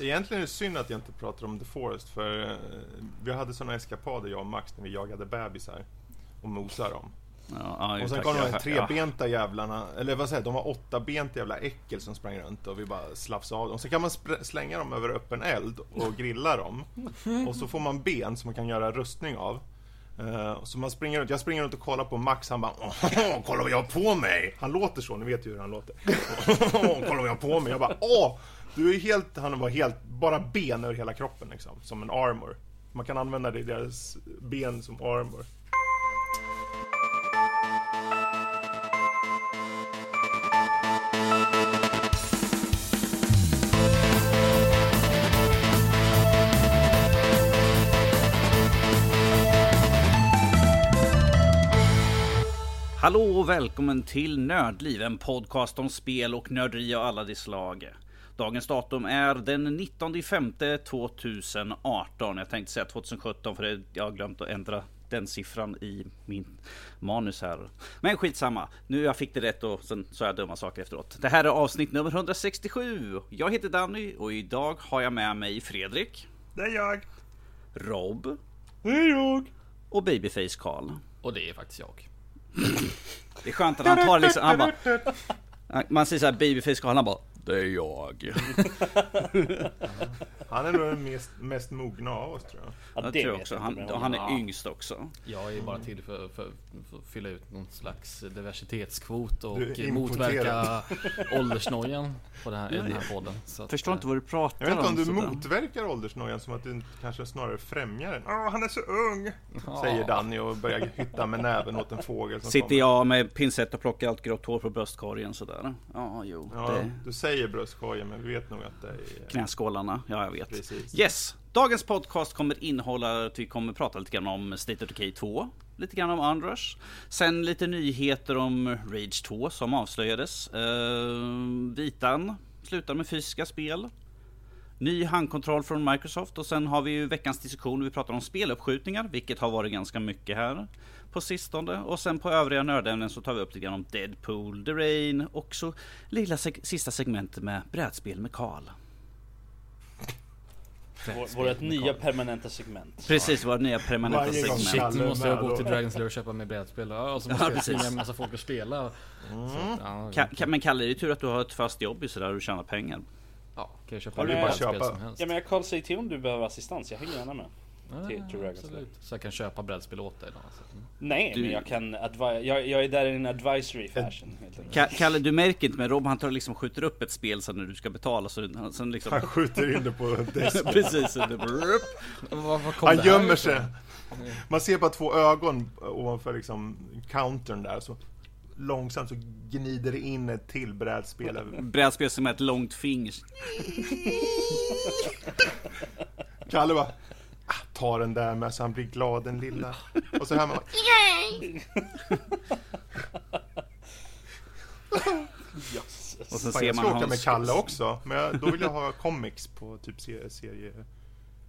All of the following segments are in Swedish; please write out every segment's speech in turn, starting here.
Egentligen är det synd att jag inte pratar om The Forest för eh, vi hade sådana eskapader jag och Max när vi jagade bebisar och mosade dem. Ja, ja, Och sen kom de här trebenta jävlarna, eller vad säger jag, de var åttabenta jävla äckel som sprang runt och vi bara slafsade av dem. Så kan man slänga dem över öppen eld och grilla dem. Och så får man ben som man kan göra rustning av. Eh, så man springer runt, jag springer runt och kollar på Max, han bara Åh, kolla vad jag har på mig! Han låter så, ni vet ju hur han låter. Åh, kolla vad jag har på mig! Jag bara Åh! Du är helt, han var helt, bara ben över hela kroppen liksom, som en armor. Man kan använda det, deras ben som armor. Hallå och välkommen till Nördliv, en podcast om spel och nörderi av alla de slag. Dagens datum är den 19 femte 2018. Jag tänkte säga 2017 för det- jag har glömt att ändra den siffran i min manus här. Men skitsamma, nu jag fick det rätt och sen sa jag dumma saker efteråt. Det här är avsnitt nummer 167. Jag heter Danny och idag har jag med mig Fredrik, Det är jag! Rob Det är jag! och Babyface Karl. Och det är faktiskt jag. Det är skönt att han tar liksom, han bara, man säger såhär babyface Karl, han bara Det är jag. Han är nog den mest, mest mogna av oss tror jag. Ja, Jag det tror vet också. jag Han, och han är yngst också. Jag är bara till för, för, för att fylla ut någon slags diversitetskvot och Du motverka åldersnojan på den här, i den här podden. Så att, Förstår inte vad du pratar Jag vet inte om du sådär. motverkar åldersnojan som att du kanske snarare främjar den. Åh, han är så ung! Ja. Säger Danny och börjar hytta med näven åt en fågel som Sitter kommer. jag med pincett och plockar allt grått hår på bröstkorgen sådär. Ja, jo. Ja, Det... du säger bröstkorgen men vi vet nog att det är... Knäskålarna, ja jag vet. Precis. Yes! Dagens podcast kommer innehålla att vi kommer prata lite grann om State of Decay 2. Lite grann om Unrush. Sen lite nyheter om Rage 2 som avslöjades. Uh, Vitan slutar med fysiska spel. Ny handkontroll från Microsoft och sen har vi ju veckans diskussion. Vi pratar om speluppskjutningar, vilket har varit ganska mycket här på sistone. Och sen på övriga nördämnen så tar vi upp lite grann om Deadpool, The Rain och så lilla seg- sista segmentet med brädspel med Karl. Vår- Vårt nya permanenta segment. Precis, vårt nya permanenta Varje segment. Shit, nu måste jag gå till Dragon's Lair och köpa mig brädspel. Ja, och så måste Ja, jag precis. tvinga en massa folk att spela. Så, ja, Ka- ka- men Kalle, det är tur att du har ett fast jobb i sådär och tjänar pengar. ja, kan jag köpa du hur brädspel som helst. Ja men jag Karl, säg till om du behöver assistans, jag hänger gärna med. Till- till Dragon's absolut. Så jag kan köpa brädspel åt dig då. Alltså. Nej, Du- men jag kan jag, jag är där i en advisory fashion. Ka- Kalle, du märker inte men Rob han tar liksom skjuter upp ett spel sen när du ska betala så han- sen liksom... Han skjuter in det på desken. Precis, så det bara... Var, var kom Han gömmer sig. Man ser bara två ögon ovanför liksom countern där så långsamt så gnider det in ett till brädspel. Brädspel som är ett långt finger. Kalle bara ta den där med så han blir glad den lilla. Och så hör man bara, Jösses. Och sen Fan, ser jag man ska åka med Kalle också, men jag, då vill jag ha comics på typ serie, serie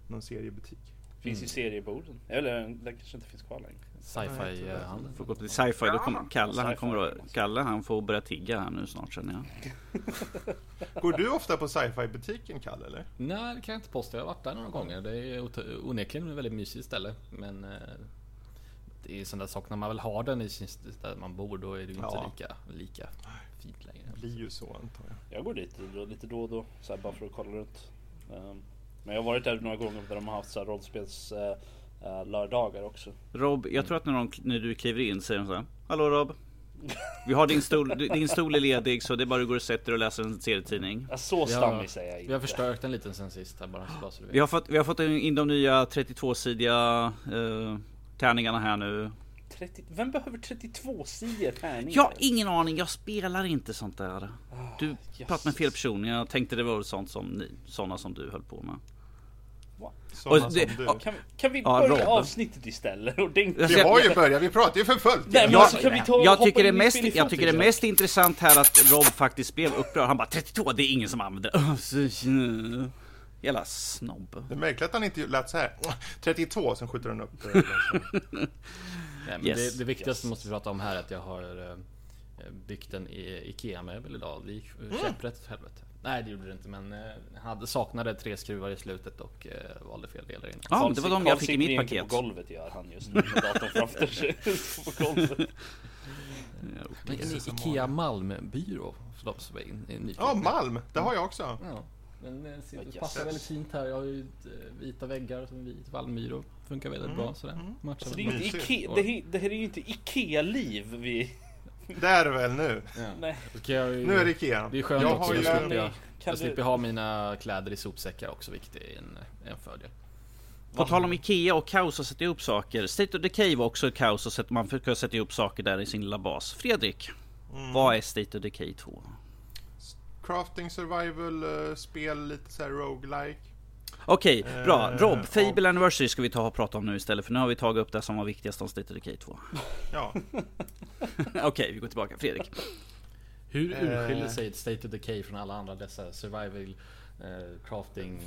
någon seriebutik. Finns ju serieborden. Eller den kanske inte finns kvar längre. Sci-fi eh, handeln. Får gå till sci-fi, då kommer Kalle, han kommer att, Kalle han får börja tigga här nu snart känner jag. Går du ofta på sci-fi butiken Kalle eller? Nej, det kan jag inte påstå. Jag har varit där några gånger. Det är onekligen ett väldigt mysigt ställe. Men eh, det är ju sådana saker när man väl har den i sin där man bor. Då är det ju inte Ja. lika, lika fint längre. Det blir ju så antar jag. Jag går dit lite då och då, så här, bara för att kolla runt. Ehm, men jag har varit där några gånger där de har haft så här rollspels uh, lördagar också. Rob, jag tror att när, de, när du kliver in säger de så här. Hallå Rob. Vi har din stol, din stol är ledig så det är bara du går och sätter och läser en serietidning. Ja, så stammig säger jag Vi har inte. förstärkt den lite sen sist här bara. Vi har fått, vi har fått in de nya 32-sidiga eh, tärningarna här nu. 30, vem behöver 32 sidor tärningar? Jag har ingen aning, jag spelar inte sånt där. Du jösses. pratar med fel person, jag tänkte det var sånt som ni, såna som du höll på med. Sådana Och det- som du. och- Kan, kan vi Ja, börja Rob. avsnittet istället? Ordentligt? Vi har ju börjat, vi pratar ju för fullt. Nej, men Jag, alltså, kan vi ta jag, tycker det mest, jag tycker det mest intressant här att Rob faktiskt blev upprörd. Han bara 32, det är ingen som använder. Jävla snobb. Det är märkligt att han inte lät så här. 32, sen skjuter han upp det. Nej, men Yes. det, det viktigaste Yes. måste vi prata om här är att jag har eh, byggt en I- IKEA-möbel idag. Det gick eh, käpprätt åt helvete. Nej det gjorde det inte men eh, hade saknade tre skruvar i slutet och eh, valde fel delar innan. Ja, det var de jag fick i mitt paket. på golvet gör han just nu med datorn framför sig på golvet. Men en Ikea Malmbyrå nyfikna. Ja, Malm! Det har jag också. Ja, men det ser- Vad passar väldigt fint här. Jag har ju eh, vita väggar som vit Malmbyrå. Funkar väldigt bra sådär. Matchar Så det är inte. Ikea, det, här- det här är ju inte Ikea-liv vi... Det är det väl nu? Nej. Jag Nu är det Ikea. Det är skönt jag också. har Jag ju... slipper, jag, jag du- slipper ha mina kläder i sopsäckar också, vilket är en, en fördel. På tal om Ikea och kaos att sätta ihop saker. State of Decay var också ett kaos och sätta- man försöker sätta ihop saker där i sin lilla bas. Fredrik, Mm. vad är State of Decay 2? Crafting survival eh, spel, lite såhär roguelike. Okej, bra. Eh, Rob, Fable och- Anniversary ska vi ta och prata om nu istället för nu har vi tagit upp det som var viktigast om State of Decay 2. Ja. Okej, vi går tillbaka. Fredrik. Hur Eh. urskiljer sig ett State of Decay från alla andra dessa survival eh, crafting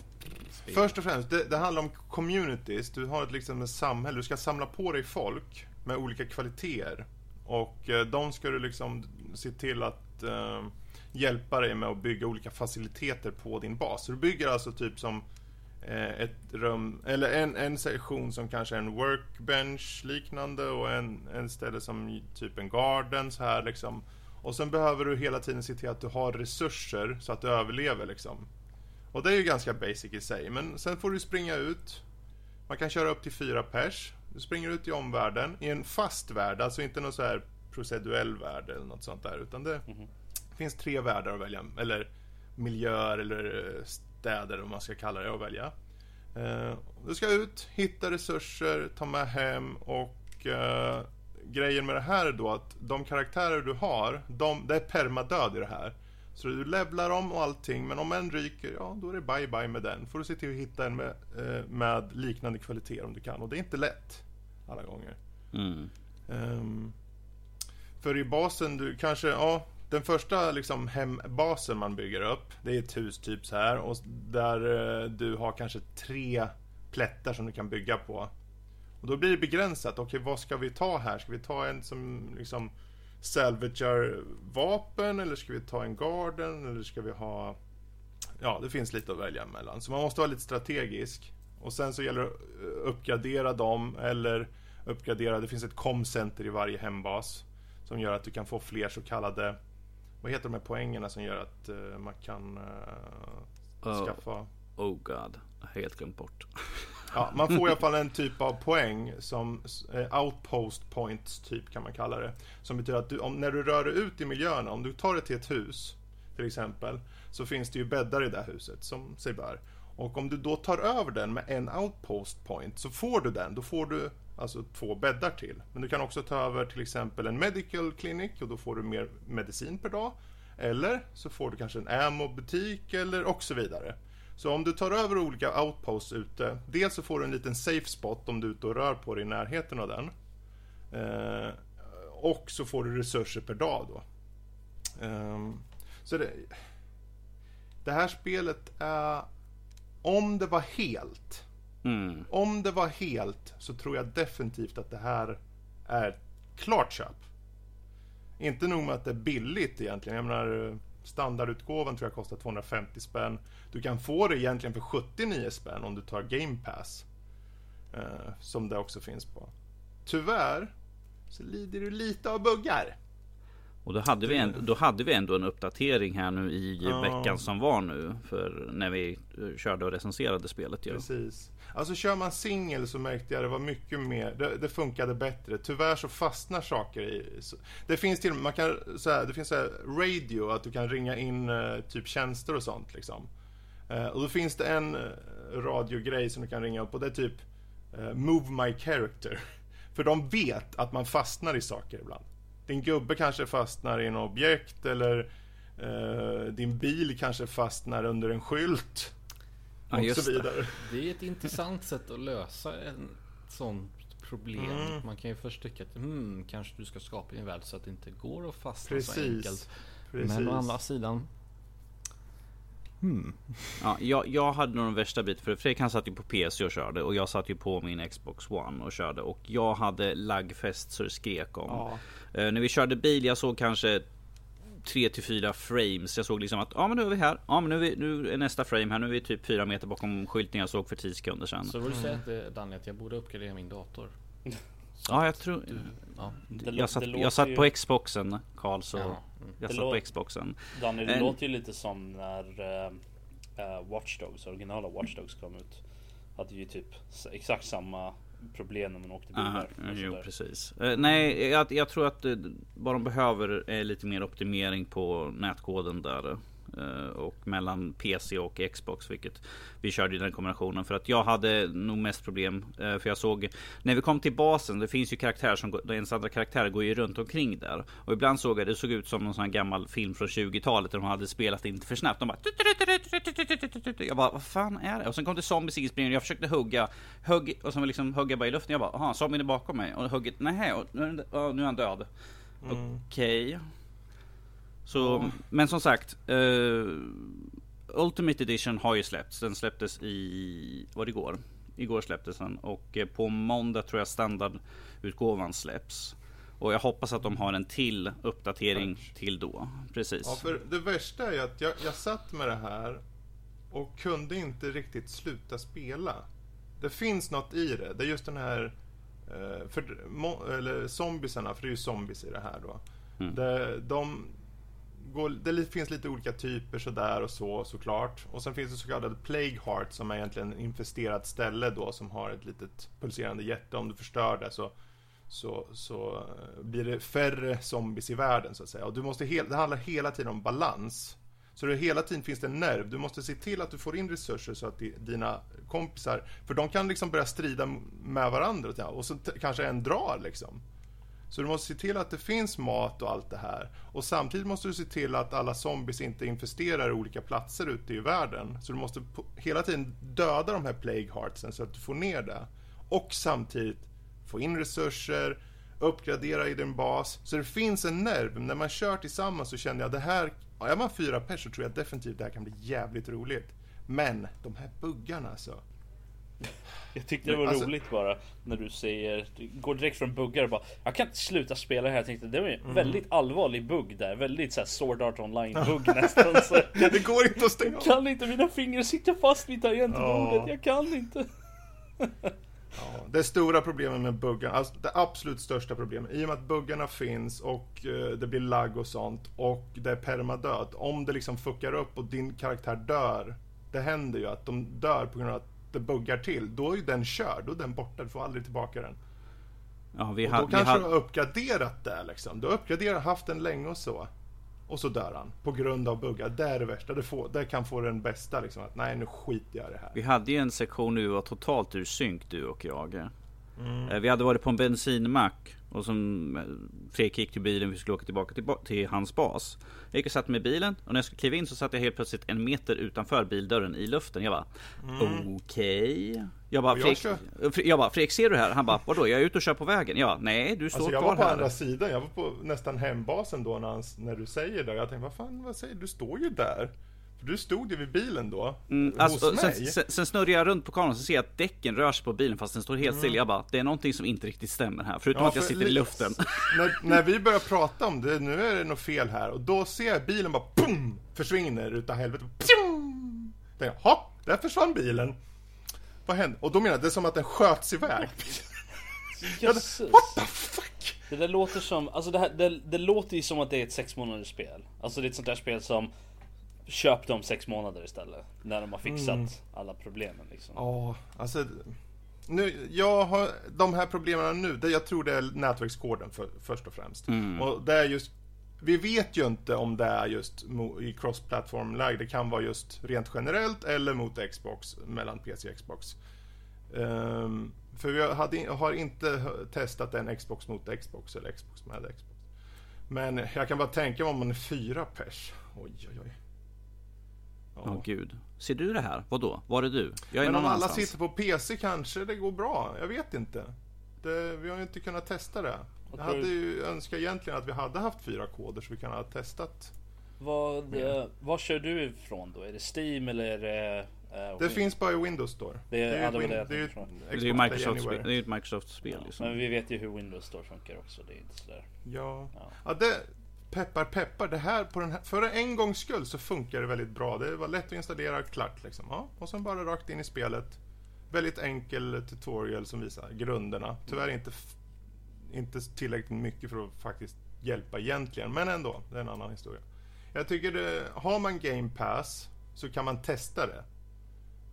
spel? Först och främst, det, det handlar om communities. Du har ett, liksom ett samhälle. Du ska samla på dig folk med olika kvaliteter. Och eh, de ska du liksom se till att eh, hjälpa dig med att bygga olika faciliteter på din bas. Så du bygger alltså typ som ett rum, eller en, en sektion som kanske är en workbench liknande och en, en ställe som typ en garden så här liksom. Och sen behöver du hela tiden se till att du har resurser så att du överlever liksom. Och det är ju ganska basic i sig, men sen får du springa ut. Man kan köra upp till fyra pers. Du springer ut i omvärlden, i en fast värld, alltså inte någon så här proceduell värld eller något sånt där, utan det finns tre världar att välja, eller miljöer eller eh, städer om man ska kalla det att välja. Eh, du ska ut, hitta resurser, ta med hem och eh, grejen med det här är då att de karaktärer du har, de, det är permadöd i det här. Så du levlar dem och allting, men om en ryker, ja då är det bye bye med den. Får du se till att hitta en med, eh, med liknande kvaliteter om du kan. Och det är inte lätt alla gånger. Mm. Ehm, för i basen, du kanske, ja, den första liksom hembasen man bygger upp, det är ett hus typ så här och där eh, du har kanske tre plättar som du kan bygga på. Och då blir det begränsat. Okej, vad ska vi ta här? Ska vi ta en som liksom salvagear vapen eller ska vi ta en garden eller ska vi ha... Ja, det finns lite att välja mellan. Så man måste vara lite strategisk. Och sen så gäller det att uppgradera dem eller uppgradera, det finns ett comcenter i varje hembas som gör att du kan få fler så kallade vad heter de här poängerna som gör att eh, man kan Oh. skaffa Oh god, helt glömt bort. Ja, man får i alla fall en typ av poäng som eh, outpost points typ kan man kalla det. Som betyder att du, om, när du rör dig ut i miljöerna, om du tar dig till ett hus till exempel, så finns det ju bäddar i det här huset som sig bör. Och om du då tar över den med en outpost point så får du den, då får du alltså två bäddar till. Men du kan också ta över till exempel en medical clinic och då får du mer medicin per dag. Eller så får du kanske en ammo-butik eller och så vidare. Så om du tar över olika outposts ute, dels så får du en liten safe spot om du är ute och rör på dig i närheten av den. Eh, och så får du resurser per dag då. Eh, så det, det här spelet är, om det var helt, Mm. om det var helt så tror jag definitivt att det här är ett klart köp. Inte nog med att det är billigt egentligen. Jag menar standardutgåvan tror jag kostar 250 spänn. Du kan få det egentligen för 79 spänn om du tar Game Pass. Eh, som det också finns på. Tyvärr så lider du lite av buggar. Och då hade, vi ändå, då hade vi ändå en uppdatering här nu i Ja. veckan som var nu. För när vi eh, körde och recenserade spelet ju. Precis. Alltså kör man singel så märkte jag det var mycket mer, det, det funkade bättre. Tyvärr så fastnar saker i... så- Det finns till man kan, så här, det finns så här radio, att du kan ringa in eh, typ tjänster och sånt liksom. Eh, och då finns det en radiogrej som du kan ringa upp och det är typ Move My Character. För de vet att man fastnar i saker ibland. Din gubbe kanske fastnar i en objekt eller eh, din bil kanske fastnar under en skylt. Ja, och så det. vidare. Det är ett intressant sätt att lösa en sånt problem. Mm. Man kan ju först tycka att hmm, kanske du ska skapa en värld så att det inte går att fastna så Precis. enkelt. Precis. Men å andra sidan. Hmm. Ja, jag, jag hade nog den värsta biten för Fredrik han satt ju på PC och körde och jag satt ju på min Xbox One och körde och jag hade laggfest så det skrek om. Ja. Eh, när vi körde bil, jag såg kanske 3 till 4 frames. Jag såg liksom att ja men nu är vi här. Ja men nu är, vi, nu är nästa frame här. Nu är vi typ 4 meter bakom skylten jag såg för 10 sekunder sedan. Så vill du säga att det, Danny att jag borde uppgradera min dator? Ja jag tror... Ja. Det lå- Jag satt, jag satt ju- på Xboxen Karl så... Ja, mm. Jag Det satt på Xboxen. Danny, det En- låter ju lite som när uh, uh, Watch Dogs, originala Watch Dogs kom ut. Hade ju typ exakt samma problem när man åkte Aha, bilar. och jo precis. Eh, nej, jag, jag tror att vad de behöver är lite mer optimering på nätkoden där. Eh, och mellan PC och Xbox, vilket vi körde i den kombinationen. För att jag hade nog mest problem. eh, för jag såg när vi kom till basen. Det finns ju karaktärer som går- ens andra karaktärer går ju runt omkring där. Och ibland såg jag det såg ut som någon sån gammal film från 20-talet där de hade spelat inte för snabbt. De bara jag bara, vad fan är det? Och sen kom det zombies inspringande. Jag försökte hugga, hugg och sen liksom hugga bara i luften. Jag bara, aha, zombien är bakom mig. Och hugget, nej, och nu, är han död. Okej. Så, men som sagt. eh, Ultimate Edition har ju släppts. Den släpptes i, var det igår? Igår släpptes den och eh, på måndag tror jag standardutgåvan släpps. Och jag hoppas att de har en till uppdatering till då. Precis. Ja, för det värsta är att jag, jag satt med det här och kunde inte riktigt sluta spela. Det finns något i det. Det är just den här... eh, För, eller zombiesarna, för det är ju zombies i det här då. Mm. Det, de går, det finns lite olika typer sådär och så såklart. Och sen finns det så kallade Plague Heart som är egentligen ett infesterat ställe då som har ett litet pulserande hjärta. Om du förstör det så så, så eh, blir det färre zombies i världen så att säga. Och du måste he- det handlar hela tiden om balans. Så det hela tiden finns det en nerv. Du måste se till att du får in resurser så att dina kompisar, för de kan liksom börja strida med varandra och så t- kanske en drar liksom. Så du måste se till att det finns mat och allt det här. Och samtidigt måste du se till att alla zombies inte infesterar olika platser ute i världen. Så du måste hela tiden döda de här plague heartsen så att du får ner det. Och samtidigt få in resurser, uppgradera i din bas. Så det finns en nerv. När man kör tillsammans så känner jag det här, ja, är man fyra pers så tror jag definitivt det här kan bli jävligt roligt. Men de här buggarna alltså. Jag tyckte det var Alltså- roligt bara när du säger, du går direkt från buggar och bara Jag kan inte sluta spela här. Jag tänkte det var en Mm. väldigt allvarlig bugg där. Väldigt såhär Sword Art Online bugg nästan. Så, Det går inte att stänga jag kan inte, mina fingrar sitter fast vid tangentbordet. Ja. Jag kan inte. Ja, det stora problemet med buggarna, alltså det absolut största problemet, i och med att buggarna finns och eh, det blir lagg och sånt och det är permadöd. Om det liksom fuckar upp och din karaktär dör, det händer ju att de dör på grund av att det buggar till. Då är ju den körd, då är den borta, du får aldrig tillbaka den. Ja, vi Och då vi kanske har, du har uppgraderat det liksom. Du har uppgraderat, haft den länge och så. Och så dör han på grund av buggar. Det är det värsta. Det, får, det kan få den bästa liksom. Att nej, nu skiter jag i det här. Vi hade ju en sektion nu var totalt ur synk du och jag. Mm. Eh, Vi hade varit på en bensinmack och som eh, Fredrik gick till bilen vi skulle åka tillbaka till, till hans bas. Jag gick och satte mig i bilen och när jag skulle kliva in så satt jag helt plötsligt en meter utanför bildörren i luften. Jag bara okej. Jag bara, Mm. Jag Fredrik, Fre- jag bara Fredrik ser du här? Han bara vadå jag är ute och kör på vägen. Jag bara nej du står Alltså jag kvar var på här. andra sidan, jag var på nästan hembasen då när, han, när du säger det. Jag tänkte, vad fan, vad säger du? Du står ju där. Du stod ju vid bilen då, Mm, hos alltså, mig. sen, sen, sen snurrar jag runt på kameran och ser jag att däcken rör sig på bilen fast den står helt Mm. still. Jag bara, det är någonting som inte riktigt stämmer här. Förutom Ja, att jag sitter i luften. när, när vi börjar prata om det, nu är det något fel här. Och då ser jag bilen bara boom, försvinner utav helvete. Pjum! Tänker jag, hopp, där försvann bilen. Vad hände? Och då menar jag, det är som att den sköts iväg. Jösses. What the fuck? Det där låter som, alltså det, här, det, det låter ju som att det är ett sex månaders spel. Alltså det är ett sånt där spel som Köp dem sex månader istället. När de har fixat Mm. alla problemen liksom. Ja, alltså. Nu, jag har de här problemen nu, det, jag tror det är nätverkskoden för, först och främst. Och det är just, vi vet ju inte om det är just i cross-platform-läge. Det kan vara just rent generellt eller mot Xbox, mellan PC och Xbox. Ehm, för vi hade, har inte testat en Xbox mot Xbox eller Xbox med Xbox. Men jag kan bara tänka mig om man är fyra pers. Oj, oj, oj. Åh gud. Ser du det här? Vadå? Var är du? Jag är Men om alla annanstans. sitter på PC kanske det går bra. Jag vet inte. Det, vi har ju inte kunnat testa det. Jag tror hade ju önskat egentligen att vi hade haft fyra koder så vi kan ha testat. Vad, eh, vad kör du ifrån då? Är det Steam eller är det... eh, Det Win- finns bara i Windows Store. Det är- ja, det det jag det är ju från. Det är ju det ett Microsoft-spel liksom. Men vi vet ju hur Windows Store funkar också. Det är inte sådär. Ja. Ja. ja det, peppar peppar, det här, på den här, för en gångs skull så funkar det väldigt bra. Det var lätt att installera, klart liksom. Ja, och sen bara rakt in i spelet. Väldigt enkel tutorial som visar grunderna. Tyvärr inte, f- inte tillräckligt mycket för att faktiskt hjälpa egentligen, men ändå, det är en annan historia. Jag tycker det, har man Game Pass så kan man testa det.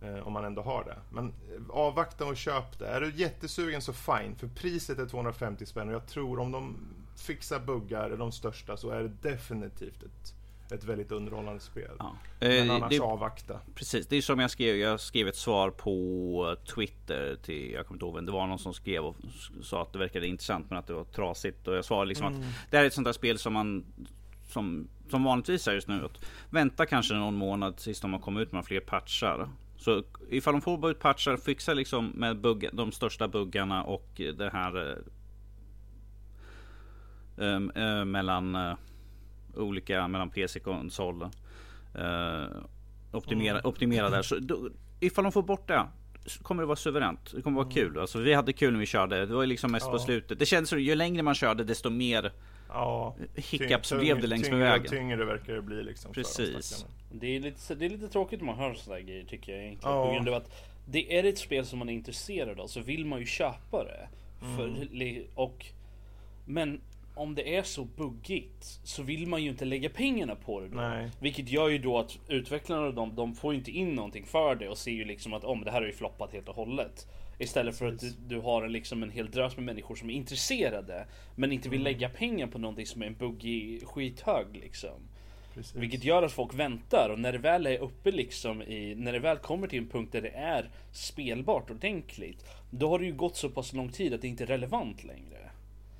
Eh, om man ändå har det. Men eh, avvakta och köp det. Är du jättesugen så fine, för priset är 250 spänn och jag tror om de fixar buggar, de största, så är det definitivt ett, ett väldigt underhållande spel. Ja. Men Eh, annars det, avvakta. precis, det är som jag skrev. Jag skrev ett svar på Twitter till, jag kommer inte ihåg vem det var, någon som skrev och sa att det verkade intressant men att det var trasigt. Och jag svarade liksom att det här är ett sånt där spel som man som, som vanligtvis är just nu. Att vänta kanske någon månad tills de har kommit ut med fler patchar. Så ifall de får ut patchar, fixa liksom med bugg, de största buggarna och det här eh, ehm, eh, mellan eh, olika mellan PC och konsol. Eh, optimera, optimera där. Så då, ifall de får bort det så kommer det vara suveränt. Det kommer vara kul. Alltså, vi hade kul när vi körde. Det var liksom mest på Ja. slutet. Det kändes som ju längre man körde desto mer Ja, hiccups tyng- blev det längs med tyngre vägen. Tyngre verkar det bli liksom. Precis. Det är, lite, det är lite tråkigt när man hör sådana här grejer tycker jag egentligen. Ja. På grund av att det är ett spel som man är intresserad av så vill man ju köpa det. För, Mm. och, men om det är så buggigt så vill man ju inte lägga pengarna på det då. Nej. Vilket gör ju då att utvecklarna och de, de får ju inte in någonting för det och ser ju liksom att om det här har ju floppat helt och hållet. Istället för att du, du har en, liksom en hel drös med människor som är intresserade men inte vill lägga pengar på någonting som är en buggig skithög liksom. Precis. Vilket gör att folk väntar och när det väl är uppe liksom i, när det väl kommer till en punkt där det är spelbart ordentligt. Då har det ju gått så pass lång tid att det inte är relevant längre.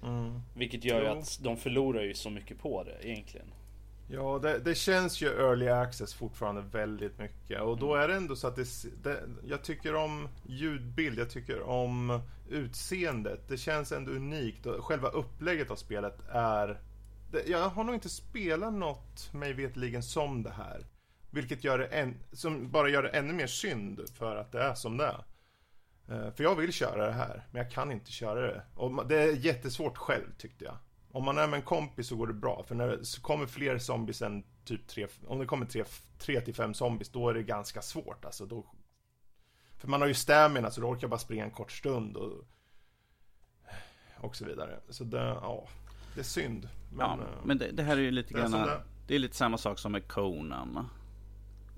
Mm. Vilket gör ju att de förlorar ju så mycket på det egentligen. Ja, det, det känns ju early access fortfarande väldigt mycket. Och då är det ändå så att det, det, jag tycker om ljudbild, jag tycker om utseendet. Det känns ändå unikt och själva upplägget av spelet är... Det, jag har nog inte spelat något, mig vetligen som det här. Vilket gör det en, som bara gör det ännu mer synd för att det är som det är. Eh, För jag vill köra det här, men jag kan inte köra det. Och det är jättesvårt själv tyckte jag. Om man är med en kompis så går det bra, för när det så kommer fler zombies än typ tre, om det kommer tre, tre till fem zombies, då är det ganska svårt alltså. Då, för man har ju stamina, så då orkar jag bara springa en kort stund och, och så vidare. Så det, ja, det är synd. Men, ja, eh, men det, det här är ju lite grann. det är. Det är lite samma sak som med Conan.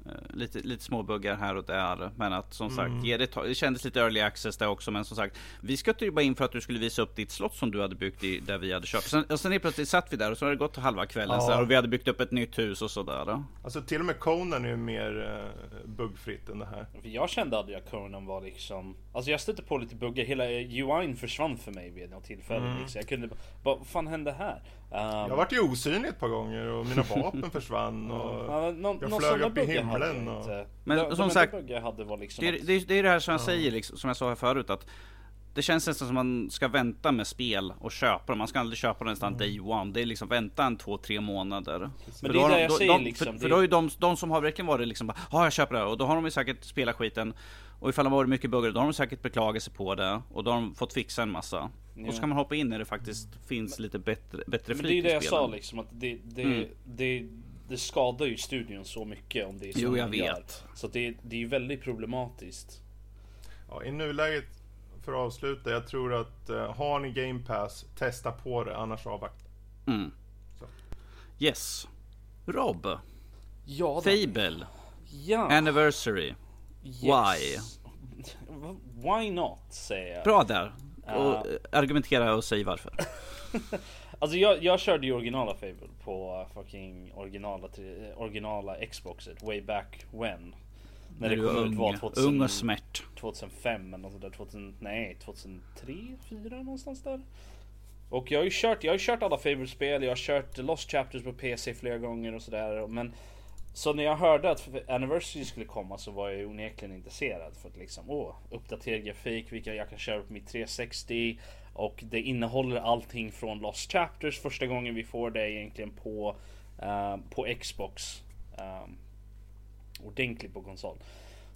Eh, Lite, lite småbuggar här och där. Men att som Mm. sagt, ge det, ta- det kändes lite early access där också. Men som sagt, vi skötte ju bara in för att du skulle visa upp ditt slott som du hade byggt i, där vi hade kört. Sen, och sen helt plötsligt satt vi där och så har det gått halva kvällen Ja. så här, och vi hade byggt upp ett nytt hus och sådär. Alltså till och med Conan är ju mer eh, buggfritt än det här. Jag kände aldrig att Conan var liksom Alltså jag stötte på lite buggar, hela UI'n försvann för mig vid något tillfälle Mm. liksom. Jag kunde bara, vad fan hände här? Um, Jag vart ju osynlig ett par gånger och mina vapen försvann och... ja, någon, jag flög upp i himlen och- inte. Men de, som de sagt, liksom Det är, att, det, är, det är det här som jag säger, liksom, som jag sa här förut. att Det känns nästan som man ska vänta med spel och köpa dem. Man ska aldrig köpa dem nästan day one. Det är liksom vänta en två, tre månader. För det är det de- jag säger de, liksom, För, det- för då är ju de, de som har verkligen varit liksom bara, ja jag köper det här. Och då har de ju säkert spelat skiten. Och ifall det har varit mycket buggar, då har de säkert beklagat sig på det. Och då har de fått fixa en massa. Och så kan man hoppa in när det faktiskt finns lite bättre, bättre Men flyt det är i det jag sa spelen. liksom att det, det, Mm. det, det skadar ju studion så mycket om det är så Jo, jag man gör. vet. Så det, det är ju väldigt problematiskt. Ja, I nuläget, för att avsluta, jag tror att eh, har ni Game Pass, testa på det, annars avvakta. Mm. Så. Yes. Rob. Ja. Fable. ja. Anniversary. Why? Why not säger jag. Bra där. Och eh, argumentera och säg varför. Alltså jag, jag körde ju originala Fable på fucking originala, tri- originala Xboxet way back when. När det kom ut ung, var 2000, ung och smärt. 2005 eller något där. 2000, nej 2003, 2004 någonstans där. Och jag har ju kört, jag har kört alla Fable-spel, jag har kört Lost Chapters på PC flera gånger och sådär. Men så när jag hörde att Anniversary skulle komma så var jag onekligen intresserad. För att liksom, åh, uppdaterad grafik, vilka jag kan köra på mitt 360. Och det innehåller allting från Lost Chapters. Första gången vi får det egentligen på, eh, på Xbox. Um, ordentligt på konsol.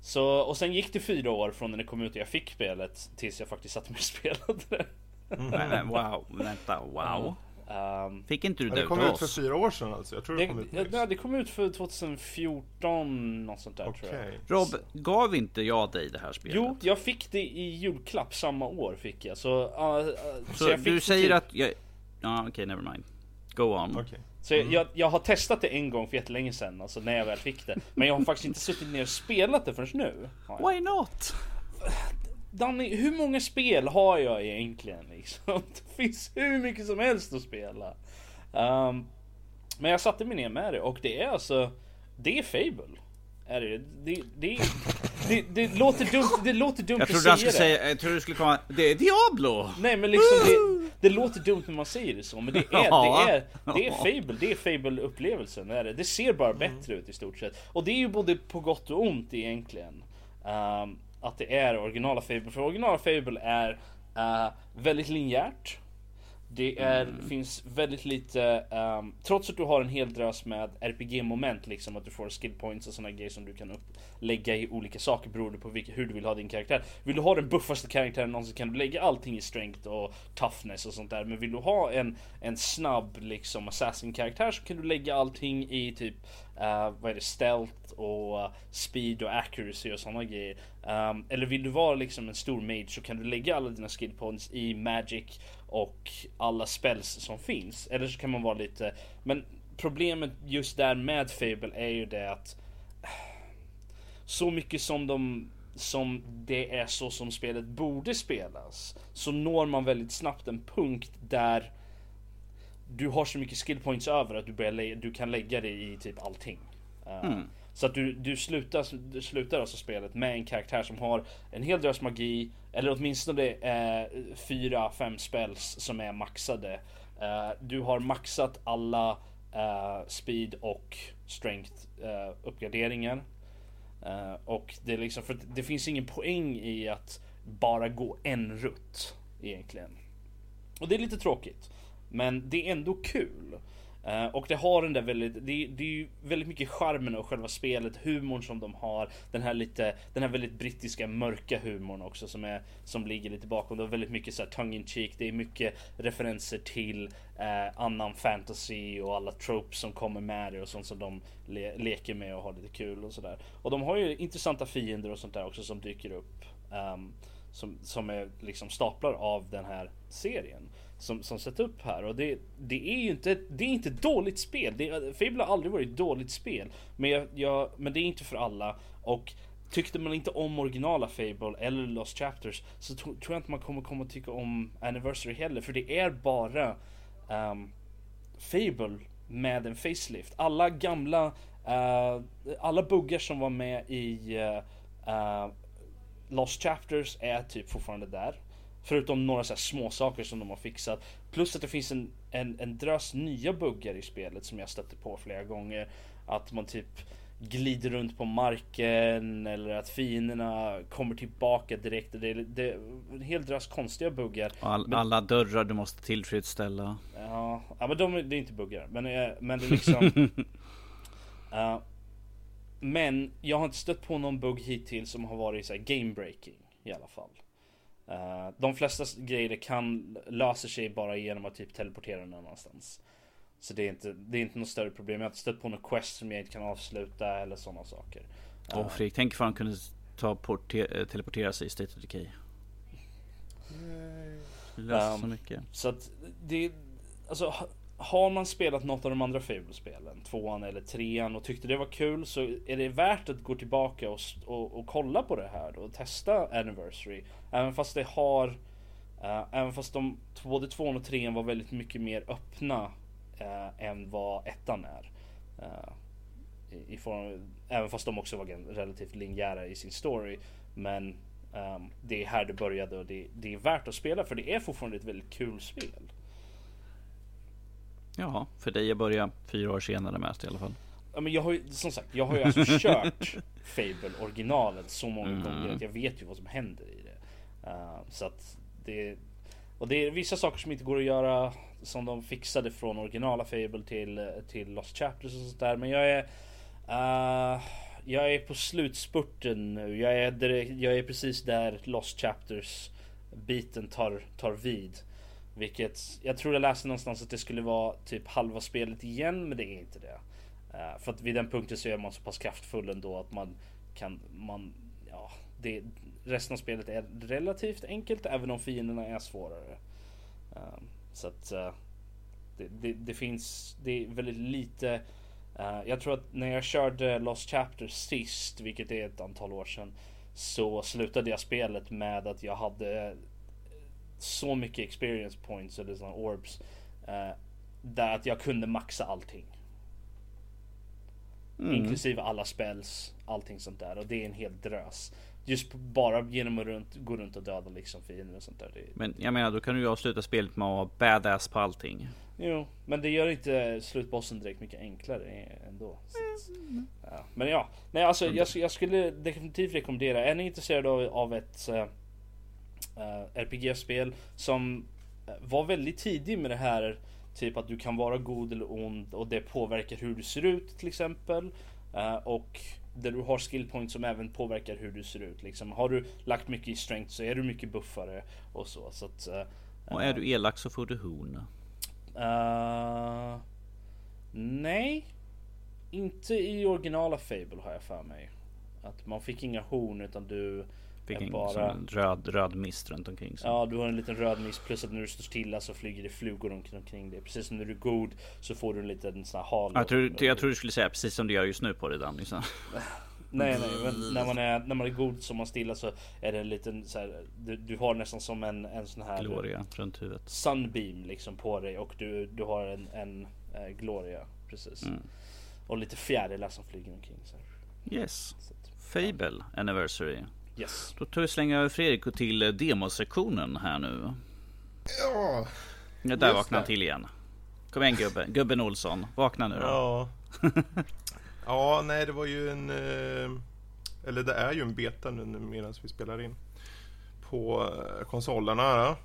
Så, och sen gick det fyra år från när det kom ut och jag fick spelet tills jag faktiskt satte mig och spelade det. Nej, wow, vänta, wow. Um, Fick inte du det det kom ut för fyra år sedan alltså. Jag tror det, det, kom ut nyss. det kom ut för 2014, något sånt där Okej. tror jag. Rob, gav inte jag dig det här spelet? Jo, jag fick det i julklapp samma år fick jag. Så, uh, uh, Så, jag fick du säger att jag... Ja, okej, never mind. Go on. Okej. Så jag, jag har testat det en gång för jättelänge sedan, alltså när jag väl fick det. Men jag har faktiskt inte suttit ner och spelat det förrän nu. jag. Why not? Danny, hur många spel har jag egentligen liksom? Det finns hur mycket som helst att spela. Ehm, men jag satte mig ner med det och det är alltså, det är Fable. Är det, det, det, det, det låter dumt, det låter dumt Jag att säga skulle det. säga... Jag trodde du skulle komma... Det är Diablo! Nej men liksom det, det låter dumt när man säger det så men det är, det är, det är Fable, det är Fable-upplevelsen. Det, är det. det ser bara bättre ut i stort sett. Och det är ju både på gott och ont egentligen. Ehm, att det är originala Fable. För originala Fable är eh, väldigt linjärt. Det är, finns väldigt lite, ehm, trots att du har en hel drös med RPG-moment liksom, att du får skill points och sådana grejer som du kan lägga i olika saker beroende på vilka, hur du vill ha din karaktär. Vill du ha den buffaste karaktären någonsin kan du lägga allting i strength och toughness och sånt där. Men vill du ha en, en snabb liksom assassin-karaktär så kan du lägga allting i typ, eh, vad är det, stealth och eh, speed och accuracy och sådana grejer. Um, eller vill du vara liksom en stor mage så kan du lägga alla dina skill points i magic och alla spells som finns. Eller så kan man vara lite, men problemet just där med Fable är ju det att eh, så mycket som de som det är så som spelet borde spelas så når man väldigt snabbt en punkt där du har så mycket skill points över att du, börjar lä- du kan lägga det i typ allting. Uh, så att du, du, slutar, du slutar alltså spelet med en karaktär som har en hel drös magi eller åtminstone eh, fyra, fem spells som är maxade. Eh, du har maxat alla eh, speed och strength eh, uppgraderingar. Eh, och det är liksom för det finns ingen poäng i att bara gå en rutt egentligen. Och det är lite tråkigt. Men det är ändå kul. Eh, och det har den där väldigt, det, det är ju väldigt mycket charmen och själva spelet, humorn som de har. Den här lite, den här väldigt brittiska mörka humorn också som är, som ligger lite bakom. Det är väldigt mycket så här tongue in cheek, det är mycket referenser till eh, annan fantasy och alla tropes som kommer med det och sånt som de le, leker med och har lite kul och sådär. Och de har ju intressanta fiender och sånt där också som dyker upp. Um, som, som är liksom staplar av den här serien som, som sätts upp här och det, det är ju inte, det är inte ett dåligt spel. Det, Fable har aldrig varit ett dåligt spel. Men, jag, jag, men det är inte för alla och Tyckte man inte om originala Fable eller Lost Chapters så tro, tror jag inte man kommer komma tycka om Anniversary heller för det är bara um, Fable med en facelift. Alla gamla, uh, alla buggar som var med i uh, uh, Lost Chapters är typ fortfarande där. Förutom några så här små saker som de har fixat. Plus att det finns en, en, en drös nya buggar i spelet som jag stötte på flera gånger. Att man typ glider runt på marken eller att fienderna kommer tillbaka direkt. Det är, det är en hel drös konstiga buggar. All, Men- alla dörrar du måste tillfredsställa. Ja, ja men de, det är inte buggar. Men, eh, men det är liksom... Eh, men jag har inte stött på någon bugg hittills som har varit så här game breaking i alla fall. Eh, de flesta grejer kan löser sig bara genom att typ teleportera någon annanstans. Så det är inte, det är inte något större problem. Jag har inte stött på någon quest som jag inte kan avsluta eller sådana saker. Åh Eh, Fredrik, tänk ifall han kunde ta porte- eh, teleportera sig i State of Decay. Det löser Um, så mycket. Så att det, alltså har man spelat något av de andra Fable-spelen, tvåan eller trean och tyckte det var kul så är det värt att gå tillbaka och, och, och kolla på det här och testa Anniversary. Även fast det har, uh, även fast de både tvåan och trean var väldigt mycket mer öppna uh, än vad ettan är. Uh, i, i form, även fast de också var relativt linjära i sin story. Men um, det är här det började och det, det är värt att spela för det är fortfarande ett väldigt kul spel. Jaha, för dig jag börjar fyra år senare mest i alla fall. Ja, men jag har ju, som sagt, jag har ju alltså kört Fable originalet så många Mm. gånger att jag vet ju vad som händer i det. Eh, så att det och det är vissa saker som inte går att göra som de fixade från originala Fable till, till Lost Chapters och sånt där. Men jag är eh, Jag är på slutspurten nu. Jag är, jag är precis där Lost Chapters biten tar, tar vid. Vilket jag tror jag läste någonstans att det skulle vara typ halva spelet igen men det är inte det. Uh, för att vid den punkten så är man så pass kraftfull ändå att man kan, man, ja, det, resten av spelet är relativt enkelt även om fienderna är svårare. Uh, så att uh, det, det, det, finns, det är väldigt lite jag tror att när jag körde Lost Chapter sist, vilket är ett antal år sedan, så slutade jag spelet med att jag hade så mycket experience points eller sådana orbs. Uh, där att jag kunde maxa allting. Mm. Inklusive alla spells, allting sånt där. Och det är en hel drös. Just bara genom att runt, gå runt och döda liksom fiender och sånt där. Men jag menar, då kan du ju avsluta spelet med att vara badass på allting. Jo, men det gör inte slutbossen direkt mycket enklare ändå. Så, mm. ja. Men ja, nej alltså jag, jag, skulle definitivt rekommendera. Är ni intresserade av, av ett uh, RPG-spel som uh, var väldigt tidig med det här Typ att du kan vara god eller ond och det påverkar hur du ser ut till exempel. Uh, och där du har skill points som även påverkar hur du ser ut. Liksom. Har du lagt mycket i strength så är du mycket buffare och så. så att, uh, och är du elak så får du horn. Uh, nej, inte i originala Fable har jag för mig. Att man fick inga horn utan du Fick en bara... röd, röd mist runt omkring sig. Ja, du har en liten röd mist plus att när du står stilla så flyger det flugor omkring dig. Precis som när du är god så får du en liten sån här hal. Jag tror, jag tror du skulle säga precis som du gör just nu på dig Dan. Liksom. nej, nej, men när man är när man är god som man stilla så är det en liten så här, du, du har nästan som en, en sån här Gloria runt huvudet. Sunbeam liksom på dig och du, du har en, en äh, Gloria precis. Mm. Och lite fjärilar som flyger omkring så här. Yes. Fable ja. Anniversary. Yes. Då tar vi slänga över Fredrik till eh, demosektionen här nu. Ja. ja där vaknar han till igen. Kom igen gubben, gubben Olsson. Vakna nu då. Ja. ja, nej det var ju en... Eh, eller det är ju en beta nu medan vi spelar in. På eh, konsolerna.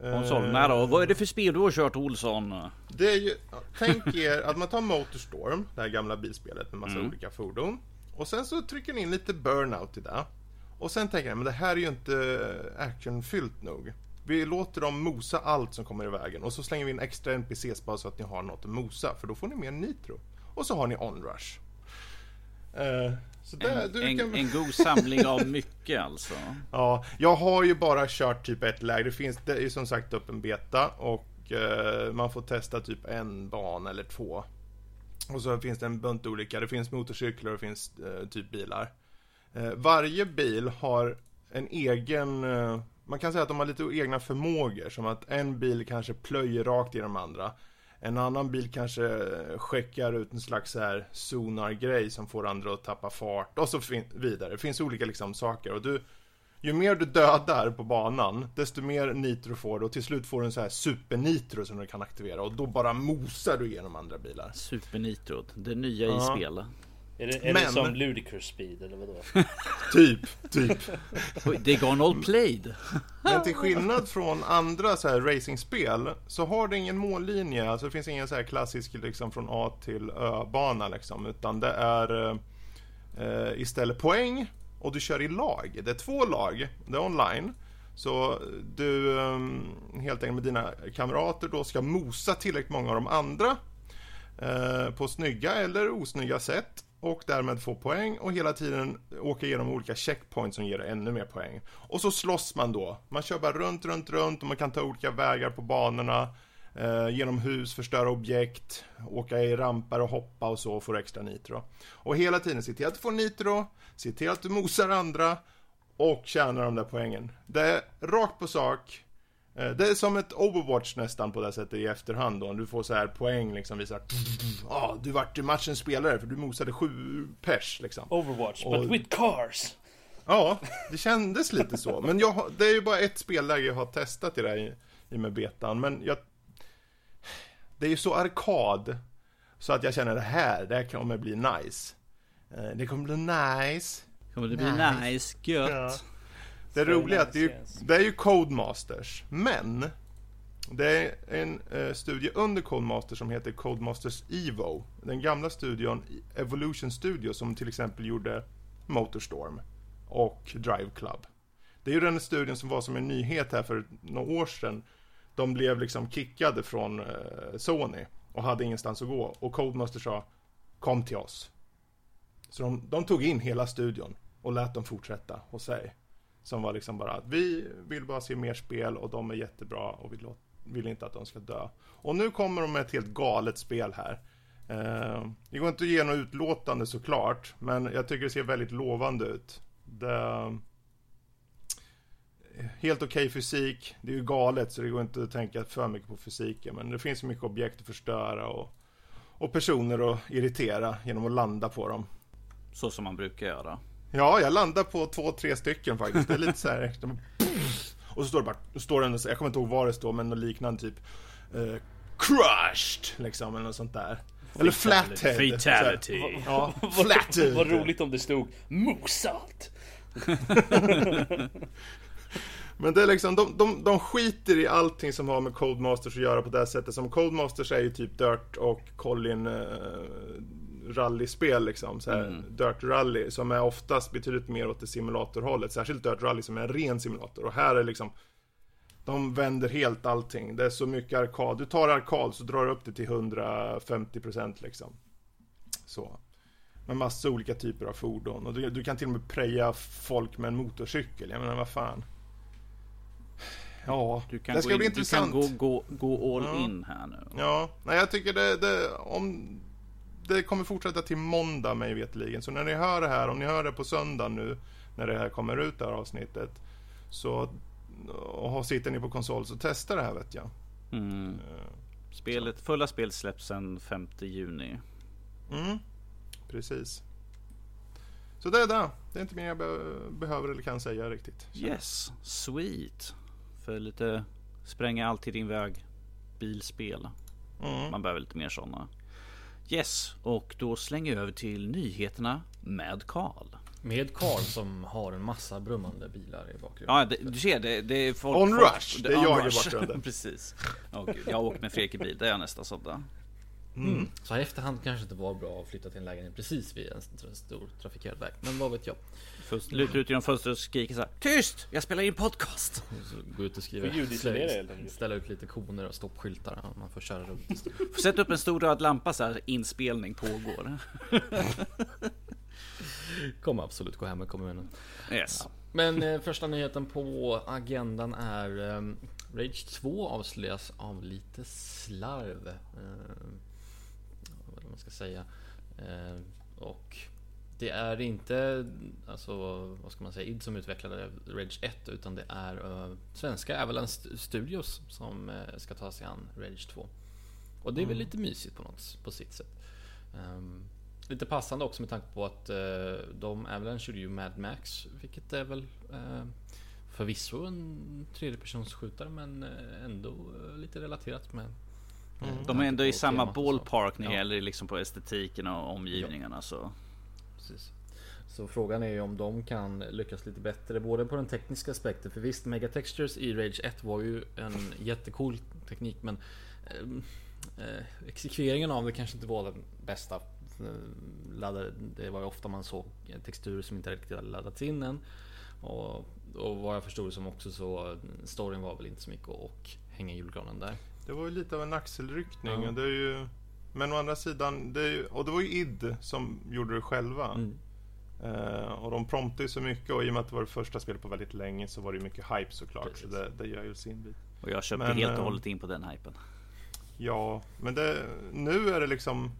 Konsolerna då? Vad är det för spel du har kört Olsson? Det är ju, tänk er att man tar Motorstorm, det här gamla bilspelet med massa mm. olika fordon. Och sen så trycker ni in lite burnout i det. Och sen tänker jag, men det här är ju inte actionfyllt nog. Vi låter dem mosa allt som kommer i vägen och så slänger vi in extra NPCs bara så att ni har något att mosa för då får ni mer nitro. Och så har ni onrush. Uh, där, en, en, kan... en, god samling av mycket alltså. Ja, jag har ju bara kört typ ett läge. Det finns, det är som sagt upp en beta och uh, man får testa typ en bana eller två. Och så finns det en bunt olika. Det finns motorcyklar och det finns uh, typ bilar. Eh, varje bil har en egen, eh, man kan säga att de har lite egna förmågor. Som att en bil kanske plöjer rakt i de andra. En annan bil kanske skickar ut en slags här sonar-grej som får andra att tappa fart och så vidare. Det finns olika liksom saker och du ju mer du dödar på banan, desto mer nitro får du och till slut får du en sån här supernitro som du kan aktivera och då bara mosar du igenom andra bilar. Supernitro, det nya ja. i spel. Är det, är men... det som Ludicrous Speed eller vadå? typ, typ. Det går noll played. Men till skillnad från andra så här racingspel så har det ingen mållinje. Alltså det finns ingen så här klassisk liksom från A till Ö-bana liksom. Utan det är eh, istället poäng och du kör i lag. Det är två lag, det är online. Så du um, helt enkelt med dina kamrater då ska mosa tillräckligt många av de andra eh, på snygga eller osnygga sätt och därmed få poäng och hela tiden åka igenom olika checkpoints som ger ännu mer poäng. Och så slåss man då. Man kör bara runt, runt, runt och man kan ta olika vägar på banorna. Eh, genom hus, förstöra objekt, åka i rampar och hoppa och så och få extra nitro. Och hela tiden se till att du får nitro, se till att du mosar andra och tjänar de där poängen. Det är rakt på sak. Eh, det är som ett Overwatch nästan på det sättet i efterhand då. Du får så här poäng liksom visar Ja, ah, du vart matchens spelare för du mosade sju pers liksom. Overwatch, och, but with cars. Ja, det kändes lite så. Men jag, det är ju bara ett spelläge jag har testat i det här i, i med betan. Men jag... Det är ju så arkad. Så att jag känner det här, det här kommer bli nice. Eh, det kommer bli nice. Kommer det bli nice, nice gött. Ja. Det roliga är att det är, ju, det är ju Codemasters, men det är en eh, studie under Codemasters som heter Codemasters Evo. Den gamla studion Evolution Studio som till exempel gjorde Motorstorm och Drive Club. Det är ju den studien som var som en nyhet här för några år sedan. de blev liksom kickade från eh, Sony och hade ingenstans att gå. Och Codemaster sa Kom till oss. Så de, de tog in hela studion och lät dem fortsätta hos sig. Som var liksom bara att vi vill bara se mer spel och de är jättebra och vi vill inte att de ska dö. Och nu kommer de med ett helt galet spel här. Eh, det går inte att ge något utlåtande såklart, men jag tycker det ser väldigt lovande ut. Det, helt okej okay fysik, det är ju galet så det går inte att tänka för mycket på fysiken, men det finns mycket objekt att förstöra och, och personer att irritera genom att landa på dem. Så som man brukar göra. Ja, jag landar på två, tre stycken faktiskt. Det är lite så här. Och så står det bara, står det, jag kommer inte ihåg vad det står, men något liknande typ uh, Crushed, liksom, eller något sånt där. Eller Flathead. Fatality. Ja, Flathead. Vad roligt om det stod Mosalt. Men det är liksom, de, de, de skiter i allting som har med Codemasters att göra på det sättet. Som Codemasters är ju typ Dirt och Colin uh, rallyspel liksom. Så här, mm. Dirt Rally som är oftast betydligt mer åt det simulatorhållet. Särskilt Dirt Rally som är en ren simulator. Och här är liksom de vänder helt allting. Det är så mycket arkad. Du tar arkad så drar du upp det till 150% liksom. Så. Med massa olika typer av fordon. Och du, du, kan till och med preja folk med en motorcykel. Jag menar vad fan. Ja, du kan det ska in, bli intressant. Du kan gå, gå, gå all ja. in här nu. Ja, nej jag tycker det, det om det kommer fortsätta till måndag mig vetligen. Så när ni hör det här, om ni hör det på söndag nu när det här kommer ut det här avsnittet. Så och sitter ni på konsol så testa det här vet jag. Mm. Uh, Spelet, så. fulla spel släpps den 5 juni. Mm, precis. Så det är det. Det är inte mer jag be behöver eller kan säga riktigt. Yes, sweet. För lite spränga allt i din väg bilspel. Mm. Man behöver lite mer sådana. Yes, och då slänger jag över till nyheterna med Karl. Med Karl som har en massa brummande bilar i bakgrunden. Ja, det, du ser det. det är folk, On folk, Rush, det är jag i bakgrunden. Precis. Oh, Gud, jag har åkt med Fredrik i bil, det är jag nästan sådär. Mm. mm. Så i efterhand kanske inte var bra att flytta till en lägenhet precis vid en stor trafikerad väg. Men vad vet jag. Först lutar ut genom fönstret och skriker så här, Tyst! Jag spelar in podcast! Gå ut och skriva Ställa ut lite koner och stoppskyltar. Man får köra runt. Får sätta upp en stor röd lampa så här, inspelning pågår. Kommer absolut gå hem med kommunen. Yes. Ja. Men eh, första nyheten på agendan är eh, Rage 2 avslöjas av lite slarv. Eh, ska säga. Eh, och det är inte alltså, vad ska man säga, id som utvecklade Rage 1 utan det är uh, svenska Avalanche Studios som uh, ska ta sig an Rage 2. Och det är mm. väl lite mysigt på något på sitt sätt. Um, lite passande också med tanke på att uh, de Avalanche gjorde ju Mad Max, vilket är väl uh, förvisso en tredjepersonsskjutare men ändå lite relaterat med Mm. De är ändå i samma ballpark när det ja. gäller liksom på estetiken och omgivningarna. Ja. Så precis. Så frågan är ju om de kan lyckas lite bättre både på den tekniska aspekten. För visst, Megatextures i Rage 1 var ju en jättecool teknik men eh, eh, exekveringen av det kanske inte var den bästa. Laddade, det var ju ofta man såg texturer som inte riktigt hade laddats in än. Och, och vad jag förstod som också så storyn var väl inte så mycket att hänga julgranen där. Det var ju lite av en axelryckning. Ja. Det är ju men å andra sidan, det ju, och det var ju id som gjorde det själva. Mm. Uh, och de promptade ju så mycket och i och med att det var det första spelet på väldigt länge så var det ju mycket hype såklart. Precis. Så det, det gör ju sin bit. Och jag köpte men, helt och eh, hållet in på den hypen. Ja, men det, nu är det liksom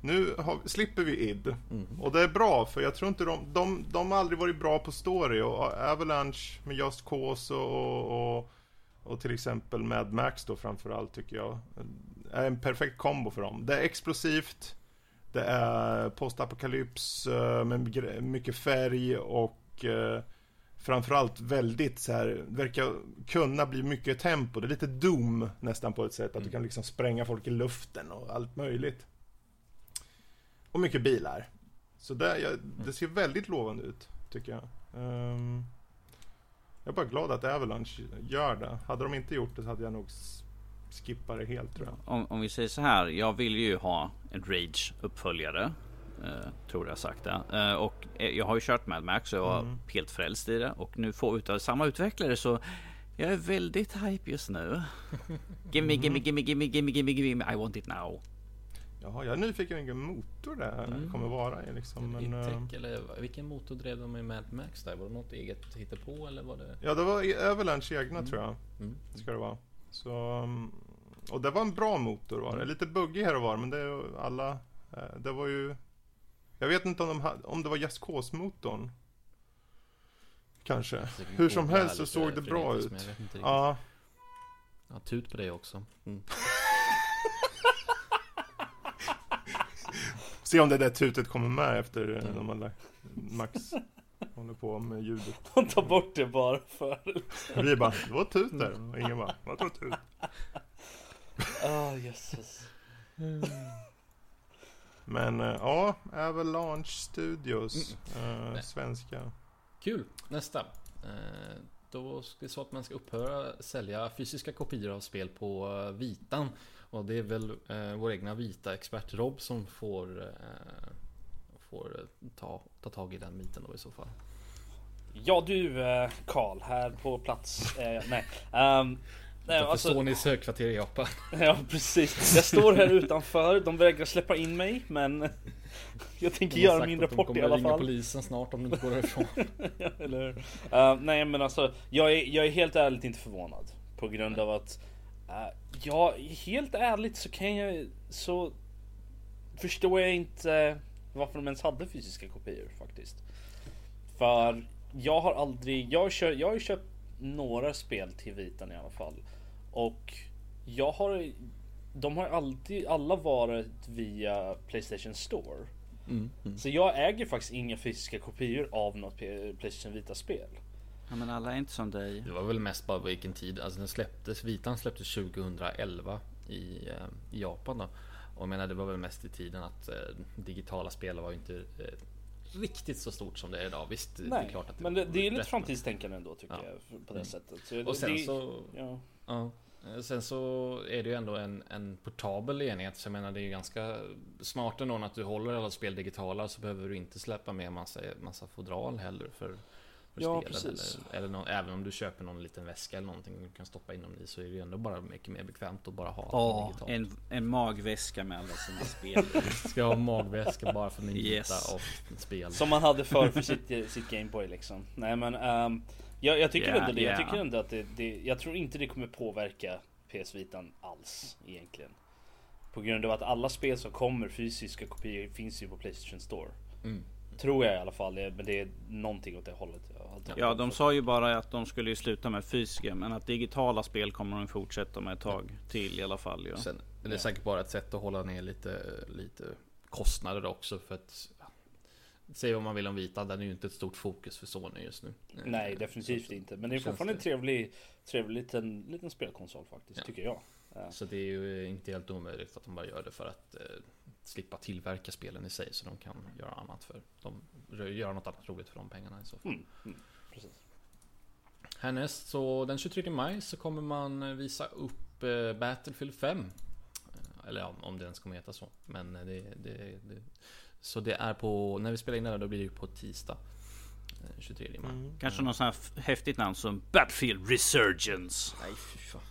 nu har, slipper vi id. Mm. Och det är bra för jag tror inte de, de, de har aldrig varit bra på story och Avalanche med Just Cause och, och, och till exempel Mad Max då framförallt tycker jag är en perfekt kombo för dem. Det är explosivt, det är postapokalyps eh, med mycket färg och eh, framförallt väldigt så här, verkar kunna bli mycket tempo. Det är lite Doom nästan på ett sätt, att mm. du kan liksom spränga folk i luften och allt möjligt. Och mycket bilar. Så det, ja, det ser väldigt lovande ut, tycker jag. Um, jag är bara glad att Avalanche gör det. Hade de inte gjort det så hade jag nog skippa det helt tror jag. Om, om, vi säger så här. Jag vill ju ha en Rage uppföljare. Eh, tror jag sagt det. Eh, och jag har ju kört Mad Max så jag var mm. helt frälst i det. Och nu får vi utav samma utvecklare så Jag är väldigt hype just nu. Gimme, gimme, gimme, gimme, gimme, gimme, gimme. I want it now. Jaha, jag är nyfiken vilken motor det här Mm. kommer vara i liksom. Men, eh, Intec eller vilken motor drev de i Mad Max där? Var det något eget hittepå eller var det? ja, det var Avalanche egna tror jag. Mm. Ska det vara. Så, mm, och det var en bra motor var det. Lite buggig här och var men det alla. eh, Det var ju. Jag vet inte om, de hade, om det var Just Cause-motorn. Kanske. Så jag kan Hur som helst så såg det bra ut. men jag. Ja, Ja, tut på det också. Mm. Se om det där tutet kommer med efter eh, de har lagt Max håller på med ljudet. De tar bort det bara för... Vi bara, det var tut där. Och ingen bara, vad var tut? Ah jösses. Men eh, ja, Avalanche Studios. Eh, Nej. svenska. Kul! Nästa. Då är det så att man ska upphöra sälja fysiska kopior av spel på Vitan. Och det är väl eh, vår egna Vita-expert Rob som får, eh, får eh, ta, ta tag i den biten då i så fall. Ja du eh, Karl, här på plats. Eh, nej. Um, nej alltså, Sonys högkvarter i Japan. ja precis. Jag står här utanför. De vägrar släppa in mig men jag tänker De göra min de rapport i kommer alla ringa fall. polisen snart om du inte går därifrån. Eller hur? Eh, nej men alltså, jag är, jag är helt ärligt inte förvånad. På grund av att, uh, ja helt ärligt så kan jag, så förstår jag inte varför de ens hade fysiska kopior faktiskt. För jag har aldrig, jag har, köpt, jag har ju köpt några spel till Vitan i alla fall. Och jag har, de har alltid, alla varit via Playstation Store. Mm, mm. Så jag äger faktiskt inga fysiska kopior av något Playstation Vita-spel. Ja, men alla är inte som dig. Det var väl mest bara vilken tid, alltså den släpptes, Vitan släpptes 2011 i, eh, i Japan då. Och jag menar det var väl mest i tiden att eh, digitala spel var ju inte eh, riktigt så stort som det är idag. Visst, det är klart att men det, det är lite framtidstänkande ändå tycker Ja. jag. På det Mm. sättet. Så det, Och sen det, så, Ja. ja. Eh, Sen så är det ju ändå en, en portabel enhet. Så jag menar det är ju ganska smart ändå att du håller alla spel digitala så behöver du inte släppa med massa, massa fodral heller för Ja, precis. Eller, eller nå- även om du köper någon liten väska eller någonting du kan stoppa in dem i så är det ju ändå bara mycket mer bekvämt att bara ha Ja, digitalt. en, en magväska med alla sina spel. Ska jag ha magväska bara för min Yes. och spel. Som man hade förr för sitt, sitt Gameboy liksom. Nej men ehm, jag, jag tycker Ja, ändå det. Jag ja. tycker ändå att det, det, Jag tror inte det kommer påverka PS Vitan alls egentligen. På grund av att alla spel som kommer fysiska kopior finns ju på Playstation Store. Mm. Tror jag i alla fall. Det- Men det är någonting åt det hållet. Ja, de sa ju bara att de skulle ju sluta med fysiska, men att digitala spel kommer de fortsätta med ett tag till i alla fall. Ja. Sen är det säkert bara ett sätt att hålla ner lite, lite kostnader också för att Säg vad man vill om Vita, den är ju inte ett stort fokus för Sony just nu. Nej definitivt så, inte. Men det är fortfarande en det. trevlig, trevlig liten, liten spelkonsol faktiskt. Ja. Tycker jag. Ja. Så det är ju inte helt omöjligt att de bara gör det för att eh, slippa tillverka spelen i sig så de kan göra annat för de göra något annat roligt för de pengarna i så fall. Mm, mm, precis. Härnäst så den 23 maj så kommer man eh, visa upp eh, Battlefield 5. Eh, Eller ja, om det ens kommer heta så. Men det, det, det Så det är på, när vi spelar in det här då blir det ju på tisdag. eh, 23 maj. Mm. Kanske något sånt här häftigt namn som Battlefield Resurgence. Nej fy fan.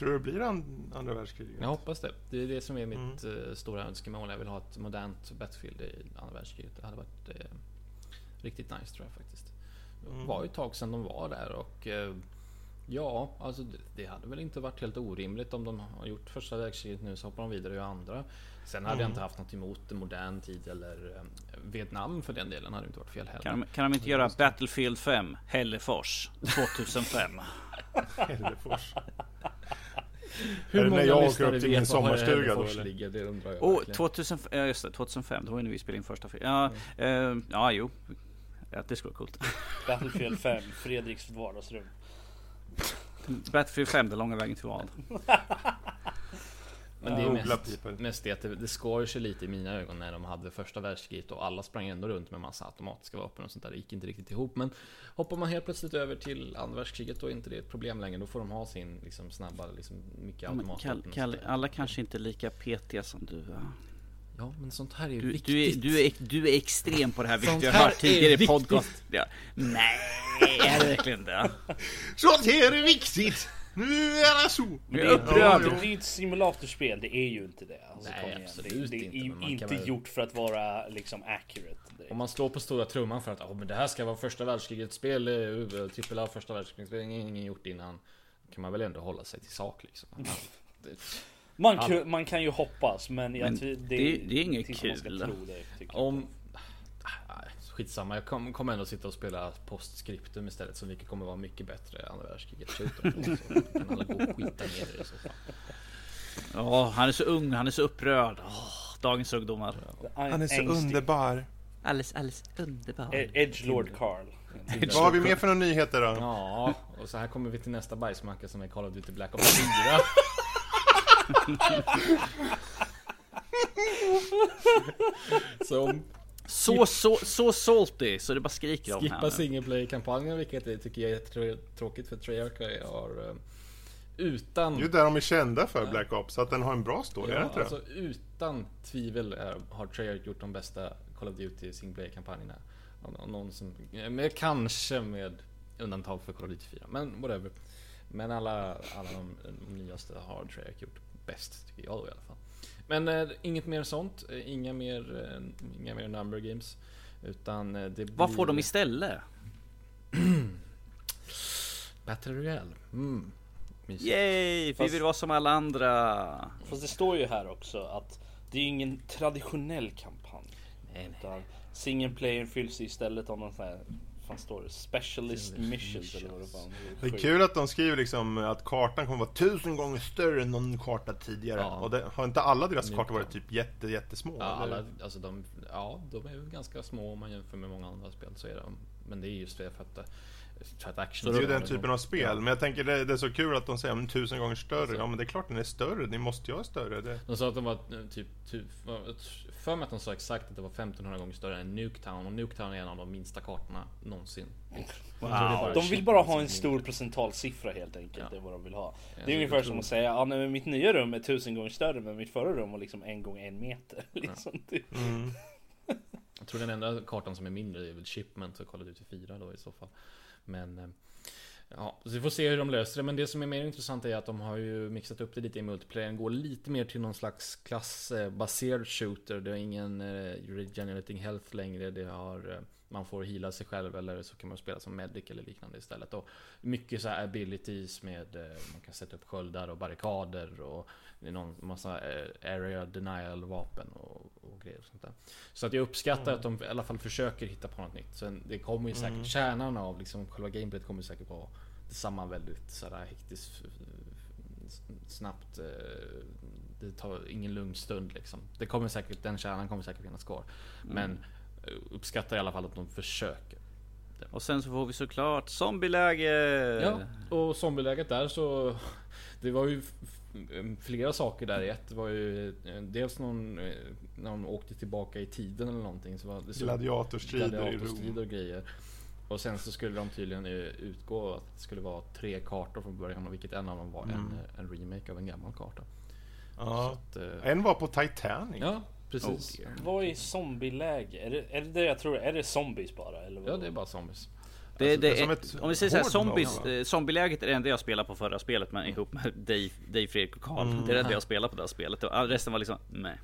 Tror du det blir an- andra världskriget? Jag hoppas det. Det är det som är mitt Mm. eh, stora önskemål. Jag vill ha ett modernt Battlefield i andra världskriget. Det hade varit eh, riktigt nice tror jag faktiskt. Det Mm. var ju ett tag sedan de var där och eh, Ja, alltså det, det hade väl inte varit helt orimligt om de har gjort första världskriget nu så hoppar de vidare och gör andra. Sen hade jag Mm. inte haft något emot modern tid eller eh, Vietnam för den delen hade inte varit fel heller. Kan de, kan de inte göra Battlefield 5 Hällefors 2005? Hällefors. Hur det när många jag åker upp till min sommarstuga då, eller? ligger? Det undrar jag verkligen. 2005, ja just det, 2005, det var ju när vi spelade in första filmen. Ja, eh, ja jo. Ja, det skulle vara coolt. Battlefield 5, Fredriks vardagsrum. Battlefield 5, den långa vägen till val. Men det är mest, mest det att det, det skar sig lite i mina ögon när de hade första världskriget och alla sprang ändå runt med massa automatiska vapen och sånt där. Det gick inte riktigt ihop. Men hoppar man helt plötsligt över till andra världskriget då är inte det ett problem längre. Då får de ha sin liksom, snabba, liksom, mycket automatvapen. Sånt där. alla kanske inte är lika petiga som du va? Ja, men sånt här är ju Du, viktigt. du, är, du, är, du är extrem på det här, vilket jag här hört tidigare i podcast. Ja. Nej, är det verkligen det? Sånt här är viktigt! Nu är det så! Jag är Det är ju ett simulatorspel, det är ju inte det. Alltså, Nej, absolut det, det är inte, inte väl- gjort för att vara liksom accurate. Det- Om man slår på stora trumman för att oh, men det här ska vara första världskrigets spel, eh, trippel A första världskrigets spel, ingen, gjort innan. Kan man väl ändå hålla sig till sak liksom. Det, Man, kan, man kan ju hoppas, men, jag Men det- det är inget tills man ska kul. det, om... Skitsamma, jag kom- kommer ändå sitta och spela postscriptum istället som vilket kommer vara mycket bättre än andra världskriget shooter. Så kan alla gå och skita ner i det i så fall. Ja, han är så ung, han är så upprörd. Åh, dagens ungdomar. Han är så underbar. Alldeles, alldeles underbar. Edgelord Carl. Vad har vi mer för några nyheter då? Ja, och så här kommer vi till nästa bajsmacka som är Call of Duty Black Ops 4. Som Så, så, så salty, så det bara skriker om skippa single play-kampanjen, vilket jag tycker jag är trå- tråkigt för Treyarch har eh, utan... Det är ju där de är kända för Black Ops, att den har en bra story, är det Ja, inte det? alltså utan tvivel är, har Treyarch gjort de bästa Call of Duty single och Någon som, med, kanske med undantag för Call of Duty 4, men whatever. Men alla, alla de, de nyaste har Treyarch gjort bäst, tycker jag då i alla fall. Men eh, inget mer sånt, eh, inga mer, eh, inga mer number games. Utan eh, det blir... Vad får de istället? Battle Royale. Mm. Mysigt. Yay! Vi Fast- vill vara som alla andra. Fast det står ju här också att det är ingen traditionell kampanj. Nej, nej. Utan single player fylls istället av någon sån här, fan står det? Specialist missions eller vad det fan Det är sjukt. kul att de skriver liksom att kartan kommer vara tusen gånger större än någon karta tidigare. Ja. Och det, har inte alla deras kartor varit typ jätte, jättesmå? Ja, eller? alla, alltså de, ja, de är ju ganska små om man jämför med många andra spel. Så är de. Men det är just det för att, eh, för att action Det är ju den typen av spel, Ja. men jag tänker det, det är så kul att de säger tusen gånger större. Ja men det är klart den är större, ni måste ju ha större. Det... De sa att de var eh, typ, typ var- för mig att de sa exakt att det var 1500 gånger större än Nuketown och Nuketown är en av de minsta kartorna någonsin. Så bara De vill bara ha en stor procentalsiffra helt enkelt. Ja. Det är vad de vill ha. Det är så ungefär som att säga ja, nej, men mitt nya rum är tusen gånger större men mitt förra rum var liksom en gång en meter. Liksom. Det- Mm. Jag tror den enda kartan som är mindre är väl Shipment så Call ut till 4 då i så fall. Men eh, Ja, så vi får se hur de löser det. Men det som är mer intressant är att de har ju mixat upp det lite i multiplayer. går lite mer till någon slags klassbaserad shooter. Det är ingen eh, regenerating health längre. Det har, eh, man får heala sig själv eller så kan man spela som medic eller liknande istället. Och mycket så här abilities med man kan sätta upp sköldar och barrikader och någon massa eh, area denial vapen och, och grejer och sånt där. Så att jag uppskattar att de i alla fall försöker hitta på något nytt. Sen det kommer ju säkert, kärnan av liksom själva gameplayet kommer säkert vara detsamma väldigt sådär hektiskt s- snabbt. eh, Det tar ingen lugn stund liksom. Det kommer säkert, den kärnan kommer säkert finnas kvar. Men eh, uppskattar i alla fall att de försöker. Och sen så får vi såklart zombieläge. Ja, och zombieläget där så Det var ju flera saker där i ett. Det var ju eh, dels någon eh, När de åkte tillbaka i tiden eller någonting så var det så Gladiatorstrider i gladiatorstrider Rom. och grejer. Och sen så skulle de tydligen eh, utgå att det skulle vara tre kartor från början och vilket en av dem var en, en remake av en gammal karta. Ja. Att, eh, En var på Titanic. ja, precis. Oh. Vad är zombieläge? Är det, är det det jag tror? Är det zombies bara? Eller vad? Ja, det är bara zombies. Det, det som är, ett om vi säger såhär, zombies, eh, zombieläget är det enda jag spelade på förra spelet men ihop med dig, dig Fredrik och Karl. Det är det enda jag spelade på det här spelet. Resten var liksom, nej.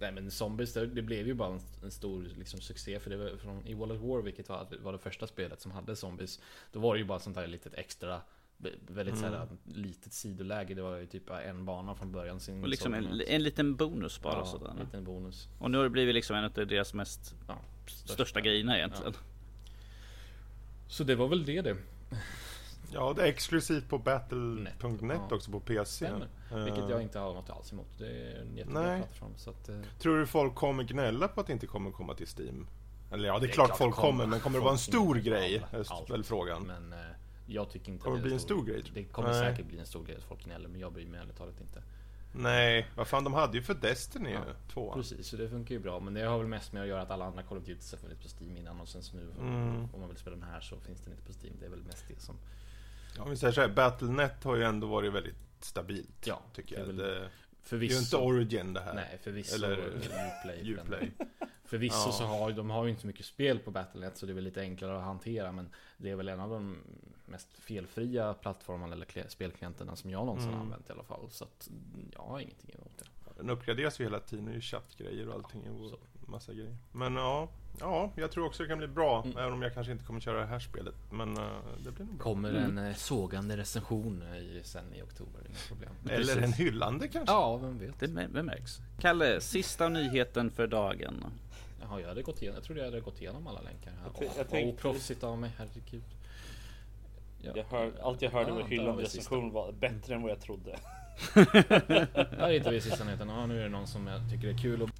Nej men Zombies, det, det blev ju bara en, en stor liksom, succé för det var från i World of War, vilket var, var det första spelet som hade Zombies. Då var det ju bara sånt där litet extra, väldigt Mm. såhär, litet sidoläge. Det var ju typ bara en bana från början. Sin Och liksom en, en liten bonus bara ja, sådär. en liten bonus. Och nu har det blivit liksom en av deras mest Ja, största grejerna egentligen. Så det var väl det det. Ja, det är exklusivt på Battle.net Ja. också på PC. Stämmer. Vilket jag inte har något alls emot. Det är en jättebra Nej. plattform. Så att, eh, Tror du folk kommer gnälla på att det inte kommer komma till Steam? Eller ja, det är, Det är klart, klart folk kommer. kommer, men kommer det vara en stor grej? Är väl frågan. men eh, jag tycker inte Kommer det bli en stor grej, tror Det kommer Nej. säkert bli en stor grej att folk gnäller. Men jag bryr mig ärligt talat inte. Nej, vad fan, de hade ju för Destiny Ja, tvåan. Precis, så det funkar ju bra. Men det har väl mest med att göra att alla andra Call of Duty har funnits på Steam innan och sen så nu Mm. om man vill spela den här så finns den inte på Steam. Det är väl mest det som... Om vi säger så här, Battle.net har ju ändå varit väldigt stabilt. Ja, tycker jag. väl- Det, Det är ju förvisso... inte Origin det här. Nej, förvisso Eller Uplay. Uplay. Förvisso Ja. så har de har ju inte så mycket spel på Battle.net så det är väl lite enklare att hantera men det är väl en av de mest felfria plattformarna eller kli- spelklienterna som jag någonsin Mm. använt i alla fall. Så att jag har ingenting emot det. Den uppgraderas ju hela tiden, det är ju chattgrejer och allting och Så. massa grejer. Men ja, ja, jag tror också det kan bli bra. Mm. Även om jag kanske inte kommer köra det här spelet. Men eh, det blir nog bra. Kommer Mm. en eh, sågande recension eh, i, sen i oktober, inga problem. Eller en hyllande kanske? Ja, vem vet. Det mär- det märks. Kalle, sista nyheten för dagen. Jaha, jag hade gått igenom, jag trodde jag hade gått igenom alla länkar här. Jag jag oproffsigt av mig, herregud. Ja. Jag hör, allt jag hörde där har hyllande recension var bättre än vad jag trodde. Där hittar vi sista nyheten. Ja, nu är det någon som jag tycker är kul och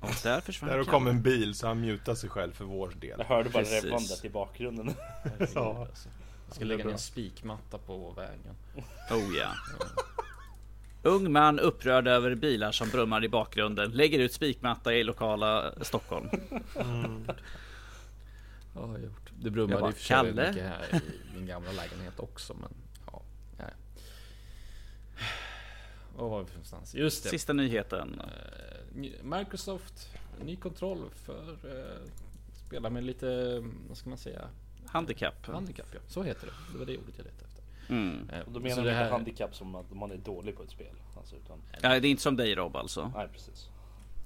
Och där försvann Där kom en bil så han mutar sig själv för vår del. Jag hörde bara Precis. revvandet i bakgrunden. Ja. alltså. Jag ska lägga ner en spikmatta på vägen. Oh ja. Ung man upprörd över bilar som brummar i bakgrunden. Lägger ut spikmatta i lokala Stockholm. Mm. Ja, jag har gjort. Det brummade i och för sig mycket här i min gamla lägenhet också, men ja. Nej. Vad var vi för någonstans? Just det. Sista nyheten. Eh, Microsoft, ny kontroll för uh, spela med lite, vad ska man säga, Handikapp. handikapp ja. Så heter det. Det var det ordet jag letade efter. Mm. Eh, Och då så menar det man här- inte handikapp som att man är dålig på ett spel. Alltså, utan, Ja, det är inte som dig Rob alltså. nej precis.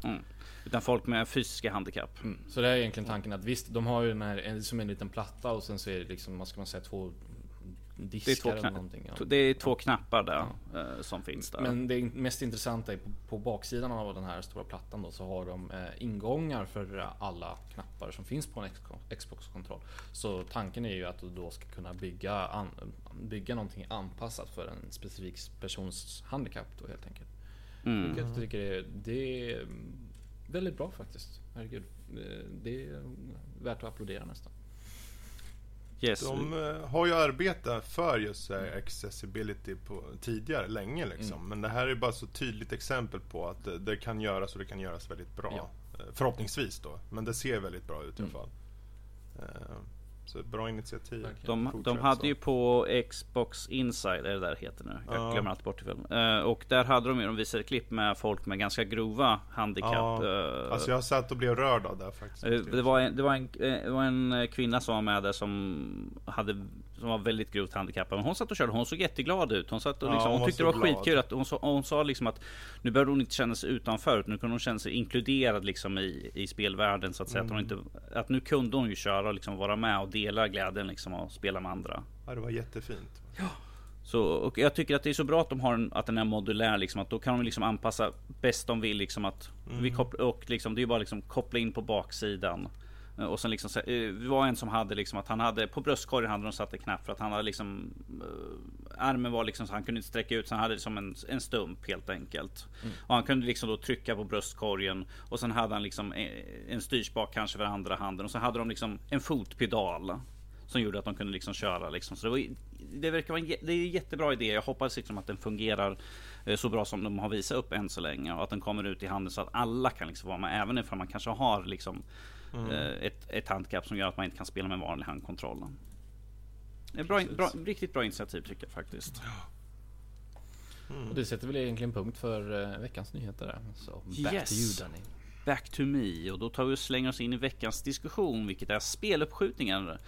Mm. Utan folk med fysiska handikapp. Mm. Så det är egentligen tanken att visst, de har ju den här, som en liten platta och sen så är det liksom, vad ska man säga, två diskar Det är två, eller någonting. Ja. det är två knappar där eh, som finns där. Men det mest intressanta är på, på baksidan av den här stora plattan då så har de eh, ingångar för alla knappar som finns på en Xbox- Xbox-kontroll. Så tanken är ju att du då ska kunna bygga, an, bygga någonting anpassat för en specifik persons handikapp då helt enkelt. Mm. Jag tycker det, det är väldigt bra faktiskt. Herregud. Eh, Det är värt att applådera nästan. Yes. De eh, har ju arbetat för just här accessibility på, tidigare, länge liksom. Mm. Men det här är bara så tydligt exempel på att det, kan göras och det kan göras väldigt bra. Ja. Eh, Förhoppningsvis då. Men det ser väldigt bra ut i alla Mm. fall. Eh, Så ett bra initiativ. Verkligen. De, de hade så. ju på Xbox Inside, är det där heter nu. Jag Ja. glömmer alltid bort det. Eh, och där hade de ju, de visade klipp med folk med ganska grova handikapp. Ja, eh, Alltså jag satt och blev rörd av det faktiskt. Eh, Det var, en, det, var en, det var en kvinna som var med där som hade som var väldigt grovt handikappad. Men hon satt och körde. Hon såg jätteglad ut. Hon, satt och Ja, liksom, hon hon var tyckte det var glad. skitkul. Att hon, sa, hon sa liksom att nu behöver hon inte känna sig utanför. utan Nu kunde hon känna sig inkluderad liksom i, i spelvärlden. Så att, säga. Att, hon Mm. inte, att nu kunde hon ju köra och liksom vara med och dela glädjen liksom, och spela med andra. Ja, det var jättefint. Så, och jag tycker att det är så bra att de har en, att den är modulär liksom, att då kan de liksom anpassa bäst de vill liksom att vi koppla, och liksom det är bara liksom koppla in på baksidan. Eh, Och sen liksom, eh, det var en som hade liksom att han hade på bröstkorgen hade de satt en knapp för att han hade liksom eh, Armen var liksom så han kunde inte sträcka ut så han hade som en, en stump helt enkelt. Och han kunde liksom då trycka på bröstkorgen och sen hade han liksom eh, en styrspak kanske för andra handen och så hade de liksom en fotpedal. Som gjorde att de kunde liksom köra liksom. Så det, var, det verkar vara en, det är en jättebra idé. Jag hoppas liksom att den fungerar så bra som de har visat upp än så länge. Och att den kommer ut i handeln så att alla kan liksom vara med. Även ifall man kanske har liksom eh, ett, ett handikapp som gör att man inte kan spela med vanlig handkontroll. Det är bra, bra, riktigt bra initiativ tycker jag faktiskt. Och det sätter väl egentligen punkt för eh, veckans nyheter där. Så back Yes. to you Danny. Back to me och då tar vi och slänger oss in i veckans diskussion vilket är speluppskjutningar.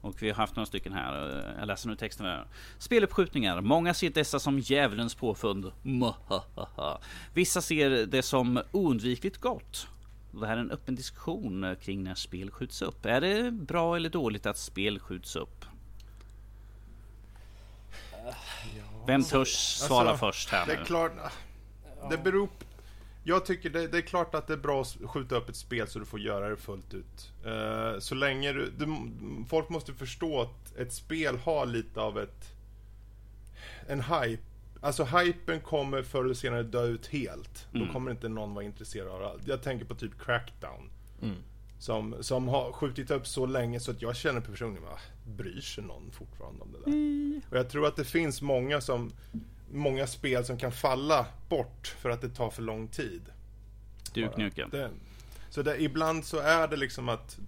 Och vi har haft några stycken här. eh, Jag läser nu texten här. Speluppskjutningar. Många ser dessa som djävulens påfund. Mhahaha. Vissa ser det som oundvikligt gott. Det här är en öppen diskussion eh, kring när spel skjuts upp. Är det bra eller dåligt att spel skjuts upp? Vem törs svara Alltså, först här Det nu? är klart. Det beror på, Jag tycker det, det är klart att det är bra att skjuta upp ett spel så du får göra det fullt ut. Eh, så länge du, du... Folk måste förstå att ett spel har lite av ett... En hype. Alltså hypen kommer förr eller senare dö ut helt. Då kommer inte någon vara intresserad av det. Jag tänker på typ Crackdown. Som, som har skjutit upp så länge så att jag känner personligen, va, bryr sig någon fortfarande om det där? Och jag tror att det finns många som Många spel som kan falla bort för att det tar för lång tid. Det, så det, ibland så är det liksom att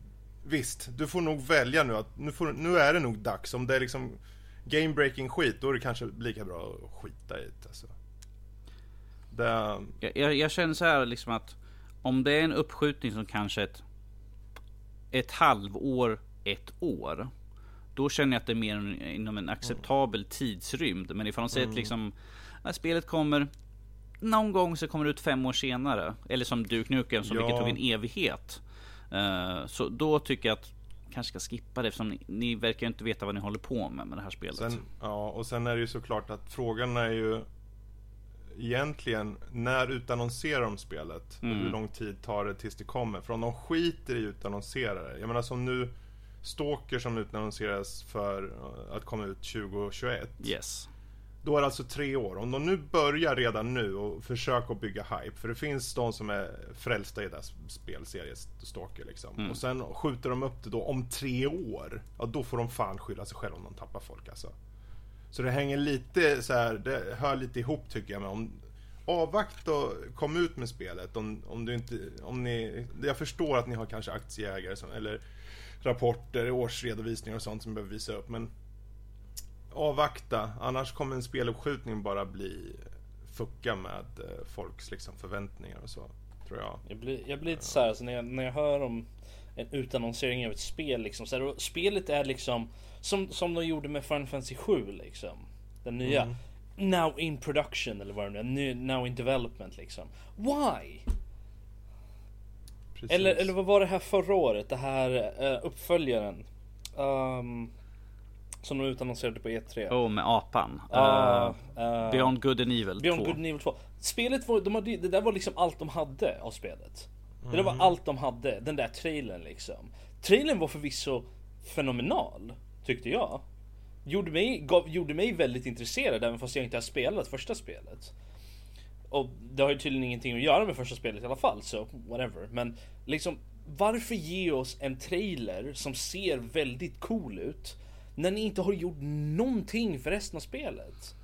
Visst, du får nog välja nu att nu, får, nu är det nog dags. Om det är liksom game breaking skit, då är det kanske lika bra att skita i det. Alltså. Det, Jag, jag, jag känner så här liksom att om det är en uppskjutning som kanske ett, ett halvår, ett år. Då känner jag att det är mer inom en acceptabel tidsrymd. Men ifall de säger att liksom när spelet kommer någon gång så kommer det ut fem år senare. Eller som Duke Nukem som Ja. vilket tog en evighet. Eh, så då tycker jag att kanske ska skippa det eftersom ni, ni verkar inte veta vad ni håller på med med det här spelet. Sen, ja, och sen är det ju såklart att frågan är ju egentligen när utannonserar de spelet? Och hur lång tid tar det tills det kommer? För om de skiter i utannonserare. Jag menar som nu Stalker som utannonseras för att komma ut 2021. Yes. Då är det alltså tre år. Om de nu börjar redan nu och försöker bygga hype. För det finns de som är frälsta i deras spelserie Stalker liksom. Och sen skjuter de upp det då om tre år. Ja då får de fan skylla sig själva om de tappar folk alltså. Så det hänger lite så här, det hör lite ihop tycker jag. Men om, avvakta och kom ut med spelet. Om, om du inte, om ni, jag förstår att ni har kanske aktieägare som, eller rapporter, årsredovisningar och sånt som behöver visa upp. Men avvakta, annars kommer en speluppskjutning bara bli fucka med eh, folks liksom, förväntningar och så. Tror jag. Jag blir, jag blir lite såhär, alltså när, jag, när jag hör om en utannonsering av ett spel liksom. Så här, spelet är liksom som, som de gjorde med Final Fantasy 7 liksom. Den nya. Mm. Now in production eller vad det nu är. Now in development liksom. Why? Precis. Eller, eller vad var det här förra året? Det här eh, uppföljaren. Ehm, som de utannonserade på E3. Oh, med apan. Eh, eh, Beyond Good and Evil Beyond 2. Good and Evil 2. Spelet var, de hade, det där var liksom allt de hade av spelet. Det där Mm. var allt de hade, den där trailern liksom. Trailern var förvisso fenomenal, tyckte jag. Gjorde mig, gav, gjorde mig väldigt intresserad även fast jag inte har spelat första spelet. Och det har ju tydligen ingenting att göra med första spelet i alla fall, så whatever. Men liksom, varför ge oss en trailer som ser väldigt cool ut när ni inte har gjort någonting för resten av spelet?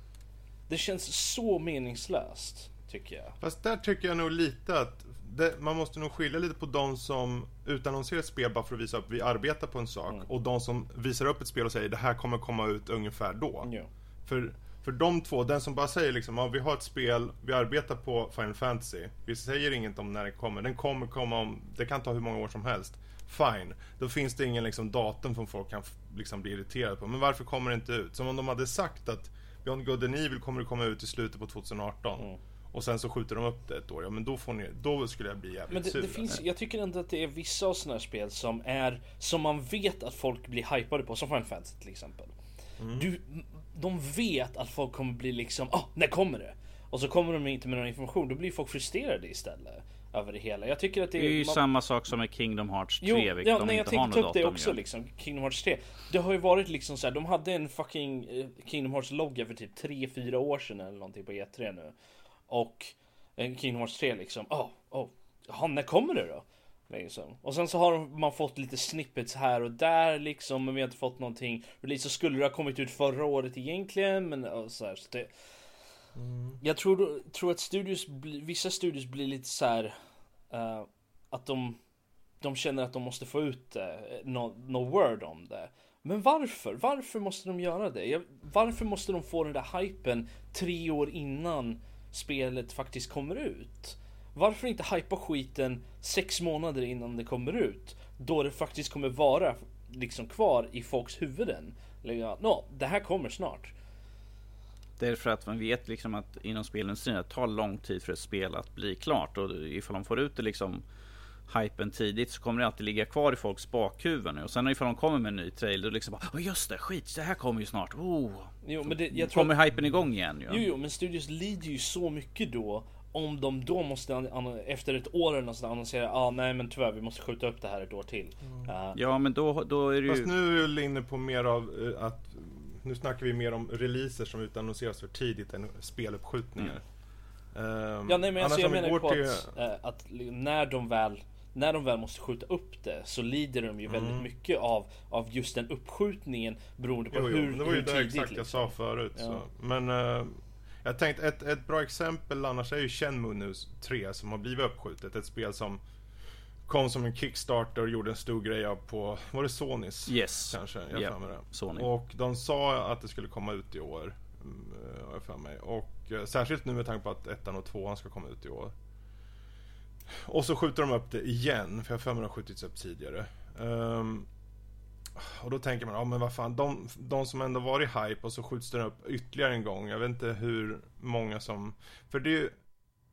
Det känns så meningslöst, tycker jag. Fast där tycker jag nog lite att det, man måste nog skilja lite på de som utannonserar ett spel bara för att visa upp vi arbetar på en sak Mm. och de som visar upp ett spel och säger det här kommer komma ut ungefär då. Ja. För, för de två, den som bara säger liksom ja, vi har ett spel, vi arbetar på Final Fantasy. Vi säger inget om när det kommer. Den kommer komma om, det kan ta hur många år som helst. Fine. Då finns det ingen liksom, datum som folk kan liksom, bli irriterade på. Men varför kommer det inte ut? Som om de hade sagt att Beyond Good and Evil kommer att komma ut i slutet på 2018. Mm. Och sen så skjuter de upp det ett år. Ja men då får ni, då skulle jag bli jävligt Men det, sur. det finns, jag tycker ändå att det är vissa av sådana här spel som är Som man vet att folk blir hypade på, som Final Fantasy till exempel du, De vet att folk kommer bli liksom, ah, när kommer det? Och så kommer de inte med någon information, då blir folk frustrerade istället Över det hela. Jag tycker att det Det är ju man- samma sak som med Kingdom Hearts 3, Jo, vilket ja, de nej, jag inte har tänkte ta upp det också ju. liksom. Kingdom Hearts 3. Det har ju varit liksom så här, de hade en fucking eh, Kingdom Hearts logga för typ 3-4 år sedan eller någonting på E3 nu. Och eh, Kingdom Hearts 3 liksom, åh, oh, oh, när kommer det då? Liksom. Och sen så har man fått lite snippets här och där liksom, men vi har inte fått någonting release. Så skulle det ha kommit ut förra året egentligen, men så här, så det, Jag tror, tror att studios, vissa studios blir lite så här eh, att de de känner att de måste få ut det, no, no word om det. Men varför? Varför måste de göra det? Jag, varför måste de få den där hypen tre år innan spelet faktiskt kommer ut? Varför inte hypa skiten sex månader innan det kommer ut? Då det faktiskt kommer vara liksom kvar i folks huvuden. Ja, no, det här kommer snart. Därför att man vet liksom att inom spelindustrin det tar lång tid för ett spel att bli klart och ifall de får ut det liksom hypen tidigt så kommer det alltid ligga kvar i folks bakhuvuden och sen ifall de kommer med en ny trailer då liksom bara just det, skit, det här kommer ju snart. Oh. Jo, men det, jag tror Kommer hypen igång igen ju. Jo, jo, men studios lider ju så mycket då om de då måste efter ett år eller något annonsera ah, nej men tyvärr vi måste skjuta upp det här ett år till. Uh, Ja men då, då är det ju... Fast nu är vi inne på mer av eh, att nu snackar vi mer om releaser som utannonseras för tidigt än speluppskjutningar. Ehm, ja nej men alltså, annars jag menar ju på till- att, eh, att li- när de väl när de väl måste skjuta upp det så lider de ju väldigt mycket av, av just den uppskjutningen beroende på Jo, jo, hur, men det var ju hur det tidigt exakt jag liksom. sa förut. Ja. Så. Men jag tänkte ett, ett bra exempel annars är ju Shenmue nu 3 som har blivit uppskjutet. Ett spel som kom som en Kickstarter och gjorde en stor grej av på, var det Sonys? Yes. Kanske, jag med det. Sony. Och de sa att det skulle komma ut i år. mm, har jag för mig. Och eh, särskilt nu med tanke på att ettan och tvåan ska komma ut i år. Och så skjuter de upp det igen, för jag har för mig att har skjutits upp tidigare. Um, och då tänker man, ja men vad fan, de, de som ändå varit hype och så skjuts den upp ytterligare en gång. Jag vet inte hur många som... För det är ju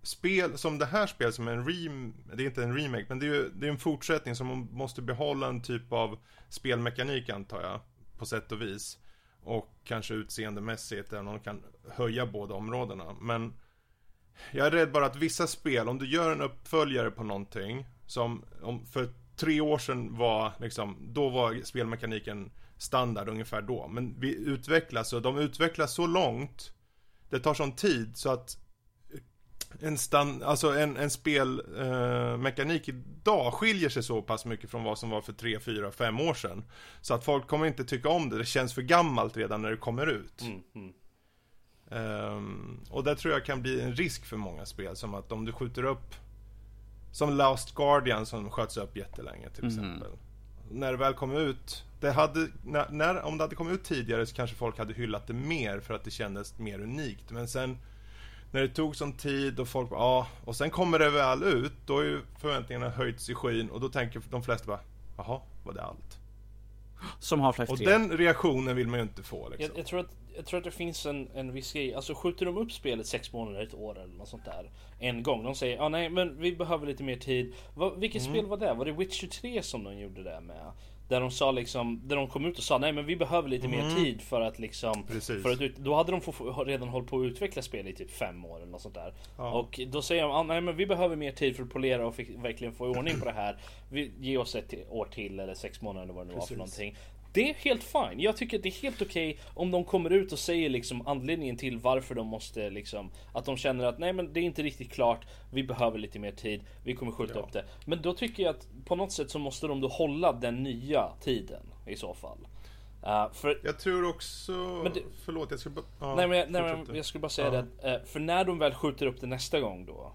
spel, som det här spelet som är en rem, det är inte en remake, men det är ju det är en fortsättning som måste behålla en typ av spelmekanik antar jag, på sätt och vis. Och kanske utseendemässigt, även om de kan höja båda områdena. Men jag är rädd bara att vissa spel, om du gör en uppföljare på någonting, som om, för tre år sedan var liksom, då var spelmekaniken standard ungefär då. Men vi utvecklas och de utvecklas så långt, det tar sån tid så att en, stand, alltså en, en spelmekanik eh, idag skiljer sig så pass mycket från vad som var för 3, 4, 5 år sedan. Så att folk kommer inte tycka om det, det känns för gammalt redan när det kommer ut. Mm, mm. Um, och det tror jag kan bli en risk för många spel, som att om du skjuter upp som Last Guardian som sköts upp jättelänge till mm. exempel. När det väl kom ut, det hade, när, när, om det hade kommit ut tidigare så kanske folk hade hyllat det mer för att det kändes mer unikt. Men sen när det tog sån tid och folk ja, och sen kommer det väl ut, då har ju förväntningarna höjts i skyn och då tänker de flesta bara, jaha, var det allt? Som Half-Life 3. Och den reaktionen vill man ju inte få liksom. jag, jag, tror att, jag tror att det finns en, en viss grej, alltså skjuter de upp spelet sex månader, ett år eller något sånt där En gång, de säger ah, nej men vi behöver lite mer tid Va, Vilket mm. spel var det? Var det Witcher 3 som de gjorde det med? Där de sa liksom, där de kom ut och sa nej men vi behöver lite mm. mer tid för att liksom Precis. för att, Då hade de redan hållit på att utveckla spel i typ fem år eller något sånt där ja. Och då säger de, ah, nej men vi behöver mer tid för att polera och fick, verkligen få ordning på det här vi, Ge oss ett år till eller sex månader eller vad det nu var för någonting det är helt fine. Jag tycker att det är helt okej okay om de kommer ut och säger liksom anledningen till varför de måste liksom Att de känner att nej men det är inte riktigt klart Vi behöver lite mer tid Vi kommer skjuta ja. upp det Men då tycker jag att på något sätt så måste de då hålla den nya tiden i så fall Uh, för, jag tror också... Det, förlåt, jag skulle bara... Uh, nej, men, nej, men jag skulle bara säga uh. det. Uh, för när de väl skjuter upp det nästa gång då.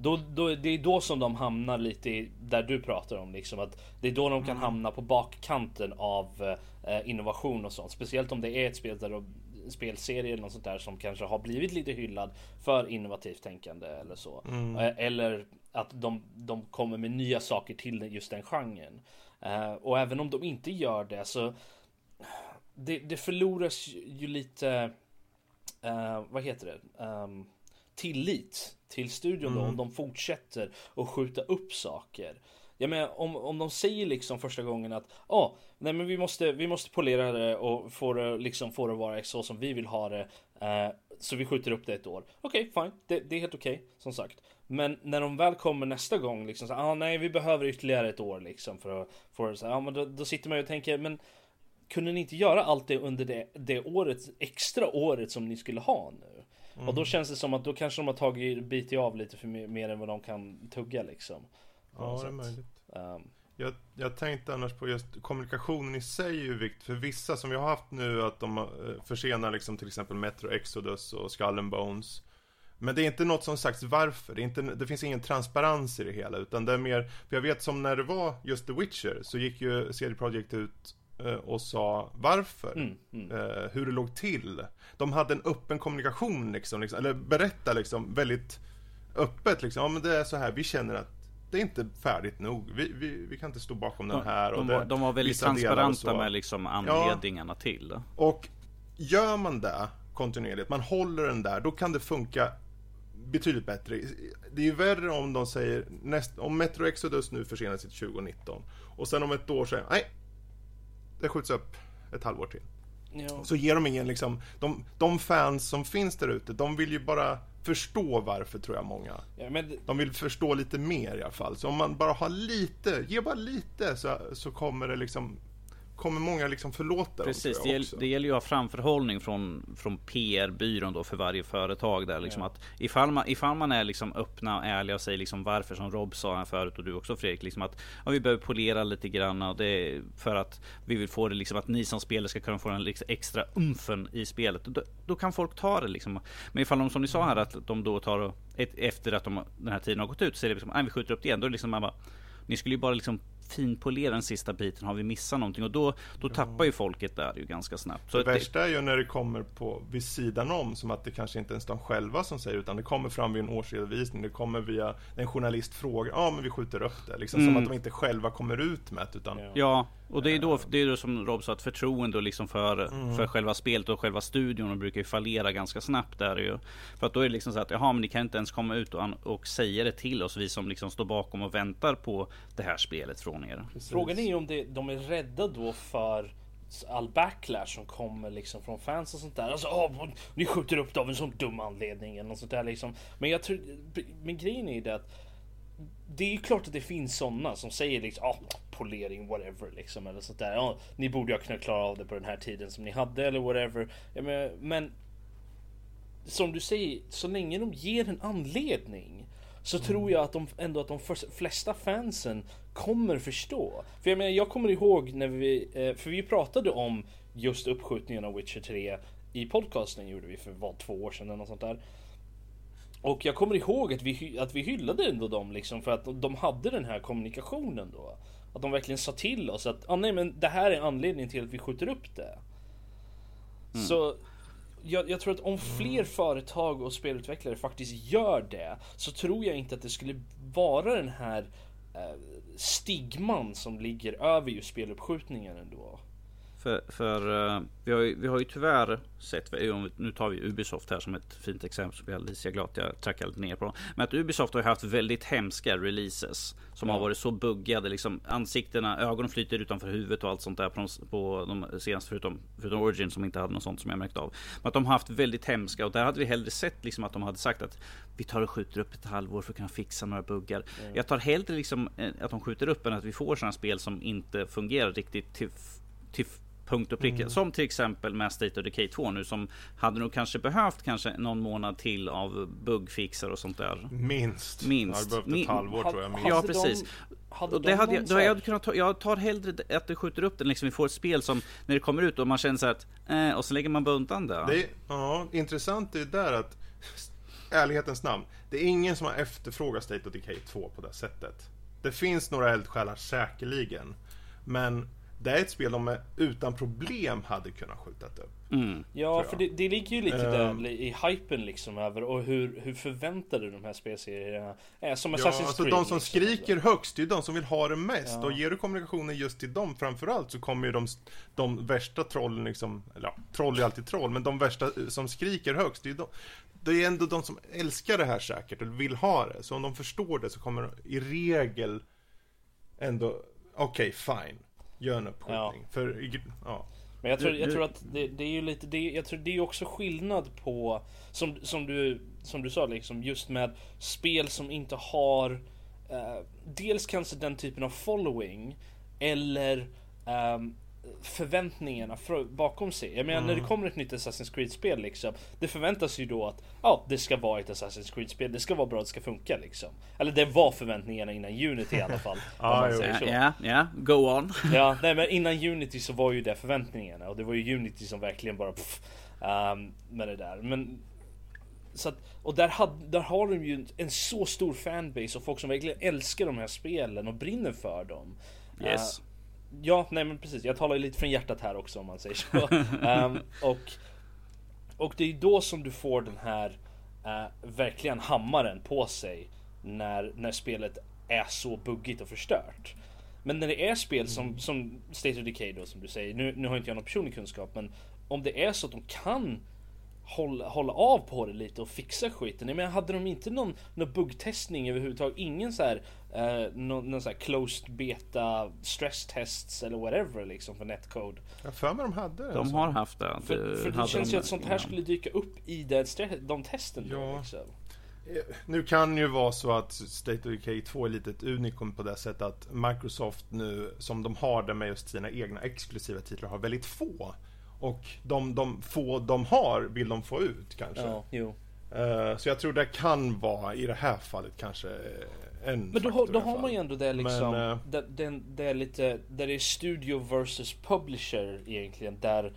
Då, då, det är då som de hamnar lite i, där du pratar om liksom att det är då de kan mm. hamna på bakkanten av eh, innovation och sånt. Speciellt om det är ett spel där de, spelserie eller något sånt där som kanske har blivit lite hyllad för innovativt tänkande eller så. Mm. Eh, eller att de, de kommer med nya saker till just den genren. Eh, och även om de inte gör det så det, det förloras ju lite, uh, vad heter det? Um, tillit till studion då, om mm. de fortsätter att skjuta upp saker. Jag menar om, om de säger liksom första gången att ja, ah, nej men vi måste, vi måste polera det och få det liksom få det att vara så som vi vill ha det. Eh, så vi skjuter upp det ett år. Okej, okay, fine, det, det, är helt okej okay, som sagt. Men när de väl kommer nästa gång liksom så ah, nej vi behöver ytterligare ett år liksom för att få det så ja men då, då sitter man ju och tänker men kunde ni inte göra allt det under det, det året, extra året som ni skulle ha nu? Mm. Och då känns det som att då kanske de har tagit bitit av lite för mer, mer än vad de kan tugga liksom. Ja, det är möjligt. Um, jag, jag tänkte annars på just kommunikationen i sig är ju viktigt för vissa som vi har haft nu att de eh, försenar liksom till exempel Metro Exodus och Skull and Bones. Men det är inte något som sagts varför, det, är inte, det finns ingen transparens i det hela utan det är mer, för jag vet som när det var just The Witcher så gick ju CD Projekt ut och sa varför, mm, mm. Eh, hur det låg till. De hade en öppen kommunikation liksom, liksom eller berätta liksom väldigt öppet liksom, ja men det är så här, vi känner att det är inte färdigt nog. Vi, vi, vi kan inte stå bakom den här. Och de, var, de var väldigt transparenta med liksom anledningarna ja, till. Och gör man det kontinuerligt, man håller den där, då kan det funka betydligt bättre. Det är ju värre om de säger, näst, om Metro Exodus nu försenas till 2019 och sen om ett år säger nej, det skjuts upp ett halvår till. Ja. Så ger de ingen liksom, de, de fans som finns där ute, de vill ju bara förstå varför tror jag många. Ja, men... De vill förstå lite mer i alla fall. Så om man bara har lite, ge bara lite så, så kommer det liksom kommer många liksom förlåta Precis, dem, det, gäll, det gäller ju att ha framförhållning från, från PR-byrån då för varje företag där liksom ja. att ifall man, ifall man är liksom öppna och ärliga och säger liksom varför som Rob sa här förut och du också Fredrik liksom att ja, vi behöver polera lite grann och det för att vi vill få det liksom att ni som spelare ska kunna få den liksom extra umfen i spelet. Då, då, kan folk ta det liksom. Men ifall de som ni sa här att de då tar och, ett, efter att de, den här tiden har gått ut så är det liksom, nej vi skjuter upp det igen. Då är det liksom man bara, ni skulle ju bara liksom finpoliera den sista biten? Har vi missat någonting? Och då, då tappar ju folket där ju ganska snabbt. Så Det värsta är ju när det kommer på vid sidan om, som att det kanske inte ens de själva som säger utan det kommer fram vid en årsredovisning, det kommer via en journalist frågar, ja men vi skjuter upp det. Liksom som Mm. att de inte själva kommer ut med det, utan Ja. Och det är då, det är då som Rob sa, att förtroende och liksom för, Mm. för själva spelet och själva studion och brukar ju fallera ganska snabbt där ju. För att då är det liksom så att, jaha men ni kan inte ens komma ut och, och säga det till oss, vi som liksom står bakom och väntar på det här spelet från er. Precis. Frågan är ju om det, de är rädda då för all backlash som kommer liksom från fans och sånt där. Alltså, åh, ni skjuter upp det av en sån dum anledning eller något sånt där liksom. Men jag tror, men grejen är ju det att det är ju klart att det finns sådana som säger liksom, ah, polering, whatever liksom eller sånt där. Ja, ni borde ju ha kunnat klara av det på den här tiden som ni hade eller whatever. Ja, men, men som du säger, så länge de ger en anledning så tror jag att de ändå att de flesta fansen kommer förstå. För jag menar, jag kommer ihåg när vi, eh, för vi pratade om just uppskjutningen av Witcher 3 i podcasten gjorde vi för vad, två år sedan eller något sånt där. Och jag kommer ihåg att vi, att vi hyllade ändå dem liksom för att de hade den här kommunikationen då. Att de verkligen sa till oss att ah, nej men det här är anledningen till att vi skjuter upp det. Så jag, jag tror att om fler företag och spelutvecklare faktiskt gör det så tror jag inte att det skulle vara den här eh, stigman som ligger över just speluppskjutningen ändå. För, för eh, vi, har ju, vi har ju tyvärr sett, nu tar vi Ubisoft här som ett fint exempel som jag är Alicia glad att jag trackar lite ner på. Men att Ubisoft har haft väldigt hemska releases som har varit så buggade, liksom ansiktena, ögonen flyter utanför huvudet och allt sånt där på de, på de senaste, förutom, förutom Origin som inte hade något sånt som jag märkt av. Men att de har haft väldigt hemska och där hade vi hellre sett liksom att de hade sagt att vi tar och skjuter upp ett halvår för att kunna fixa några buggar. Jag tar hellre liksom eh, att de skjuter upp än att vi får sådana spel som inte fungerar riktigt till, till punkt och pricka. Som till exempel med State of Decay 2 nu som hade nog kanske behövt kanske någon månad till av bugfixar och sånt där. minst. Minst. Jag har behövt ett halvår tror jag. Minst. Ja, precis. Hade Och de det hade jag, då jag kunnat ta, jag tar hellre att det skjuter upp den liksom. Vi får ett spel som när det kommer ut och man känner så här att eh, och så lägger man bara undan det. Det är, ja, intressant är där att ärlighetens namn. Det är ingen som har efterfrågat State of Decay 2 på det sättet. Det finns några eldsjälar säkerligen. Men det är ett spel de utan problem hade kunnat skjuta upp. Mm. Ja, för det, det ligger ju lite där i hypen liksom över och hur, hur förväntade de här spelserierna är. Som Ja, Assassin's alltså Creed. de som liksom. skriker högst, det är de som vill ha det mest. Ja. Och ger du kommunikationen just till dem framförallt så kommer ju de, de värsta trollen liksom, eller ja, troll är alltid troll, men de värsta eh, som skriker högst, det är, de, det är ändå de som älskar det här säkert och vill ha det. Så om de förstår det så kommer de i regel ändå, okej fine, gör en uppskjutning. För, i- ja. Men jag tror, jag tror att det, det är ju lite, det, jag tror det är också skillnad på som, som, du, som du sa liksom just med spel som inte har eh, Dels kanske den typen av following Eller ehm, förväntningarna bakom sig. Jag menar när det kommer ett nytt Assassin's Creed-spel liksom Det förväntas ju då att ja, det ska vara ett Assassin's Creed-spel, det ska vara bra, det ska funka liksom. Eller det var förväntningarna innan Unity i alla fall. Ja, Ja, ja, go on. Ja, nej men innan Unity så var ju det förväntningarna och det var ju Unity som verkligen bara pff, ehm, med det där. Men så att, och där, had, där har de ju en, så stor fanbase och folk som verkligen älskar de här spelen och brinner för dem. Yes. Eh, ja, nej men precis. Jag talar ju lite från hjärtat här också om man säger så. Ehm, och, och det är då som du får den här eh, verkligen hammaren på sig när, när spelet är så buggigt och förstört. Men när det är spel som, som State of Decay då som du säger, nu, nu har inte jag någon personlig kunskap men om det är så att de kan hålla, hålla av på det lite och fixa skiten. Jag menar, hade de inte någon, någon buggtestning överhuvudtaget? Ingen så här, eh, någon, någon så här closed beta stress tests eller whatever liksom för netcode. Jag för mig de hade det. De alltså. har haft det. För, för det känns de ju att sånt här innan. skulle dyka upp i den, de testen då Ja. liksom. Eh, Nu kan ju vara så att State of Decay 2 är lite ett unikum på det sättet att Microsoft nu, som de har det med just sina egna exklusiva titlar, har väldigt få. Och de, de få de har vill de få ut kanske. Ja, jo. Eh, så jag tror det kan vara, i det här fallet kanske, en Men då, faktor då har man ju ändå det liksom, Men, eh, det, det, det är lite, där det är studio versus publisher egentligen, där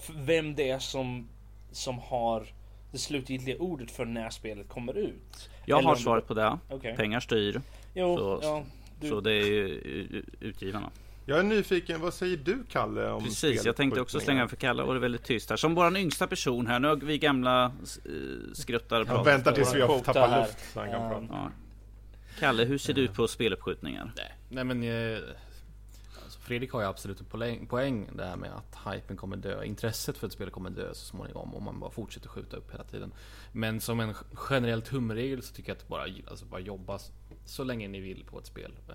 f- vem det är som, som har det slutgiltiga ordet för när spelet kommer ut. Jag Eller har svaret på det. Okej. Pengar styr. Jo, Så- ja, Du- Så det är ju utgivarna. Jag är nyfiken, vad säger du Kalle om Precis, jag tänkte också slänga för Kalle och det är väldigt tyst här. Som våran yngsta person här, nu har vi gamla eh, skruttar pratat. väntar tills vi har tappat här. luft så han kan Um, prata. Ja. Kalle, hur ser du på speluppskjutningar? Nej, nej men eh, alltså Fredrik har ju absolut en poäng, poäng det här med att hypen kommer dö. Intresset för ett spel kommer dö så småningom om man bara fortsätter skjuta upp hela tiden. Men som en generell tumregel så tycker jag att bara, alltså bara jobba så länge ni vill på ett spel. Eh,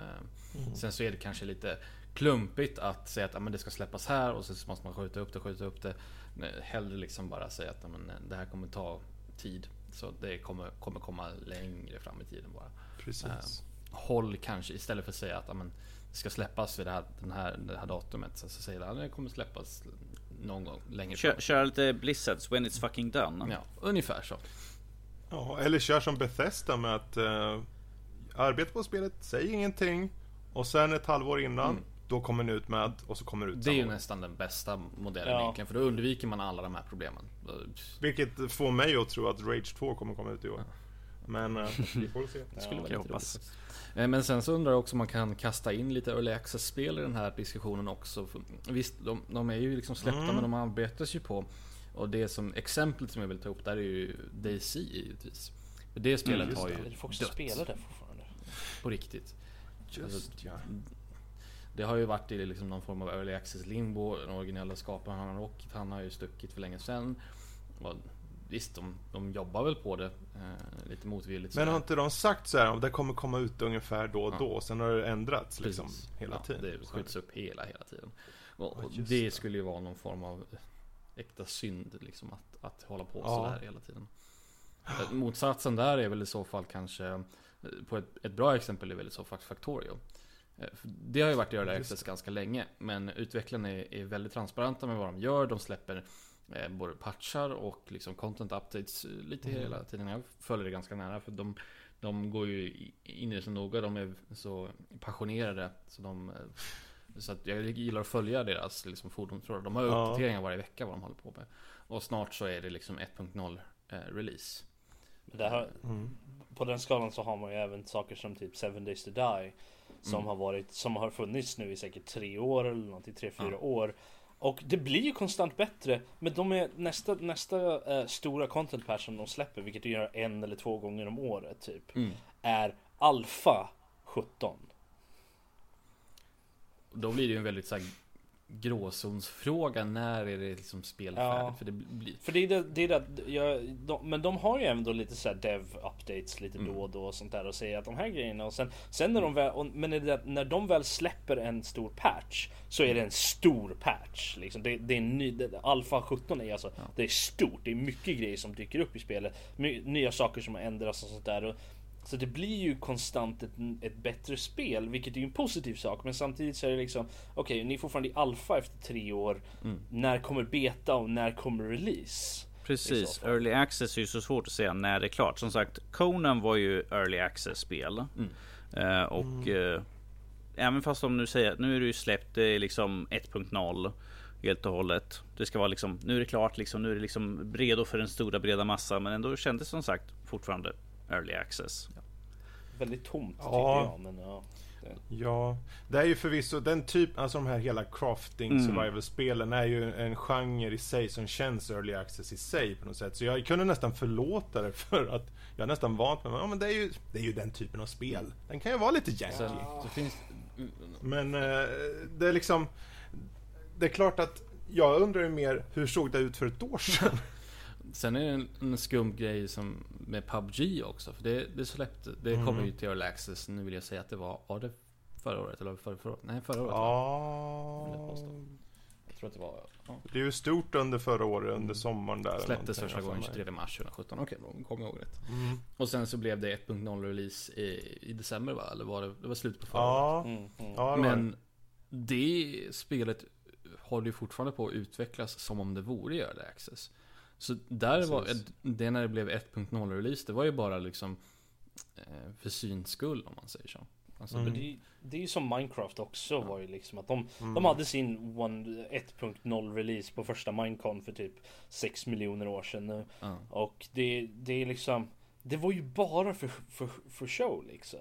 Sen så är det kanske lite klumpigt att säga att ja, men det ska släppas här och så måste man skjuta upp det, skjuta upp det. Nej, Hellre liksom bara säga att ja, men, det här kommer ta tid. Så det kommer, kommer komma längre fram i tiden bara. Precis. Håll kanske istället för att säga att ja, men, det ska släppas vid det här, den här, det här datumet. Så, så säger det att det kommer släppas någon gång längre Kör, fram. kör lite Blizzards when it's fucking done. Ja, ungefär så. Ja, eller kör som Bethesda med att uh, arbeta på spelet, säg ingenting och sen ett halvår innan, Mm. Då kommer ni ut med och så kommer det ut Det är ju år. nästan den bästa modellen Ja. egentligen. För då undviker man alla de här problemen. Vilket får mig att tro att Rage 2 kommer komma ut i år. Men uh, vi får se. Det skulle vara jag hoppas. Eh, Men sen så undrar jag också om man kan kasta in lite early access-spel i den här diskussionen också. Visst, de, de är ju liksom släppta Mm. men de arbetas ju på. Och det som exemplet som jag vill ta upp där är ju DayZ givetvis. Det spelet Mm, har ju Det är folk dött spelar det fortfarande. på riktigt. Just ja. Det har ju varit i liksom någon form av early access limbo. Den originella skaparen han Rocket, han har ju stuckit för länge sedan. Och visst, de, de jobbar väl på det eh, lite motvilligt. Men har inte de sagt så här, om det kommer komma ut ungefär då och Ja. då, sen har det ändrats liksom Precis. hela ja, tiden. Det skjuts upp hela, hela tiden. Och, och det det. skulle ju vara någon form av äkta synd liksom att, att hålla på Ja. sådär hela tiden. Eh, Motsatsen där är väl i så fall kanske eh, På ett, ett bra exempel är väl i så fall Factorio. Eh, Det har ju varit i early access ganska länge. Men utvecklarna är, är väldigt transparenta med vad de gör. De släpper eh, både patchar och liksom content updates eh, lite Mm. hela tiden. Jag följer det ganska nära för de, de går ju in i det så noga. De är så passionerade. Så, de, så att jag gillar att följa deras liksom, fordonsråd. De har Ja. uppdateringar varje vecka vad de håller på med. Och snart så är det liksom 1.0 eh, release. Har, Mm. på den skalan så har man ju även saker som typ Seven Days to Die. Som Mm. har varit, som har funnits nu i säkert tre år eller någonting, tre, fyra Ja. år. Och det blir ju konstant bättre. Men de är nästa, nästa eh, stora content patch som de släpper, vilket de gör en eller två gånger om året typ. Mm. Är Alpha 17. Då blir det ju en väldigt så här, gråzonsfråga. När är det liksom spelfärdigt? Ja. För det blir... För det är det, det, är det jag, de, men de har ju ändå lite så dev updates lite Mm. då och då och sånt där och säger att de här grejerna och sen, sen när de väl, och, men det, när de väl släpper en stor patch så är det en stor patch. Liksom. Det, det är en ny, det, Alpha 17 är alltså, Ja. det är stort, det är mycket grejer som dyker upp i spelet. My, nya saker som har ändrats och sånt där. Och, så det blir ju konstant ett, ett bättre spel, vilket är ju en positiv sak. Men samtidigt så är det liksom, okej, ni är fortfarande i alfa efter tre år. Mm. När kommer beta och när kommer release? Precis, early access är ju så svårt att säga när det är klart. Som sagt, Conan var ju early access spel. Mm. Eh, och eh, även fast de nu säger att nu är det ju släppt, det är liksom 1.0 helt och hållet. Det ska vara liksom, nu är det klart liksom, nu är det liksom redo för den stora breda massan. Men ändå kändes som sagt fortfarande early access. Väldigt tomt Ja. tyckte jag. Men ja. Ja, det är ju förvisso den typ, alltså de här hela crafting Mm. survival-spelen är ju en genre i sig som känns early access i sig på något sätt. Så jag kunde nästan förlåta det för att jag är nästan vant med, ja men det är ju, det är ju den typen av spel. Den kan ju vara lite janky. Finns... Men eh, det är liksom, det är klart att jag undrar ju mer, hur såg det ut för ett år sedan? Sen är det en, en skum grej som med PubG också. För det, det släppte, det Mm. kommer ju till Early Access. Nu vill jag säga att det var, var det förra året eller förra, förra året? Nej, förra året. Ja, jag tror att det var... Ja. det är ju stort under förra året, under sommaren där. Släpptes första gången för mig. 23 mars 2017. Okej, då kommer jag ihåg rätt. Mm. Och sen så blev det 1.0 release i, i december va? Eller var det, det var slut på förra året? Ja, Mm, mm. ja det Men det spelet håller ju fortfarande på att utvecklas som om det vore i Early Access. Så där var det när det blev 1.0 release, det var ju bara liksom eh, för syns skull om man säger så. Alltså, Mm. Men det, det är ju som Minecraft också var ju liksom att de, Mm. de hade sin one- 1.0 release på första Minecon för typ 6 miljoner år sedan nu. ja. Och det, det är liksom Det var ju bara för, för, för show liksom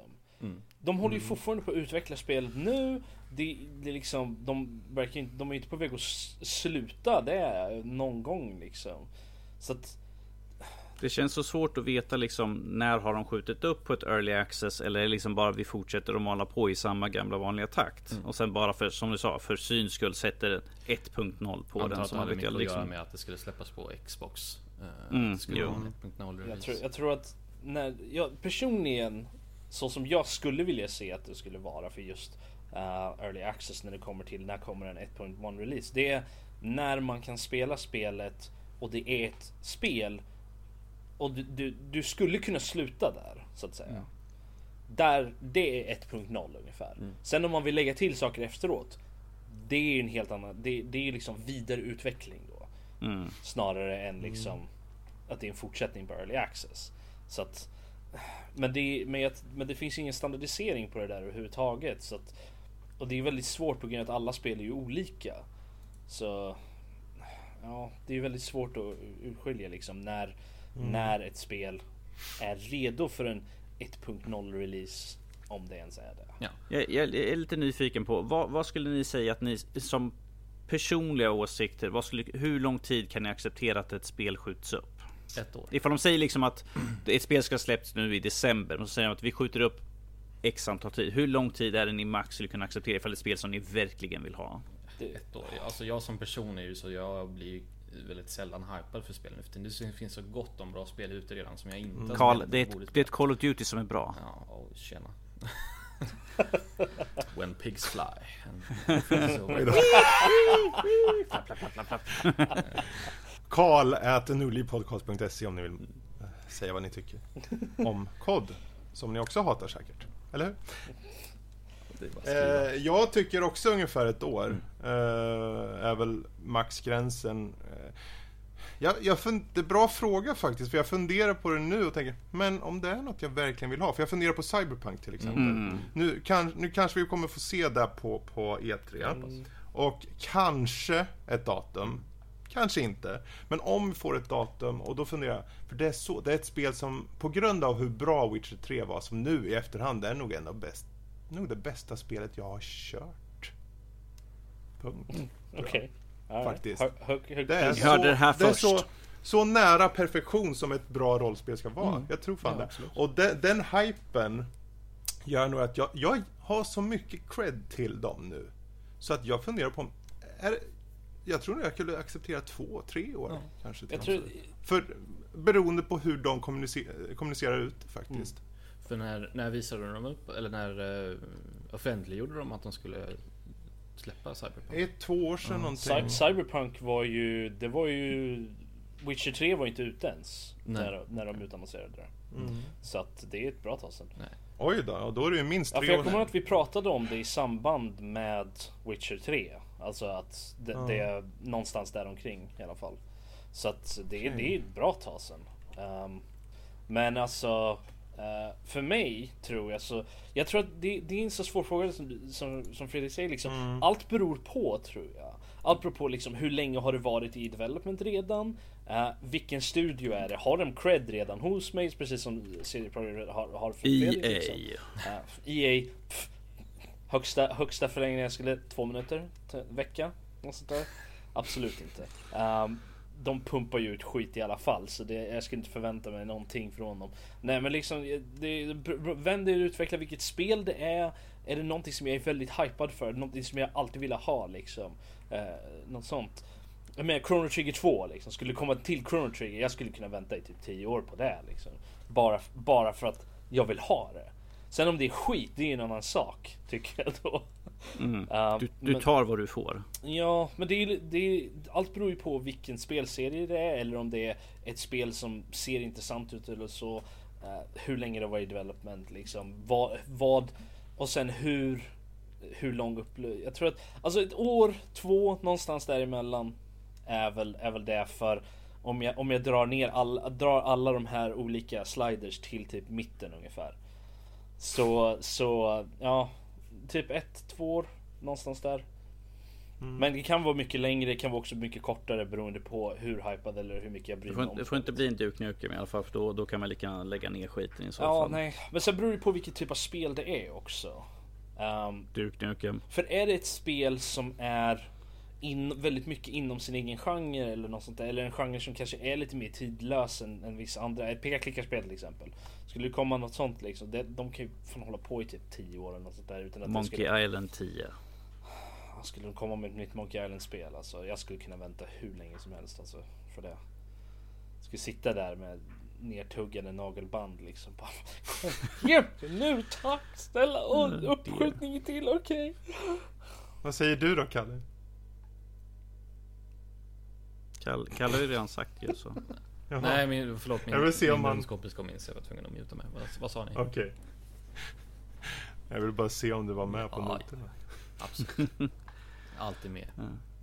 De håller ju fortfarande på att utveckla spelet nu. Det, det är liksom, de verkar inte, de är inte på väg att sluta det någon gång liksom. Så att, Det känns så svårt att veta liksom när har de skjutit upp på ett early access eller är det liksom bara vi fortsätter att mala på i samma gamla vanliga takt. Mm. Och sen bara för som du sa för syns skull sätter 1.0 på Antar den. man hade mycket att göra liksom. med att det skulle släppas på Xbox. Eh, Mm, det skulle jo. vara en 1.0 jag, release. tror, jag tror att när, jag, personligen, så som jag skulle vilja se att det skulle vara för just uh, early access när det kommer till när kommer en 1.1 release. Det är när man kan spela spelet och det är ett spel och du, du, du skulle kunna sluta där så att säga. Där, det är 1.0 ungefär. Sen om man vill lägga till saker efteråt. Det är ju en helt annan, det, det är ju liksom vidareutveckling då. Mm. Snarare än liksom att det är en fortsättning på early access. Så att, men, det, men, jag, men det finns ingen standardisering på det där överhuvudtaget. Så att, och det är väldigt svårt på grund av att alla spel är ju olika. Så ja, det är väldigt svårt att urskilja liksom när, när ett spel är redo för en 1.0 release. Om det ens är det. Ja. Jag, jag är lite nyfiken på vad, vad skulle ni säga att ni som personliga åsikter, vad skulle, hur lång tid kan ni acceptera att ett spel skjuts upp? Ett år. Ifall de säger liksom att ett spel ska släppas nu i december, och så säger de att vi skjuter upp X antal tid. Hur lång tid är det ni max skulle kunna acceptera ifall det är ett spel som ni verkligen vill ha? Ett år. Alltså jag som person är ju så jag blir väldigt sällan hypad för spel nu för. Det finns så gott om bra spel ute redan som jag inte har Karl, spelat det är, och ett, det är ett. Call of Duty som är bra. Ja, oh, tjena. When pigs fly. Karl äter nordlivpodcast.se om ni vill eh, säga vad ni tycker om kod. Som ni också hatar säkert. Eller hur? det är bara att skriva. Eh, jag tycker också ungefär ett år eh, är väl maxgränsen. Eh, jag, jag fun- det är bra fråga faktiskt, för jag funderar på det nu och tänker, men om det är något jag verkligen vill ha, för jag funderar på Cyberpunk till exempel. Mm. Nu, kan, nu kanske vi kommer få se det på, på E3. Och kanske ett datum. Kanske inte. Men om vi får ett datum och då funderar jag, för det är, så, det är ett spel som på grund av hur bra Witcher 3 var som nu i efterhand är nog ändå bäst, nog det bästa spelet jag har kört. Punkt. Okej. Ja, Faktiskt. Hö, hö, hö, Det är, Jag så, hörde det här det är så, så nära perfektion som ett bra rollspel ska vara. Jag tror fan Ja, det. absolut. Och de, den hypen gör nog att jag, jag har så mycket cred till dem nu. Så att jag funderar på om... Är, jag tror nog jag skulle acceptera två, tre år kanske. till Jag tror. För, beroende på hur de kommunicerar, kommunicerar ut faktiskt. För när, när visade de upp, eller när uh, offentliggjorde de att de skulle släppa Cyberpunk? Ett, två år sedan någonting. Cy- Cyberpunk var ju, det var ju Witcher 3 var inte ute ens Nej. när, när de utannonserade det. Mm. Så att det är ett bra tag sedan. Oj då, då är det ju minst Ja, tre för jag kommer ihåg att vi pratade om det i samband med Witcher 3. Alltså att det, Ja. det är någonstans där omkring i alla fall. Så att det, det är ett bra tag sedan. Ehm, men alltså eh, för mig tror jag så. Jag tror att det, det är en så svår fråga som, som, som Fredrik säger liksom. Mm. Allt beror på tror jag. Allt beror på liksom hur länge har det varit i development redan? Eh, vilken studio är det? Har de cred redan hos mig? Precis som serieprogrammet har, har för Fredrik, liksom. EA. Uh, EA pff, högsta, högsta förlängningen jag skulle två minuter vecka. Något sånt där. Absolut inte. Um, de pumpar ju ut skit i alla fall så det, jag skulle inte förvänta mig någonting från dem. Nej men liksom, det, vem det utvecklar, vilket spel det är. Är det någonting som jag är väldigt hypad för? Någonting som jag alltid ville ha liksom. Eh, något sånt. Jag menar Chrono Trigger 2 liksom, skulle det komma till Chrono Trigger, jag skulle kunna vänta i typ 10 år på det liksom. Bara, bara för att jag vill ha det. Sen om det är skit, det är en annan sak, tycker jag då. Mm. Um, Du, du men- tar vad du får. Ja, men det är, det är, allt beror ju på vilken spelserie det är eller om det är ett spel som ser intressant ut eller så. Eh, hur länge det var i development liksom. Vad, vad och sen hur, hur lång upplösning. Jag tror att, alltså ett år, två, någonstans däremellan är väl, är väl det för om jag, om jag drar ner all, drar alla de här olika sliders till typ mitten ungefär. Så, så ja, typ ett, två år någonstans där. Men det kan vara mycket längre, det kan vara också mycket kortare beroende på hur hypad eller hur mycket jag bryr mig om. det får inte bli en Duke Nukem i alla fall för då, då kan man lika gärna lägga ner skiten i så Ja, fall. nej. Men sen beror det på vilket typ av spel det är också. Ehm, Duke Nukem. för är det ett spel som är in, väldigt mycket inom sin egen genre eller något sånt där, eller en genre som kanske är lite mer tidlös än, än vissa andra, ett peka-klicka-spel till exempel. Skulle det komma något sånt liksom, det, de kan ju fan hålla på i typ 10 år eller något sånt där utan att Monkey skulle, Island 10. skulle de komma med ett nytt Monkey Island-spel alltså. Jag skulle kunna vänta hur länge som helst alltså för det. Skulle sitta där med nertuggade nagelband liksom. Bara, Kom igen nu tack! Snälla! Och Mm, uppskjutning till, okej? Vad säger du då Kalle? Kalle, Kalle har ju redan sagt ju så. Jaha. Nej, min, förlåt. Min, Jag vill se min om man- kom in så jag var tvungen att muta mig. Vad, vad sa ni? Okej. Jag vill bara se om du var med på Ja. noterna. Absolut. Alltid med.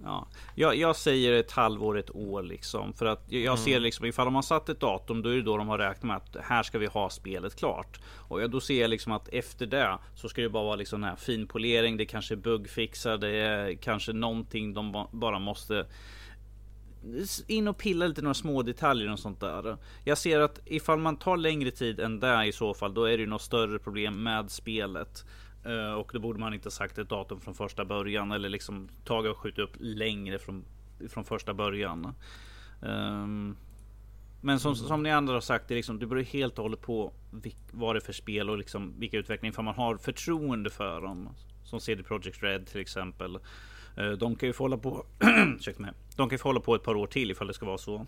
Ja. Jag, jag säger ett halvår, ett år liksom. För att jag jag ser liksom ifall de har satt ett datum då är det då de har räknat med att här ska vi ha spelet klart. Och jag, då ser jag liksom att efter det så ska det bara vara liksom den här finpolering. Det kanske är bugfixar. Det är kanske någonting de ba- bara måste in och pilla lite några små detaljer och sånt där. Jag ser att ifall man tar längre tid än det i så fall, då är det ju något större problem med spelet. Eh, och då borde man inte sagt ett datum från första början eller liksom tagit och skjutit upp längre från, från första början. Ehm, men som, som ni andra har sagt, det, liksom, det beror helt och hållet på vilk, vad det är för spel och liksom vilka utveckling. Ifall man har förtroende för dem. Som CD Projekt Red till exempel. Eh, De kan ju få hålla på ursäkta mig. De kan ju få hålla på ett par år till ifall det ska vara så.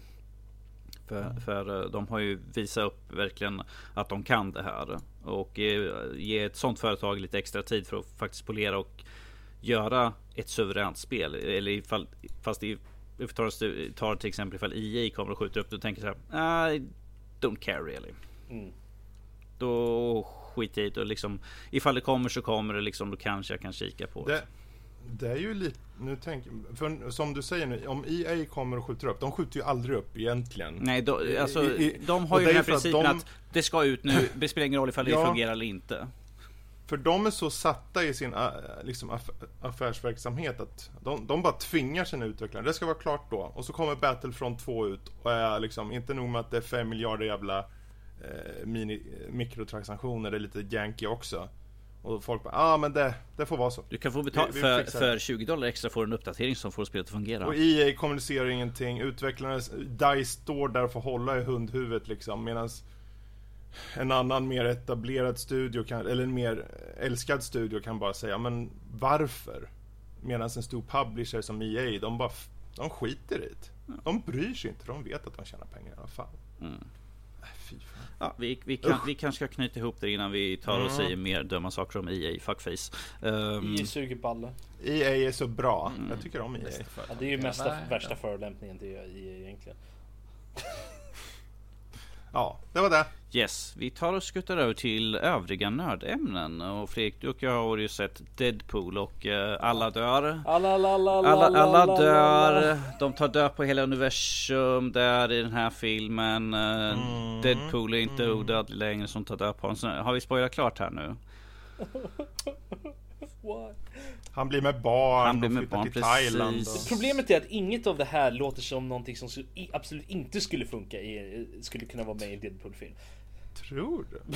För, för eh, de har ju visat upp verkligen att de kan det här. Och eh, ge ett sånt företag lite extra tid för att faktiskt polera och göra ett suveränt spel. Eller ifall, fast i, vi tar, tar till exempel ifall EA kommer och skjuter upp det och tänker så här. I don't care really. Mm. Då skiter jag i det och liksom ifall det kommer så kommer det liksom. Då kanske jag kan kika på det. Det, det är ju lite, nu tänker för som du säger nu, om EA kommer och skjuter upp, de skjuter ju aldrig upp egentligen. Nej, då, alltså, I- i- de har ju den här för att principen de- att det ska ut nu. Det spelar ingen roll ifall det Ja. fungerar eller inte. För de är så satta i sin äh, liksom, aff affärsverksamhet att de, de bara tvingar sina utvecklare. Det ska vara klart då. Och så kommer Battlefront 2 ut och är liksom, inte nog med att det är 5 miljarder jävla eh, mini, mikrotransaktioner, det är lite janky också. Och folk bara, ja ah, men det, det får vara så. Du kan få betala Vi- vi för, för det. 20 dollar extra får du en uppdatering som får spelet att fungera. Och EA kommunicerar ingenting, utvecklarna, DICE står där och får hålla i hundhuvudet liksom medan en annan mer etablerad studio kan, eller en mer älskad studio kan bara säga men varför? Medan en stor publisher som EA, de bara de skiter i det. De bryr sig inte, de vet att de tjänar pengar i alla fall. Mm. Ja, vi, vi, kan, vi kanske ska knyta ihop det innan vi tar och Mm. säger mer dumma saker om EA, fuckface. Um, I suger balle. EA är så bra, Mm. jag tycker om EA. Ja, det är ju mesta, värsta förolämpningen till EA egentligen. Ja, det var det. yes, vi tar och skuttar över till övriga nördämnen. Och Fredrik, du och jag har ju sett Deadpool och eh, alla dör. Alla, alla, alla, Alla, alla dör, de tar död på hela universum där i den här filmen. Eh, Mm, Deadpool är inte mm. odödlig längre som tar död på honom. Har vi spoilat klart här nu? What? Han blir med barn, Han blir de med barn, till Thailand. precis. Och... Problemet är att inget av det här låter som någonting som absolut inte skulle funka i, skulle kunna vara med i en Deadpool-film. Tror du?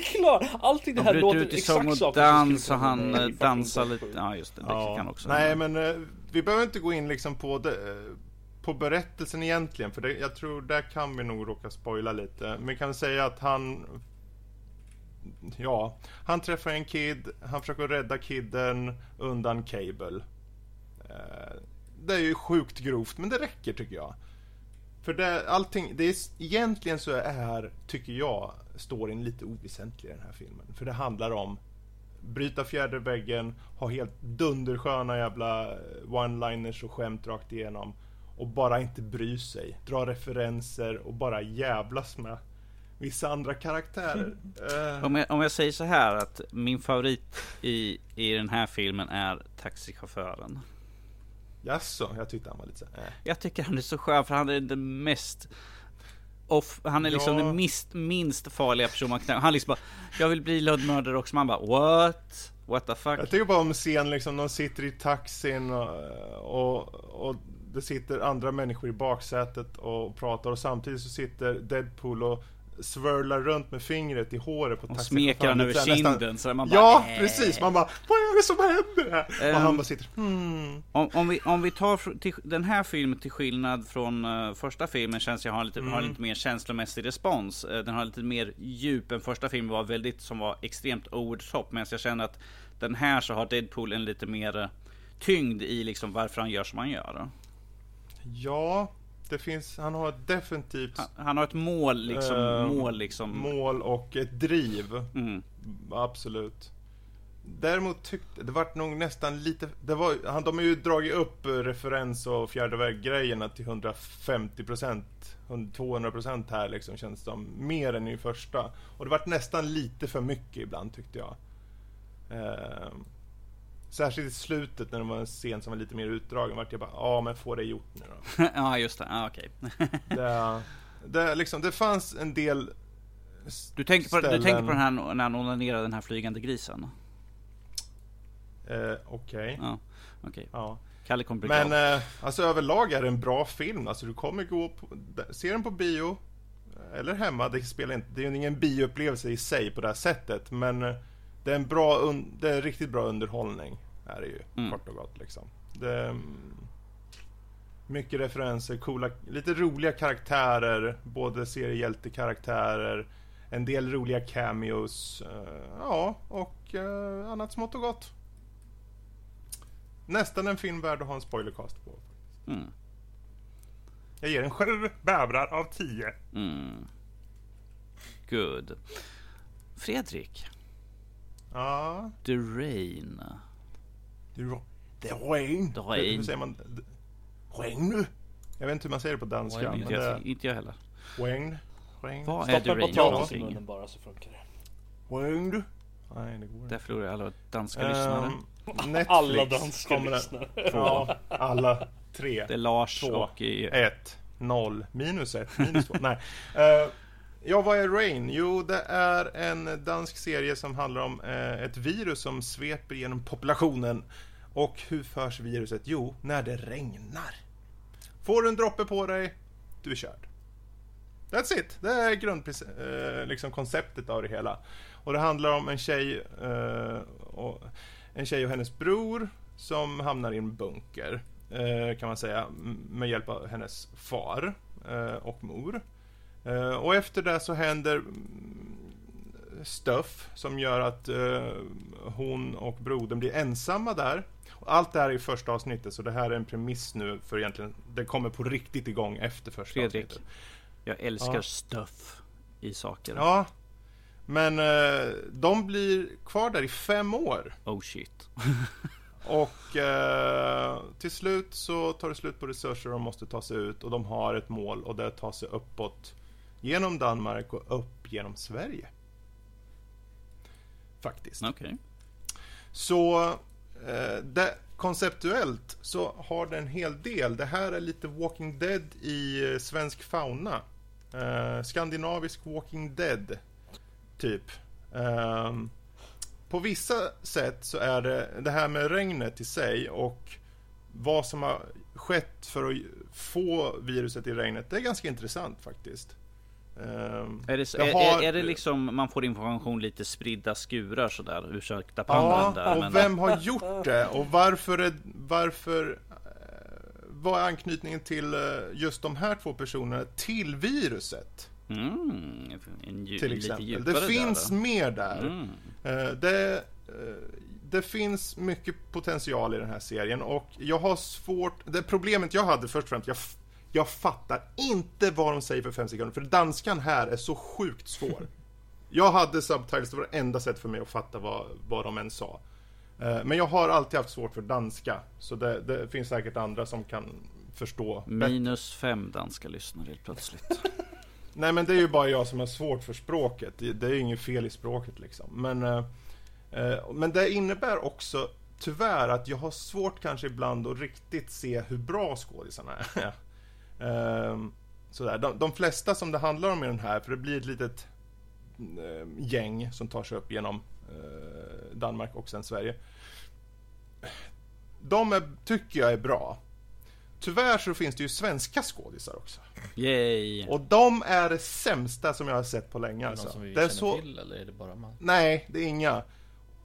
Klar! Allting det De här bryter låter ut i exakt och saker som dans skulle och han eh, dansar lite. Ja just det, det kan också. Nej men eh, vi behöver inte gå in liksom på, det, eh, på berättelsen egentligen för det, jag tror där kan vi nog råka spoila lite. Men vi kan säga att han Ja, han träffar en kid, han försöker rädda kidden undan Cable. Eh, det är ju sjukt grovt men det räcker tycker jag. För det, allting, det är, egentligen så är, tycker jag, storyn lite oväsentlig i den här filmen. För det handlar om bryta fjärde väggen, ha helt dundersköna jävla eh, one-liners och skämt rakt igenom. Och bara inte bry sig. Dra referenser och bara jävlas med vissa andra karaktärer. Eh, Om jag, om jag säger så här att min favorit i, i den här filmen är taxichauffören. jaså, jag tyckte han var lite så eh. Jag tycker han är så skön för han är den mest off, han är liksom Ja. den minst, minst farliga person man kan Han liksom bara, jag vill bli lönnmördare också. Man bara, what? What the fuck? Jag tycker bara om scen liksom, de sitter i taxin och, och, och det sitter andra människor i baksätet och pratar och samtidigt så sitter Deadpool och svörlar runt med fingret i håret på Och smeker han över kinden så man bara, Ja, äh. precis! Man bara, vad är det som händer här? och Ehm. han bara sitter, hmm. Om, om, vi, om vi tar fr- till, den här filmen till skillnad från eh, första filmen känns jag har lite, har lite mer känslomässig respons. Eh, den har lite mer djup än första filmen var väldigt, som var extremt over the top. Medan jag känner att den här så har Deadpool en lite mer eh, tyngd i liksom varför han gör som han gör. Ja, det finns, han har ett definitivt Han, han har ett mål liksom, Ehm, mål liksom. mål och ett driv. Mm. Absolut. Däremot tyckte, det vart nog nästan lite, det var, han, de har ju dragit upp eh, referens och fjärde väg-grejerna till 150%, 200% här liksom känns det som. Mer än i första. Och det vart nästan lite för mycket ibland tyckte jag. Ehm, särskilt i slutet när det var en scen som var lite mer utdragen vart jag bara, ja men få det gjort nu då. ja just det, ja, okej. Det, det, liksom, det fanns en del Du tänker, på, du tänker på den här när han onanerar den här flygande grisen? Eh, Okej. Ja, okej. Ja. Kalle kommer bli Men glad. eh, alltså överlag är det en bra film. Alltså du kommer gå på, se den på bio eller hemma. Det spelar inte, det är ju ingen bioupplevelse i sig på det här sättet. Men eh, det är en bra, un, det är riktigt bra underhållning. Är det ju, Mm. kort och gott liksom. Det mm, mycket referenser, coola, lite roliga karaktärer. Både seriehjältekaraktärer, en del roliga cameos. eh, ja, och eh, annat smått och gott. Nästan en film värd att ha en spoilercast på. Mm. Jag ger en sju bävrar av tio. Mm. Good. Fredrik. Ja, The Rain. är är rain. Är. Hur säger man? Regn? Jag vet inte hur man säger det på danska. Rain, Men Inte det jag, är inte jag heller. regn. Regn. Vad är The Stoppa Rain för potatis i någonting? munnen bara så funkar det. Regn. Nej, det går inte. Där förlorar jag alla danska lyssnare. Ehm, Netflix Alla danska lyssnare. Ja, alla tre. Det är Lars två, och... I, Ett, noll, minus ett, minus två. Nej. Eh, ja, vad är Rain? Jo, det är en dansk serie som handlar om eh, ett virus som sveper genom populationen. Och hur förs viruset? Jo, när det regnar. Får du en droppe på dig, du är körd. That's it. Det är grundkonceptet eh, liksom konceptet av det hela. Och det handlar om en tjej, eh, och, en tjej och hennes bror som hamnar i en bunker, eh, kan man säga, med hjälp av hennes far eh, och mor. Eh, och efter det så händer mm, stuff som gör att eh, hon och brodern blir ensamma där. Allt det här är i första avsnittet, så det här är en premiss nu för egentligen, det kommer på riktigt igång efter första Fredrik. avsnittet. jag älskar Ja. stuff i saker. Ja, men eh, de blir kvar där i fem år. Oh shit. Och eh, till slut så tar det slut på resurser och de måste ta sig ut och de har ett mål och det är att ta sig uppåt genom Danmark och upp genom Sverige. Faktiskt. Okej. Så eh, det, konceptuellt så har det en hel del. Det här är lite Walking Dead i eh, svensk fauna. Eh, skandinavisk Walking Dead, typ. Ehm, på vissa sätt så är det det här med regnet i sig och vad som har skett för att få viruset i regnet. Det är ganska intressant faktiskt. Ehm, Är det, har- är, är det liksom man får information lite spridda skurar sådär? Ursäkta Ja, pannan där. och men- vem har gjort det? Och varför, är, varför eh, vad är anknytningen till eh, just de här två personerna till viruset? Mm, en, dju- Till exempel. Det där, finns då. mer där. Mm. Eh, Det, det finns mycket potential i den här serien och jag har svårt... Det problemet jag hade först och främst, jag, jag fattar inte vad de säger för fem sekunder, för danskan här är så sjukt svår. Jag hade subtitles, det var det enda sätt för mig att fatta vad, vad de än sa. Eh, Men jag har alltid haft svårt för danska, så det, det finns säkert andra som kan förstå. Minus fem danska lyssnare helt plötsligt. Nej men det är ju bara jag som har svårt för språket. Det det är ju inget fel i språket liksom. Men, eh, eh, men det innebär också tyvärr att jag har svårt kanske ibland att riktigt se hur bra skådisarna är. Ehm, sådär. De, de flesta som det handlar om i den här, för det blir ett litet eh, gäng som tar sig upp genom eh, Danmark och sen Sverige. De är, tycker jag är bra. Tyvärr så finns det ju svenska skådisar också. Yay! Och de är det sämsta som jag har sett på länge Någon alltså. som vi Det är känner så... till eller är det bara man? Nej, det är inga.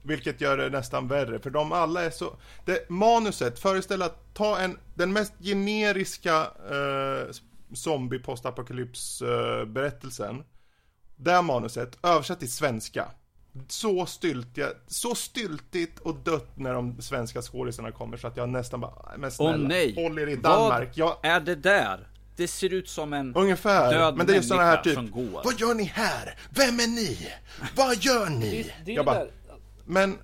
Vilket gör det nästan värre, för de alla är så... Det, manuset, föreställ att ta en, den mest generiska eh, zombie postapokalyps eh, berättelsen. Det här manuset, översatt till svenska. Så styltiga, så styltigt och dött när de svenska skådisarna kommer så att jag nästan bara, "Nej, men snälla, Åh nej! håll er i Danmark. Vad Jag, är det där? Det ser ut som en ungefär. död men det är såna här människa typ, som går. vad gör ni här? Vem är ni? Vad gör ni? Det, det är jag det bara, där, men,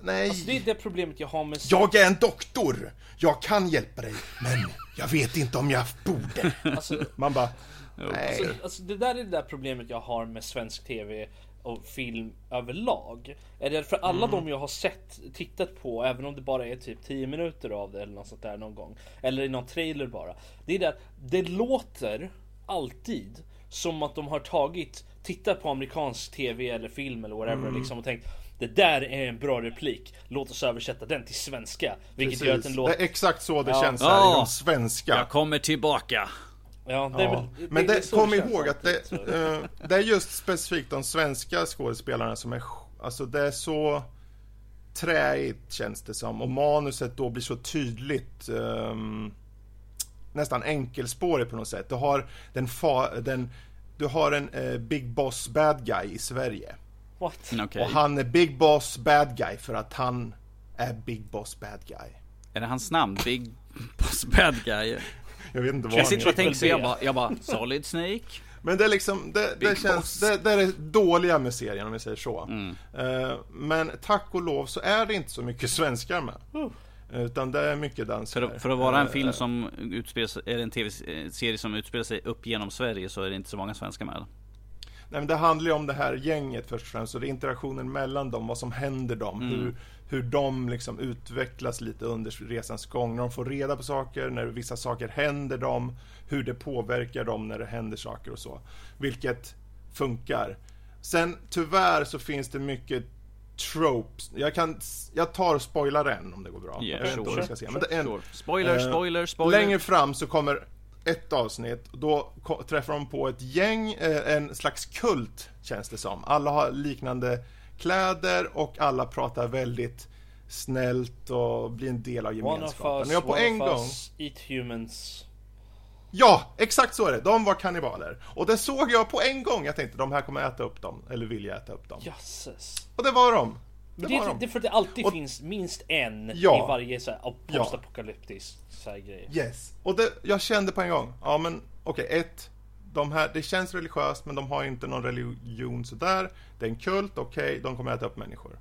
nej. alltså det är det problemet jag har med Jag är en doktor! Jag kan hjälpa dig, men jag vet inte om jag borde. Alltså, Man bara, alltså, nej. alltså det där är det där problemet jag har med svensk TV och film överlag. Är det för alla de jag har sett, tittat på, även om det bara är typ 10 minuter av det eller något sånt där någon gång. Eller i någon trailer bara. Det är det att det låter alltid som att de har tagit, tittat på amerikansk TV eller film eller whatever liksom och tänkt det där är en bra replik. Låt oss översätta den till svenska. Vilket gör att Precis. den Det låter... är exakt så det Ja. känns här Ja. inom svenska. Jag kommer tillbaka. Ja, det Ja. Men det är det, kom det känns ihåg att det, eh, det är just specifikt de svenska skådespelarna som är, alltså det är så träigt känns det som och manuset då blir så tydligt ehm, nästan enkelspårigt på något sätt. Du har den, fa, den du har en eh, Big Boss Bad Guy i Sverige. What? Okej. Och han är Big Boss Bad Guy för att han är Big Boss Bad Guy. Är det hans namn? Big Boss Bad Guy? Jag vet inte vad Jag han sitter och tänker så jag bara, jag bara Solid Snake? Men det är liksom, det, det känns, det, det är det dåliga med serien om vi säger så. Mm. Eh, men tack och lov så är det inte så mycket svenskar med. Uh. Utan det är mycket För, danskar. att- för att vara en Eh, film som utspelar sig, är en tv-serie som utspelar sig upp genom Sverige så är det inte så många svenskar med. Nej, men det handlar ju om det här gänget först och främst. Och det är interaktionen mellan dem, vad som händer dem. Mm. Hur, hur de liksom utvecklas lite under resans gång. När de får reda på saker, när vissa saker händer dem. Hur det påverkar dem när det händer saker och så. Vilket funkar. Sen tyvärr så finns det mycket tropes. Jag, kan, jag tar och spoilar en om det går bra. Yeah, jag vet inte sure. vad vi ska se. Men det är en. Spoiler, Eh, spoiler, spoiler. Längre fram så kommer ett avsnitt, då träffar de på ett gäng, eh, en slags kult känns det som. Alla har liknande kläder och alla pratar väldigt snällt och blir en del av One of gemenskapen. us, jag på en gång... us, eat humans. Ja, exakt så är det. De var kannibaler. Och det såg jag på en gång. Jag tänkte de här kommer äta upp dem, eller vilja äta upp dem. Jösses. Och det var de. Det Men det, det är för att det alltid Och- finns minst en Ja. i varje så här Ja. postapokalyptisk här grej. Yes. Och det, jag kände på en gång, ja men okej, ett, de här, det känns religiöst men de har inte någon religion sådär. Det är en kult, okej, de kommer äta upp människor.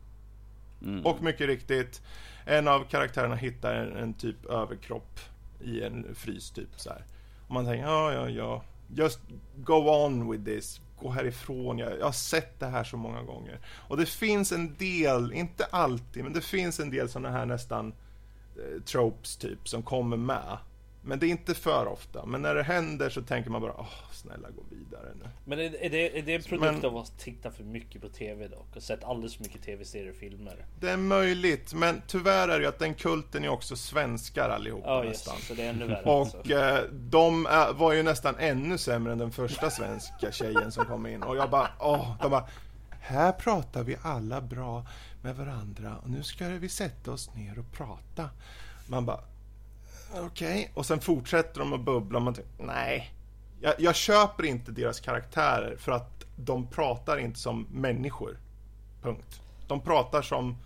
Och mycket riktigt, en av karaktärerna hittar en, en typ överkropp i en frys typ så här. Och man tänker, ja, ja, ja, just go on with this. Gå härifrån, jag, jag har sett det här så många gånger. Och det finns en del, inte alltid, men det finns en del sådana här nästan eh, tropes typ som kommer med. Men det är inte för ofta. Men när det händer så tänker man bara, åh, snälla gå vidare nu. Men är, är, det, är det en produkt Men- av att titta för mycket på TV dock? Och sett alldeles för mycket TV-serier och filmer? Det är möjligt, men tyvärr är det ju att den kulten är också svenskar allihopa just nästan. Så det är ännu värre alltså. Och eh, de är, var ju nästan ännu sämre än den första svenska tjejen som kom in. Och jag bara, åh, de bara, här pratar vi alla bra med varandra och nu ska vi sätta oss ner och prata. Man bara, okej. Och sen fortsätter de att bubbla och man tänker, nej. Jag, jag köper inte deras karaktärer för att de pratar inte som människor. Punkt. De pratar som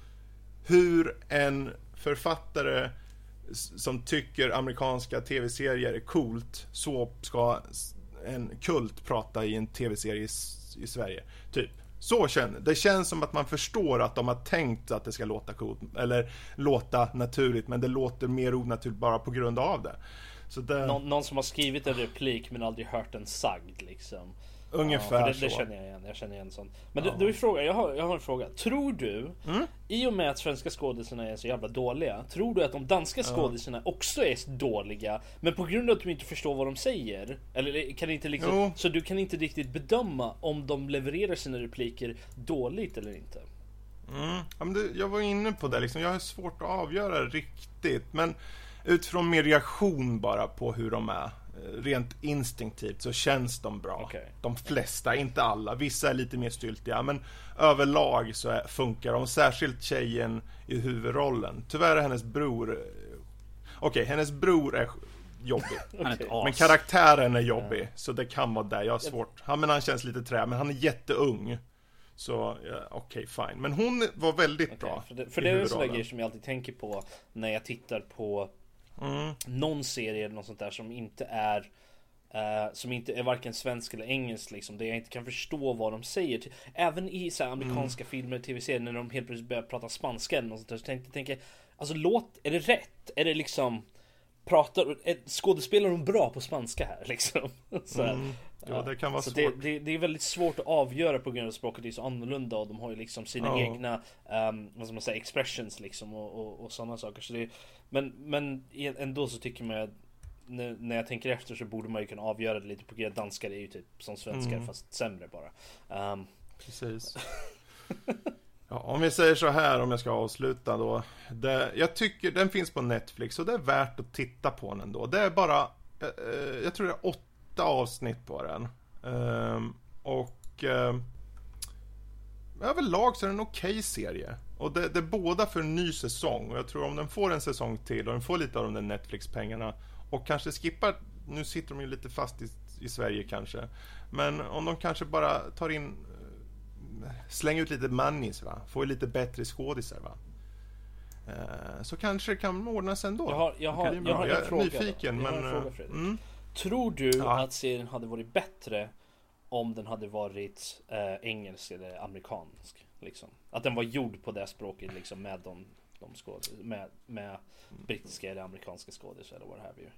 hur en författare som tycker amerikanska tv-serier är coolt, så ska en kult prata i en tv-serie i, i Sverige. Typ. Så känner Det känns som att man förstår att de har tänkt att det ska låta coolt, eller låta naturligt, men det låter mer onaturligt bara på grund av det. Så det... Någon, någon som har skrivit en replik men aldrig hört den sagd liksom ungefär ja, det, så. det känner jag igen. Jag känner igen sånt. Men Ja. du, du är frågan, jag har, jag har en fråga. Tror du, Mm? i och med att svenska skådisarna är så jävla dåliga, tror du att de danska skådisarna också är så dåliga, men på grund av att du inte förstår vad de säger, eller kan inte liksom, Jo. så du kan inte riktigt bedöma om de levererar sina repliker dåligt eller inte? Mm. Ja, men det, jag var inne på det, liksom. jag har svårt att avgöra riktigt. Men utifrån min reaktion bara på hur de är, rent instinktivt, så känns de bra. Okej. De flesta, inte alla. Vissa är lite mer styltiga, men överlag så är, funkar de. Särskilt tjejen i huvudrollen. Tyvärr är hennes bror... eh, Okej, hennes bror är jobbig. Han as. Men karaktären är jobbig, så det kan vara där. Jag har svårt. Han, men han känns lite trä, men han är jätteung. Så, ja, okej, fine. Men hon var väldigt bra. För det, för det är en sån där grej som jag alltid tänker på när jag tittar på Mm. någon serie eller något sånt där som inte är eh, som inte är varken svensk eller engelsk liksom, där jag inte kan förstå vad de säger. Även i så här, amerikanska Mm. filmer, tv-serier, när de helt plötsligt börjar prata spanska eller något sånt där, så tänkte tänker, alltså låt, är det rätt? Är det liksom, pratar, är, skådespelar de bra på spanska här liksom? Så här. Mm. Ja, det kan vara så svårt. det, det, det är väldigt svårt att avgöra på grund av språket är så annorlunda och de har ju liksom sina Ja. egna, um, vad ska man säga, expressions liksom och, och, och sådana saker. Så det, men, men ändå så tycker man att när, jag tänker efter så borde man ju kunna avgöra det lite på grund av danskar är ju typ som svenskar Mm. fast sämre bara. Um, Precis. Ja, om vi säger så här, om jag ska avsluta då. Det, jag tycker den finns på Netflix och det är värt att titta på den ändå. Det är bara, eh, eh, jag tror det är åtta avsnitt på den. Ehm, och eh, överlag så är det en okej serie. Och det, det är båda för en ny säsong. Och jag tror om den får en säsong till och den får lite av de där Netflix-pengarna och kanske skippar, nu sitter de ju lite fast i, i Sverige kanske. Men om de kanske bara tar in eh, Släng ut lite moneys va, får lite bättre skådisar va. Eh, Så kanske det kan ordnas ändå. Jag har- jag har- jag en är fråga då. nyfiken Jag har en fråga, eh, Fredrik. mm, tror du Ja. att serien hade varit bättre om den hade varit eh, engelsk eller amerikansk? Liksom? Att den var gjord på det språket liksom med de, de skådis- med, med brittiska eller amerikanska skådisar eller vad det här blir.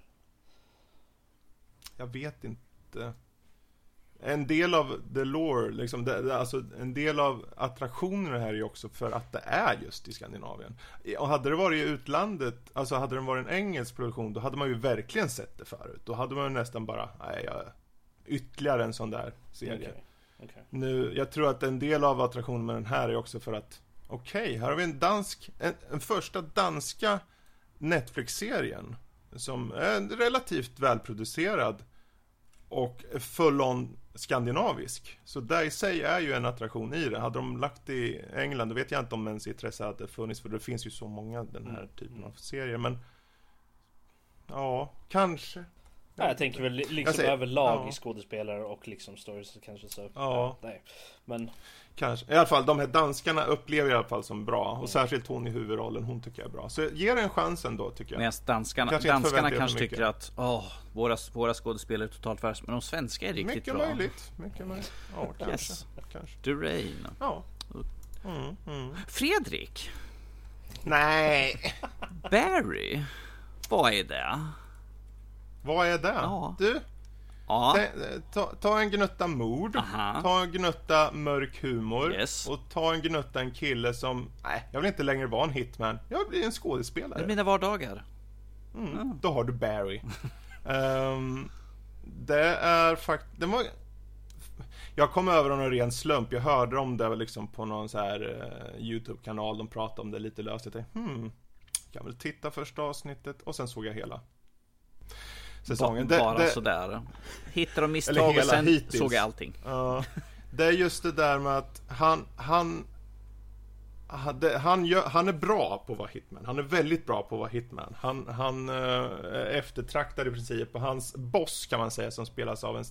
Jag vet inte. En del av the lore, liksom, det, det, alltså en del av attraktionerna här är ju också för att det är just i Skandinavien. Och hade det varit i utlandet, alltså hade det varit en engelsk produktion, då hade man ju verkligen sett det förut. Då hade man ju nästan bara, nej, jag, ytterligare en sån där serie. Okej, okej. Nu, jag tror att en del av attraktionen med den här är också för att Okej, här har vi en dansk, en, en första danska Netflix-serien Som är relativt välproducerad Och full on skandinavisk. Så det i sig är ju en attraktion i det. Hade de lagt det i England, då vet jag inte om ens intresse hade funnits För det finns ju så många den här Mm, typen av serier. Men Ja, kanske Ja, jag tänker väl li- liksom säger- överlag ja. i skådespelare och liksom stories kanske så. Ja. nej. Men Kanske. I alla fall, de här danskarna upplever jag i alla fall som bra. Mm. Och särskilt hon i huvudrollen, hon tycker jag är bra. Så ge den chansen då, tycker jag. Medan danskarna, Kanske danskarna kanske tycker att åh, våra, våra skådespelare är totalt värst, men de svenska är riktigt Mycket bra. möjligt. Mycket möjligt. Ja, kanske. Yes. kanske. Durain. Ja. Mm, mm. Fredrik, Nej! Barry. Vad är det? Vad är det? Ja. Du, Ja, ta, ta en gnutta mord, Aha. ta en gnutta mörk humor Yes. och ta en gnutta en kille som, nej, jag vill inte längre vara en hitman. Jag blir en det är skådespelare. mina vardagar. Mm, Då har du Barry. Ehm, det är faktiskt... Den var... Jag kom över av en ren slump. Jag hörde om det liksom på någon så här eh, YouTube-kanal. De pratade om det lite löst. Jag tänkte, hmm, kan väl titta första avsnittet. Och sen såg jag hela säsongen. Ba- Det- bara det- sådär. Hittar de misstag och sen hittills. såg jag allting. Ja, det är just det där med att han, han, han, gör, han är bra på att vara hitman. Han är väldigt bra på att vara hitman. Han, han eh, är eftertraktad i princip. Och hans boss kan man säga, som spelas av en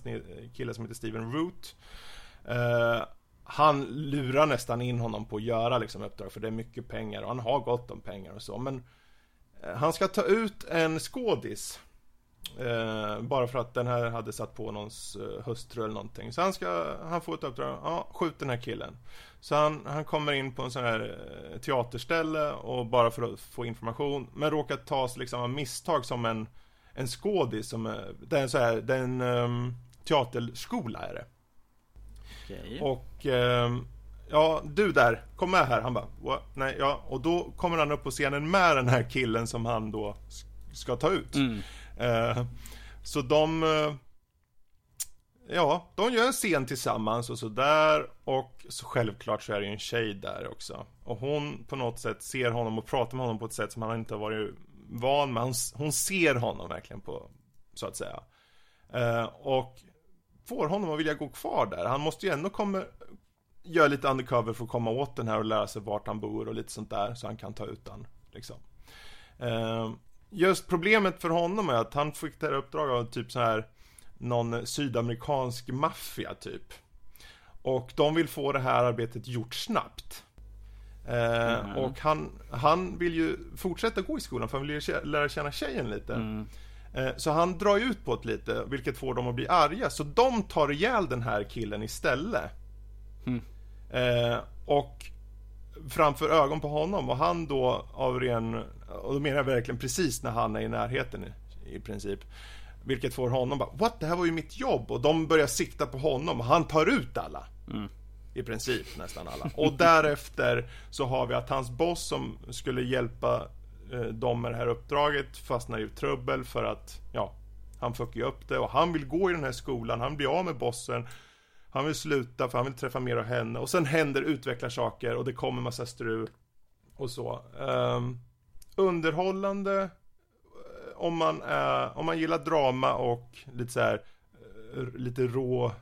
kille som heter Steven Root. Eh, han lurar nästan in honom på att göra liksom, uppdrag, för det är mycket pengar och han har gott om pengar och så. Men eh, han ska ta ut en skådis Eh, bara för att den här hade satt på någons eh, hustru eller någonting. Så han ska, han får ett uppdrag, ja, skjut den här killen. Så han, han kommer in på en sån här eh, teaterställe och bara för att få information, men råkar tas liksom av misstag som en, en skådis som är, det är en så här, det är en ehm, teaterskola är det. Okej. Och ehm, ja, du där, kom med här. Han bara, What? nej, ja. Och då kommer han upp på scenen med den här killen som han då ska ta ut. Mm. Eh, så de... Eh, ja, de gör en scen tillsammans och sådär. Och så självklart så är det ju en tjej där också. Och hon på något sätt ser honom och pratar med honom på ett sätt som han inte har varit van med. Hon, hon ser honom verkligen på, så att säga. Eh, och får honom att vilja gå kvar där. Han måste ju ändå komma, göra lite undercover för att komma åt den här och lära sig vart han bor och lite sånt där. Så han kan ta ut den, liksom. Eh, Just problemet för honom är att han fick det här uppdraget av typ så här någon sydamerikansk maffia typ. Och de vill få det här arbetet gjort snabbt. Eh, Mhm. Och han, han vill ju fortsätta gå i skolan för han vill ju lära känna tjejen lite. Mm. Eh, Så han drar ju ut på det lite, vilket får dem att bli arga. Så de tar ihjäl den här killen istället. Mm. Eh, och framför ögon på honom och han då av ren, och då menar jag verkligen precis när han är i närheten i, i princip. Vilket får honom bara, what? Det här var ju mitt jobb. Och de börjar sikta på honom och han tar ut alla. Mm. I princip nästan alla. Och därefter så har vi att hans boss som skulle hjälpa eh, dem med det här uppdraget fastnar i trubbel för att, ja, han fuckar ju upp det och han vill gå i den här skolan, han blir av med bossen. Han vill sluta för han vill träffa mer av henne och sen händer utvecklar saker och det kommer massa strul och så. Um, underhållande eh, om man, är, om man gillar drama och lite så här eh, lite rå eh,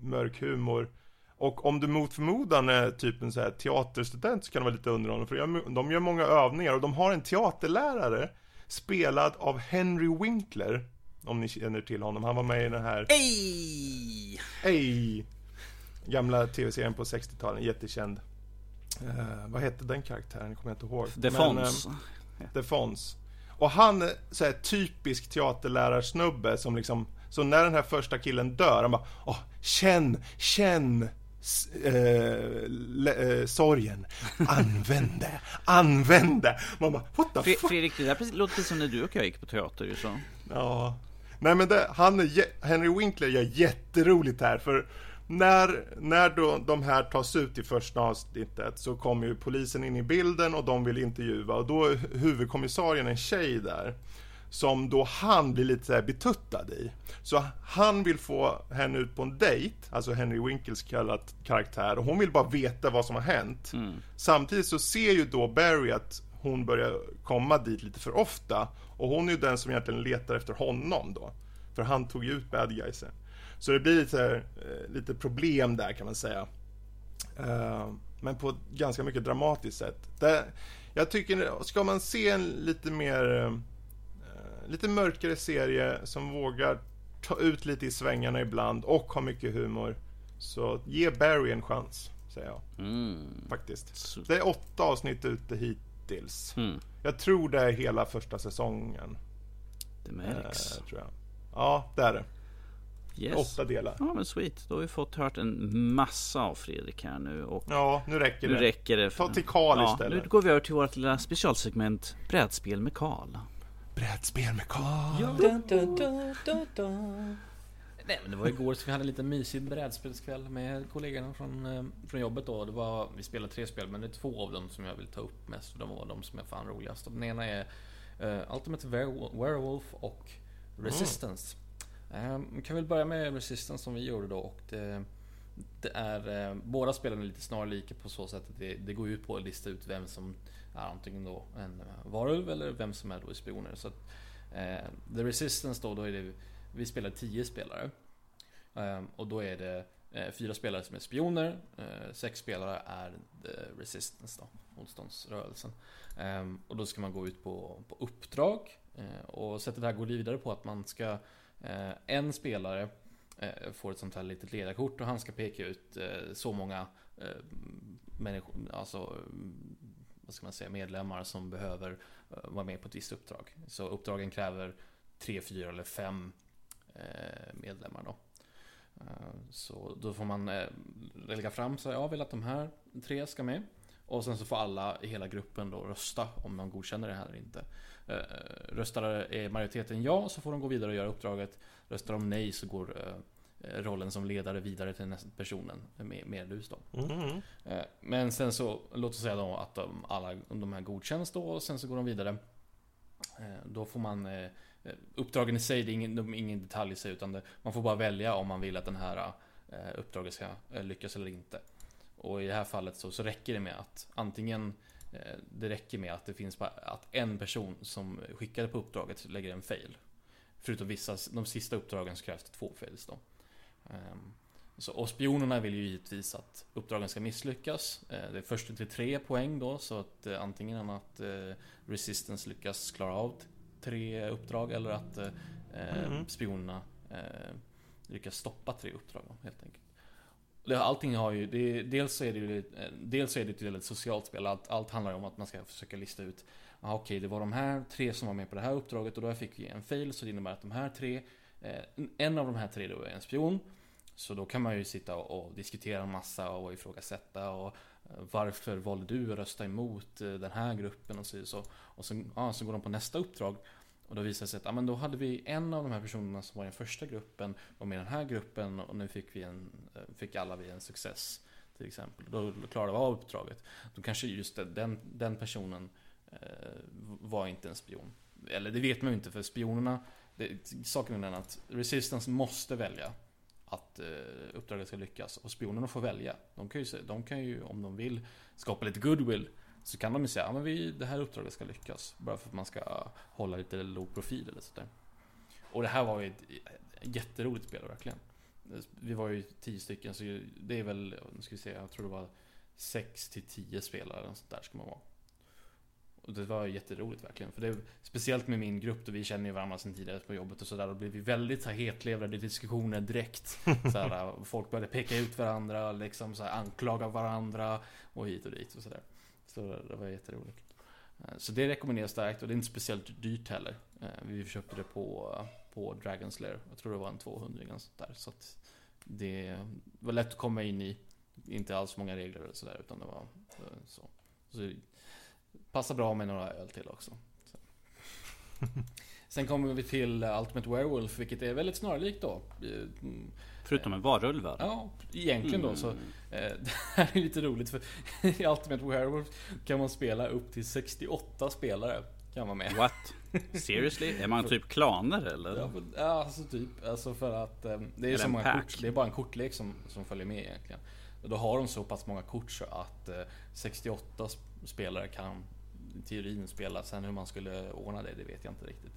mörk humor. Och om du mot förmodan är typ en så här teaterstudent så kan det vara lite underhållande för de gör många övningar och de har en teaterlärare spelad av Henry Winkler. Om ni känner till honom. Han var med i den här Ej! Ey! Gamla tv-serien på 60-talet, jättekänd. Eh, vad hette den karaktären? kommer jag inte ihåg. The Men, Fonz. eh, The Fonz. Och han är så här typisk teaterlärarsnubbe som liksom, så när den här första killen dör, han bara Åh, känn, känn eh, le, eh, sorgen. Använd det, använd det. Man bara, what the Fre- fuck? Fredrik, det där låter precis som när du och jag gick på teater ju så. Ja. Nej men det, han är, Henry Winkler gör jätteroligt här för när, när då de här tas ut i första avsnittet så kommer ju polisen in i bilden och de vill intervjua och då är huvudkommissarien en tjej där som då han blir lite så här betuttad i. Så han vill få henne ut på en dejt, alltså Henry Winkels kallat karaktär och hon vill bara veta vad som har hänt. Samtidigt så ser ju då Barry att hon börjar komma dit lite för ofta och hon är ju den som egentligen letar efter honom då. För han tog ju ut bad guysen. Så det blir lite, eh, lite problem där kan man säga. Eh, men på ett ganska mycket dramatiskt sätt. Det, jag tycker, ska man se en lite mer, eh, lite mörkare serie som vågar ta ut lite i svängarna ibland och har mycket humor. Så ge Barry en chans, säger jag Mm. faktiskt. Det är åtta avsnitt ute hittills. Mm. Jag tror det är hela första säsongen. Det Eh, märks. tror jag. Ja, det är det. Yes. Åtta delar. Ja men sweet, då har vi fått hört en massa av Fredrik här nu och Ja, nu räcker nu det. räcker det. Ta till Karl ja, istället. Nu går vi över till vårt lilla specialsegment Brädspel med Karl. Brädspel med Karl. Dun, Nej men det var igår så vi hade en liten mysig brädspelskväll med kollegorna från, eh, från jobbet då. Det var, vi spelade tre spel men det är två av dem som jag vill ta upp mest. För de var de som är fan roligast. Den ena är uh, Ultimate Werewolf och Resistance. Mm. Eh, vi kan väl börja med Resistance som vi gjorde då. Och det, det är, eh, båda spelen är lite snarlika på så sätt att det, det går ut på att lista ut vem som är antingen då en varulv eller vem som är då spioner. Så att, eh, The Resistance då, då är det, vi spelar 10 spelare. Ehm, och då är det eh, fyra spelare som är spioner, eh, sex spelare är the resistance då, motståndsrörelsen. Ehm, och då ska man gå ut på, på uppdrag. Och sättet det här går vidare på att man ska, en spelare får ett sånt här litet ledarkort och han ska peka ut så många människor, alltså vad ska man säga, medlemmar som behöver vara med på ett visst uppdrag. Så uppdragen kräver tre, fyra eller fem medlemmar då. Eh, Så då får man eh, lägga fram så jag vill att de här tre ska med. Och sen så får alla i hela gruppen då rösta om man godkänner det här eller inte. Eh, Röstar är majoriteten ja så får de gå vidare och göra uppdraget. Röstar de nej så går eh, eh, rollen som ledare vidare till nästa personen med, med lus då. Mm. Eh, Men sen så, låt oss säga då att de, alla de här godkänns då och sen så går de vidare. Eh, Då får man eh, Eh, uppdragen i sig, det är ingen, de är ingen detalj i sig utan det, man får bara välja om man vill att den här eh, uppdraget ska eh, lyckas eller inte. Och i det här fallet så, så räcker det med att antingen Det räcker med att det finns bara att en person som skickade på uppdraget lägger en fail. Förutom vissa, de sista uppdragen så krävs det två fails då. Ehm, så, och spionerna vill ju givetvis att uppdragen ska misslyckas. Det är först till tre poäng då, så att antingen att Resistance lyckas klara av tre uppdrag eller att eh, Mhm. spionerna eh, lyckas stoppa tre uppdrag helt enkelt. Allting har ju, det, dels så är det ju, eh, dels så är det ett väldigt socialt spel. Allt, allt handlar om att man ska försöka lista ut ah, Okej, det var de här tre som var med på det här uppdraget och då fick vi en fail så det innebär att de här tre eh, En av de här tre då är en spion Så då kan man ju sitta och, och diskutera en massa och ifrågasätta och varför valde du att rösta emot eh, den här gruppen och så, så Och så, ja, så går de på nästa uppdrag och då visar det sig att ja, men då hade vi en av de här personerna som var i den första gruppen var med i den här gruppen och nu fick vi en eh, Fick alla vi en success Till exempel. Då klarade vi av uppdraget. Då kanske just den, den personen eh, var inte en spion. Eller det vet man ju inte för spionerna det, Saken är den att Resistance måste välja att eh, uppdraget ska lyckas och spionerna får välja. De kan, ju, de kan ju om de vill skapa lite goodwill så kan de ju säga att ja, det här uppdraget ska lyckas. Bara för att man ska hålla lite låg profil eller sådär. Och det här var ju ett jätteroligt spel verkligen. Vi var ju tio stycken så det är väl, nu ska vi se, jag tror det var sex till tio spelare eller något sånt där ska man vara. Och det var jätteroligt verkligen. För det, speciellt med min grupp då vi känner ju varandra sedan tidigare på jobbet och sådär. Då blev vi väldigt så här, hetlevrade i diskussioner direkt. Så här, folk började peka ut varandra, liksom så här, anklaga varandra och hit och dit och sådär. Så det var jätteroligt. Eh, så det rekommenderas starkt och det är inte speciellt dyrt heller. Eh, vi köpte det på, på Dragon's Lair. Jag tror det var en 200 där. Så att det var lätt att komma in i. Inte alls många regler och sådär utan det var eh, så. så passar bra med några öl till också. Så. Sen kommer vi till Ultimate Werewolf vilket är väldigt snarlikt då. Eh, mm, Förutom en varulvar. Ja, egentligen då så. Mm. Eh, det här är lite roligt för i Ultimate Werewolf kan man spela upp till 68 spelare. Kan man med. What? Seriously? Är man typ klaner eller? Ja, alltså typ. Alltså för att eh, det är Eller så många pack. kort. Det är bara en kortlek som, som följer med egentligen. Och då har de så pass många kort så att eh, 68 sp- spelare kan teorin spela. Sen hur man skulle ordna det, det vet jag inte riktigt.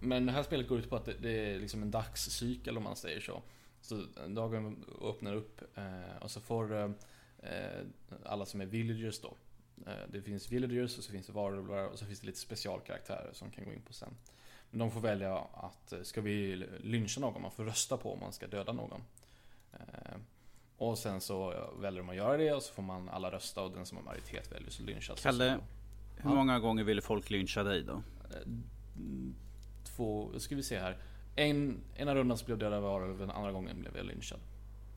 Men det här spelet går ut på att det, är liksom en dagscykel om man säger så. Så dagen öppnar upp eh, och så får eh, alla som är villagers då. Eh, det finns villagers och så finns det varulvar och så finns det lite specialkaraktärer som kan gå in på sen. Men de får välja att ska vi lyncha någon? Man får rösta på om man ska döda någon. Och sen så väljer de att göra det och så får man alla rösta och den som har majoritet väljer så lynchas. Kalle, Hur många gånger ville folk lyncha dig då? Eh, Två, ska vi se här. En, ena rundan så blev jag dödad av varulven, andra gången blev jag lynchad.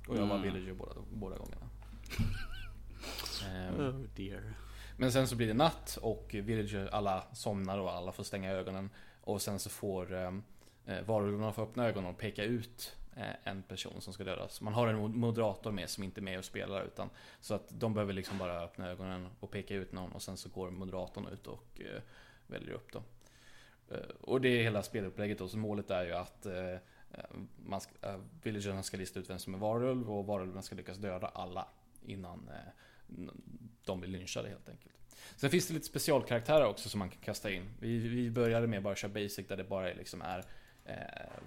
Och jag var Mm. villager båda, båda gångerna. Ehm, Oh dear. Men sen så blir det natt och villager, alla somnar och alla får stänga ögonen. Och sen så får eh, varulvarna få öppna ögonen och peka ut Eh, en person som ska dödas. Man har en moderator med som inte är med och spelar utan Så att de behöver liksom bara öppna ögonen och peka ut någon och sen så går moderatorn ut och eh, väljer upp dem. Eh, och det är hela spelupplägget då, så målet är ju att eh, eh man ska, eh, villagerna ska lista ut vem som är varulv och varulven ska lyckas döda alla innan eh, de blir lynchade helt enkelt. Sen finns det lite specialkaraktärer också som man kan kasta in. Vi, vi började med bara köra basic där det bara liksom är eh,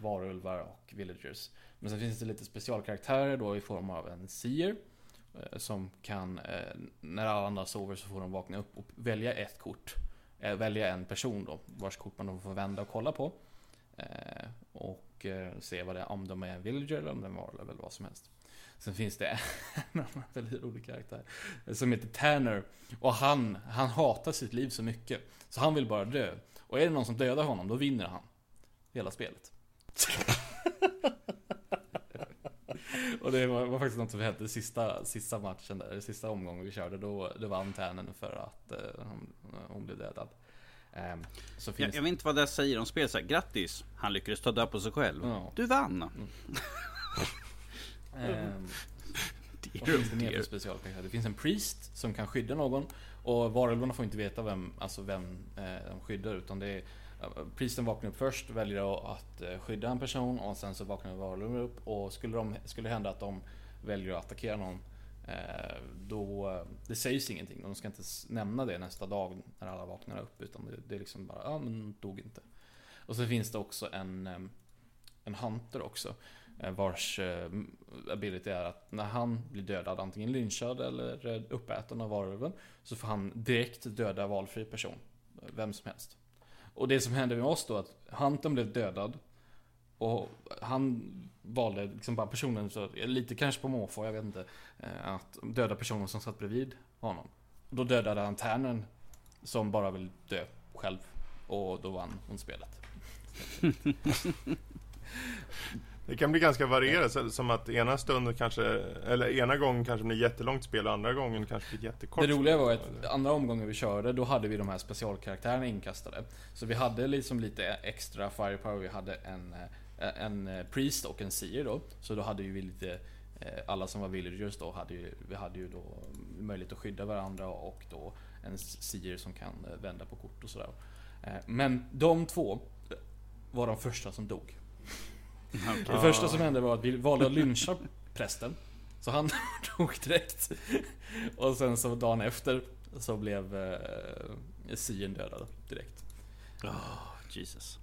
varulvar och villagers. Men sen finns det lite specialkaraktärer då i form av en seer. Eh, som kan, eh, när alla andra sover så får de vakna upp och välja ett kort. Eh, välja en person då, vars kort man då får vända och kolla på. Eh, och eh, se vad det är, om de är en villager eller om de är en varulv eller vad som helst. Sen finns det en annan väldigt rolig karaktär eh, som heter Tanner. Och han, han hatar sitt liv så mycket. Så han vill bara dö. Och är det någon som dödar honom, då vinner han. Hela spelet. Och det var, var faktiskt något som hände sista, sista matchen där, sista omgången vi körde. Då, då vann Tanner för att eh, hon, hon blev dödad. Ehm, så Jag, finns jag vet inte vad det säger om spel. Så här, Grattis! Han lyckades ta död på sig själv. Ja. Du vann! Ehm, Dear, Vad finns det mer för? Det finns en priest som kan skydda någon och varulvarna får inte veta vem, alltså vem eh, de skyddar utan det är eh, Priesten vaknar upp först, väljer att eh, skydda en person och sen så vaknar varulven upp och skulle, de, skulle det hända att de väljer att attackera någon eh, då, eh, det sägs ingenting. De ska inte nämna det nästa dag när alla vaknar upp utan det, det är liksom bara, ja men dog inte. Och så finns det också en, en hunter också. Vars ability är att när han blir dödad, antingen lynchad eller uppäten av varulven, så får han direkt döda valfri person. Vem som helst. Och det som hände med oss då, att Hunton blev dödad. Och han valde liksom bara personen, så, lite kanske på måfå, jag vet inte. Eh, att döda personen som satt bredvid honom. Då dödade han tärnen som bara vill dö själv. Och då vann hon spelet. Det kan bli ganska varierat, som att ena stunden kanske, eller ena gången kanske blir jättelångt spel och andra gången kanske blir jättekort. Det roliga var att andra omgången vi körde, då hade vi de här specialkaraktärerna inkastade. Så vi hade liksom lite extra firepower. Vi hade en, eh, en eh, priest och en seer då. Så då hade ju vi lite, eh, alla som var villagers då, hade ju, vi hade ju då möjlighet att skydda varandra och då en seer som kan vända på kort och sådär. Men de två var de första som dog. Det första som hände var att vi valde att lyncha prästen. Så han dog direkt. Och sen så dagen efter så blev eh, Sien dödad direkt. Jesus.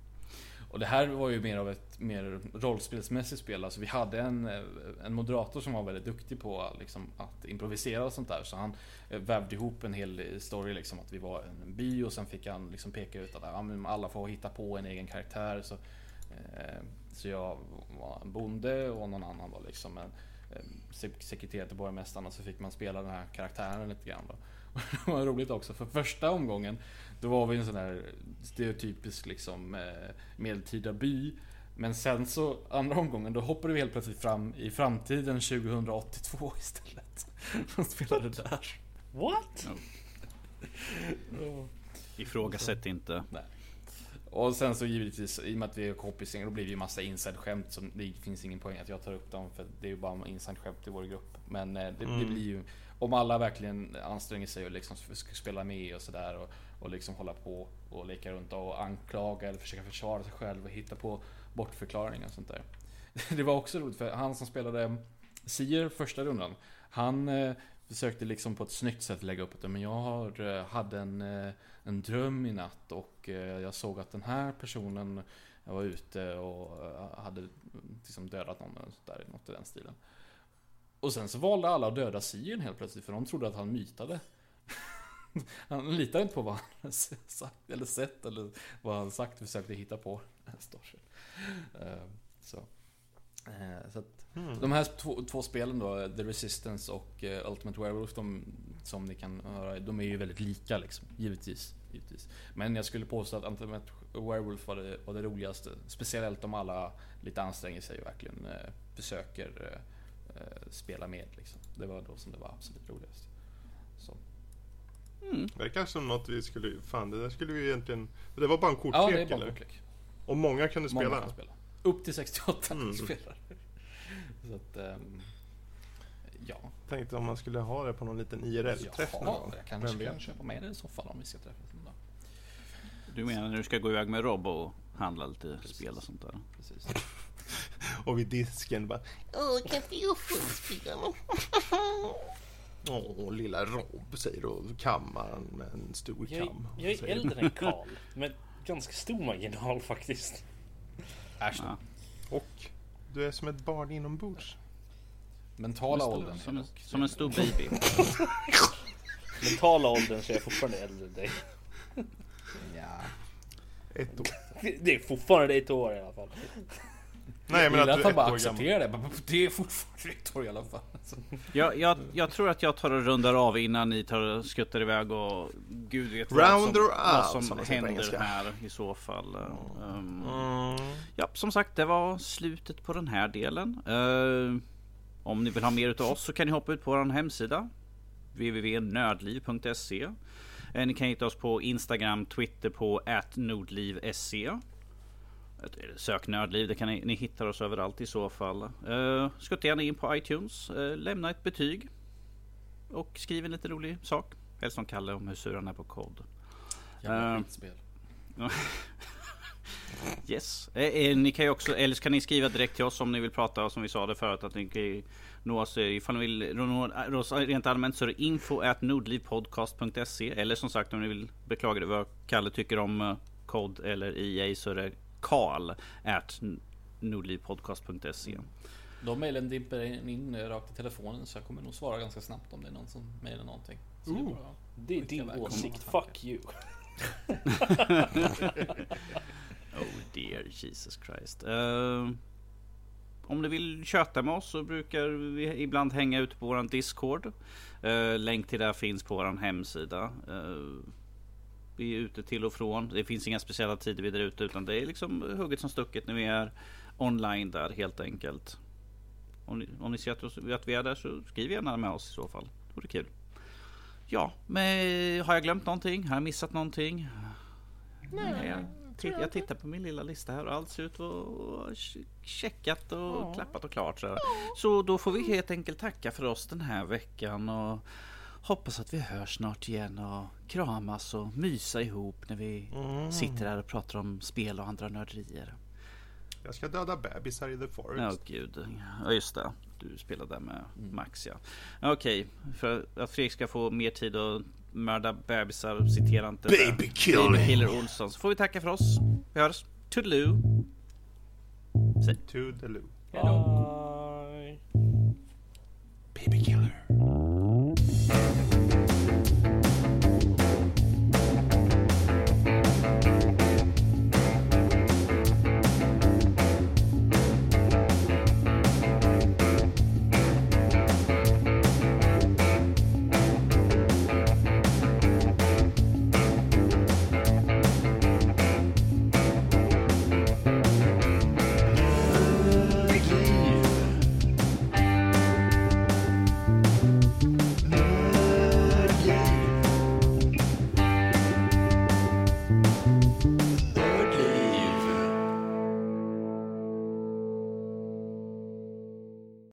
Och det här var ju mer av ett mer rollspelsmässigt spel. Alltså vi hade en, eh, en moderator som var väldigt duktig på liksom, att improvisera och sånt där. Så han eh, vävde ihop en hel story liksom att vi var en by och sen fick han liksom peka ut att alla får hitta på en egen karaktär. Så, eh, så jag var en bonde och någon annan var liksom en sek- sekreterare till borgmästaren och så fick man spela den här karaktären lite grann då. Och det var roligt också för första omgången då var vi en sån här stereotypisk liksom eh, medeltida by. Men sen så andra omgången då hoppade vi helt plötsligt fram i framtiden 2082 istället. Och spelade där. What? Ifrågasätt inte. Och sen så givetvis, i och med att vi är kompisar, då blir det ju massa inside-skämt som det finns ingen poäng att jag tar upp dem för det är ju bara inside-skämt i vår grupp. Men eh, det, det Mm. blir ju, om alla verkligen anstränger sig och liksom spela med och sådär och, och liksom hålla på och leka runt och anklaga eller försöka försvara sig själv och hitta på bortförklaringar och sånt där. Det var också roligt för han som spelade Sier första rundan, han eh, försökte liksom på ett snyggt sätt lägga upp att men jag har, eh, hade en, en dröm i natt och eh, jag såg att den här personen var ute och eh, hade liksom dödat någon där, något i den stilen. Och sen så valde alla att döda Sien helt plötsligt för de trodde att han mytade. Han litade inte på vad han sagt eller sett eller vad han sagt och försökte hitta på storyn. Eh, Så. Så att Mm. de här två, två spelen då, The Resistance och Ultimate Werewolf, de, som ni kan höra, de är ju väldigt lika liksom. Givetvis. Givetvis. Men jag skulle påstå att Ultimate Werewolf var det, var det roligaste. Speciellt om alla lite anstränger sig och verkligen eh, försöker eh, eh, spela med liksom. Det var då som det var absolut roligast. Så. Verkar som något vi skulle, fan det där skulle vi egentligen, det var bara en Ja, kortlek det är bara eller? kortlek. Och många kunde Många spela? kan spela. Upp till 68 Mm. spelare. Så att, ehm, ja. Tänkte om man skulle ha det på någon liten IRL-träff någon gång. jag kanske kan köpa med det i så fall om vi ska träffas. Du menar när du ska gå iväg med Rob och handla lite spel och sånt där? Precis. Och vid disken bara Åh, kan inte jag få spela? Åh, lilla Rob säger och kammaren med en stor Jag, kam. jag är säger. äldre än Karl. Med ganska stor marginal faktiskt. Äsch då. Ja. Och du är som ett barn inombords. Mentala åldern Som, en- som en stor baby. Mentala åldern så är jag fortfarande äldre än dig. Ett år. Det är fortfarande ett år i alla fall. Nej men att att du är han bara år gammal. accepterar det. Det är fortfarande ett år i alla fall. Jag, jag, jag tror att jag tar och rundar av innan ni tar och skuttar iväg och gud vet Round vad som, vad som händer här i så fall. Um, Mm. Ja, som sagt, det var slutet på den här delen. Eh, om ni vill ha mer utav oss så kan ni hoppa ut på vår hemsida www.nördliv.se Ni kan hitta oss på Instagram, Twitter på atnordlivse Sök Nördliv, det kan ni, ni hittar oss överallt i så fall. Uh, skutta gärna in på iTunes, uh, lämna ett betyg. Och skriv en lite rolig sak. Helst som Kalle om hur sur han är på kod. Jävla Eh, skitspel. Yes. Eh, eh, ni kan ju också, eller så kan ni skriva direkt till oss om ni vill prata, som vi sa det förut, att ni kan nå oss eh, ifall ni vill nå oss rent allmänt så är det info at nordlivpodcast.se eller som sagt om ni vill beklaga det vad Kalle tycker om eh, kod eller EA så är det karl at nordlivpodcast.se. De mejlen dimper in rakt i telefonen så jag kommer nog svara ganska snabbt om det är någon som mejlar någonting. Det är din åsikt, fuck you. Oh dear Jesus Christ. Eh, om ni vill köta med oss så brukar vi ibland hänga ute på våran Discord. Eh, länk till det finns på våran hemsida. Eh, vi är ute till och från. Det finns inga speciella tider vi är ute utan det är liksom hugget som stucket när vi är online där helt enkelt. Om ni, om ni ser att, att vi är där så skriv gärna med oss i så fall. Det vore kul. Ja, men har jag glömt någonting? Har jag missat någonting? Nej, jag, titt, jag tittar på min lilla lista här och allt ser ut att checkat och klappat och klart. Så, så då får vi helt enkelt tacka för oss den här veckan och hoppas att vi hörs snart igen och kramas och mysa ihop när vi sitter här och pratar om spel och andra nörderier. Jag ska döda bebisar i The Forest. Ja, gud. Ja, just det. Du spelade där med Max, ja. Okej, för att Fredrik ska få mer tid att mörda bebisar, citera inte Baby Killer. Baby Killer Olsson. Så får vi tacka för oss. Vi hörs. Toodaloo. Säg. Toodaloo. Hello. Bye. Baby Killer.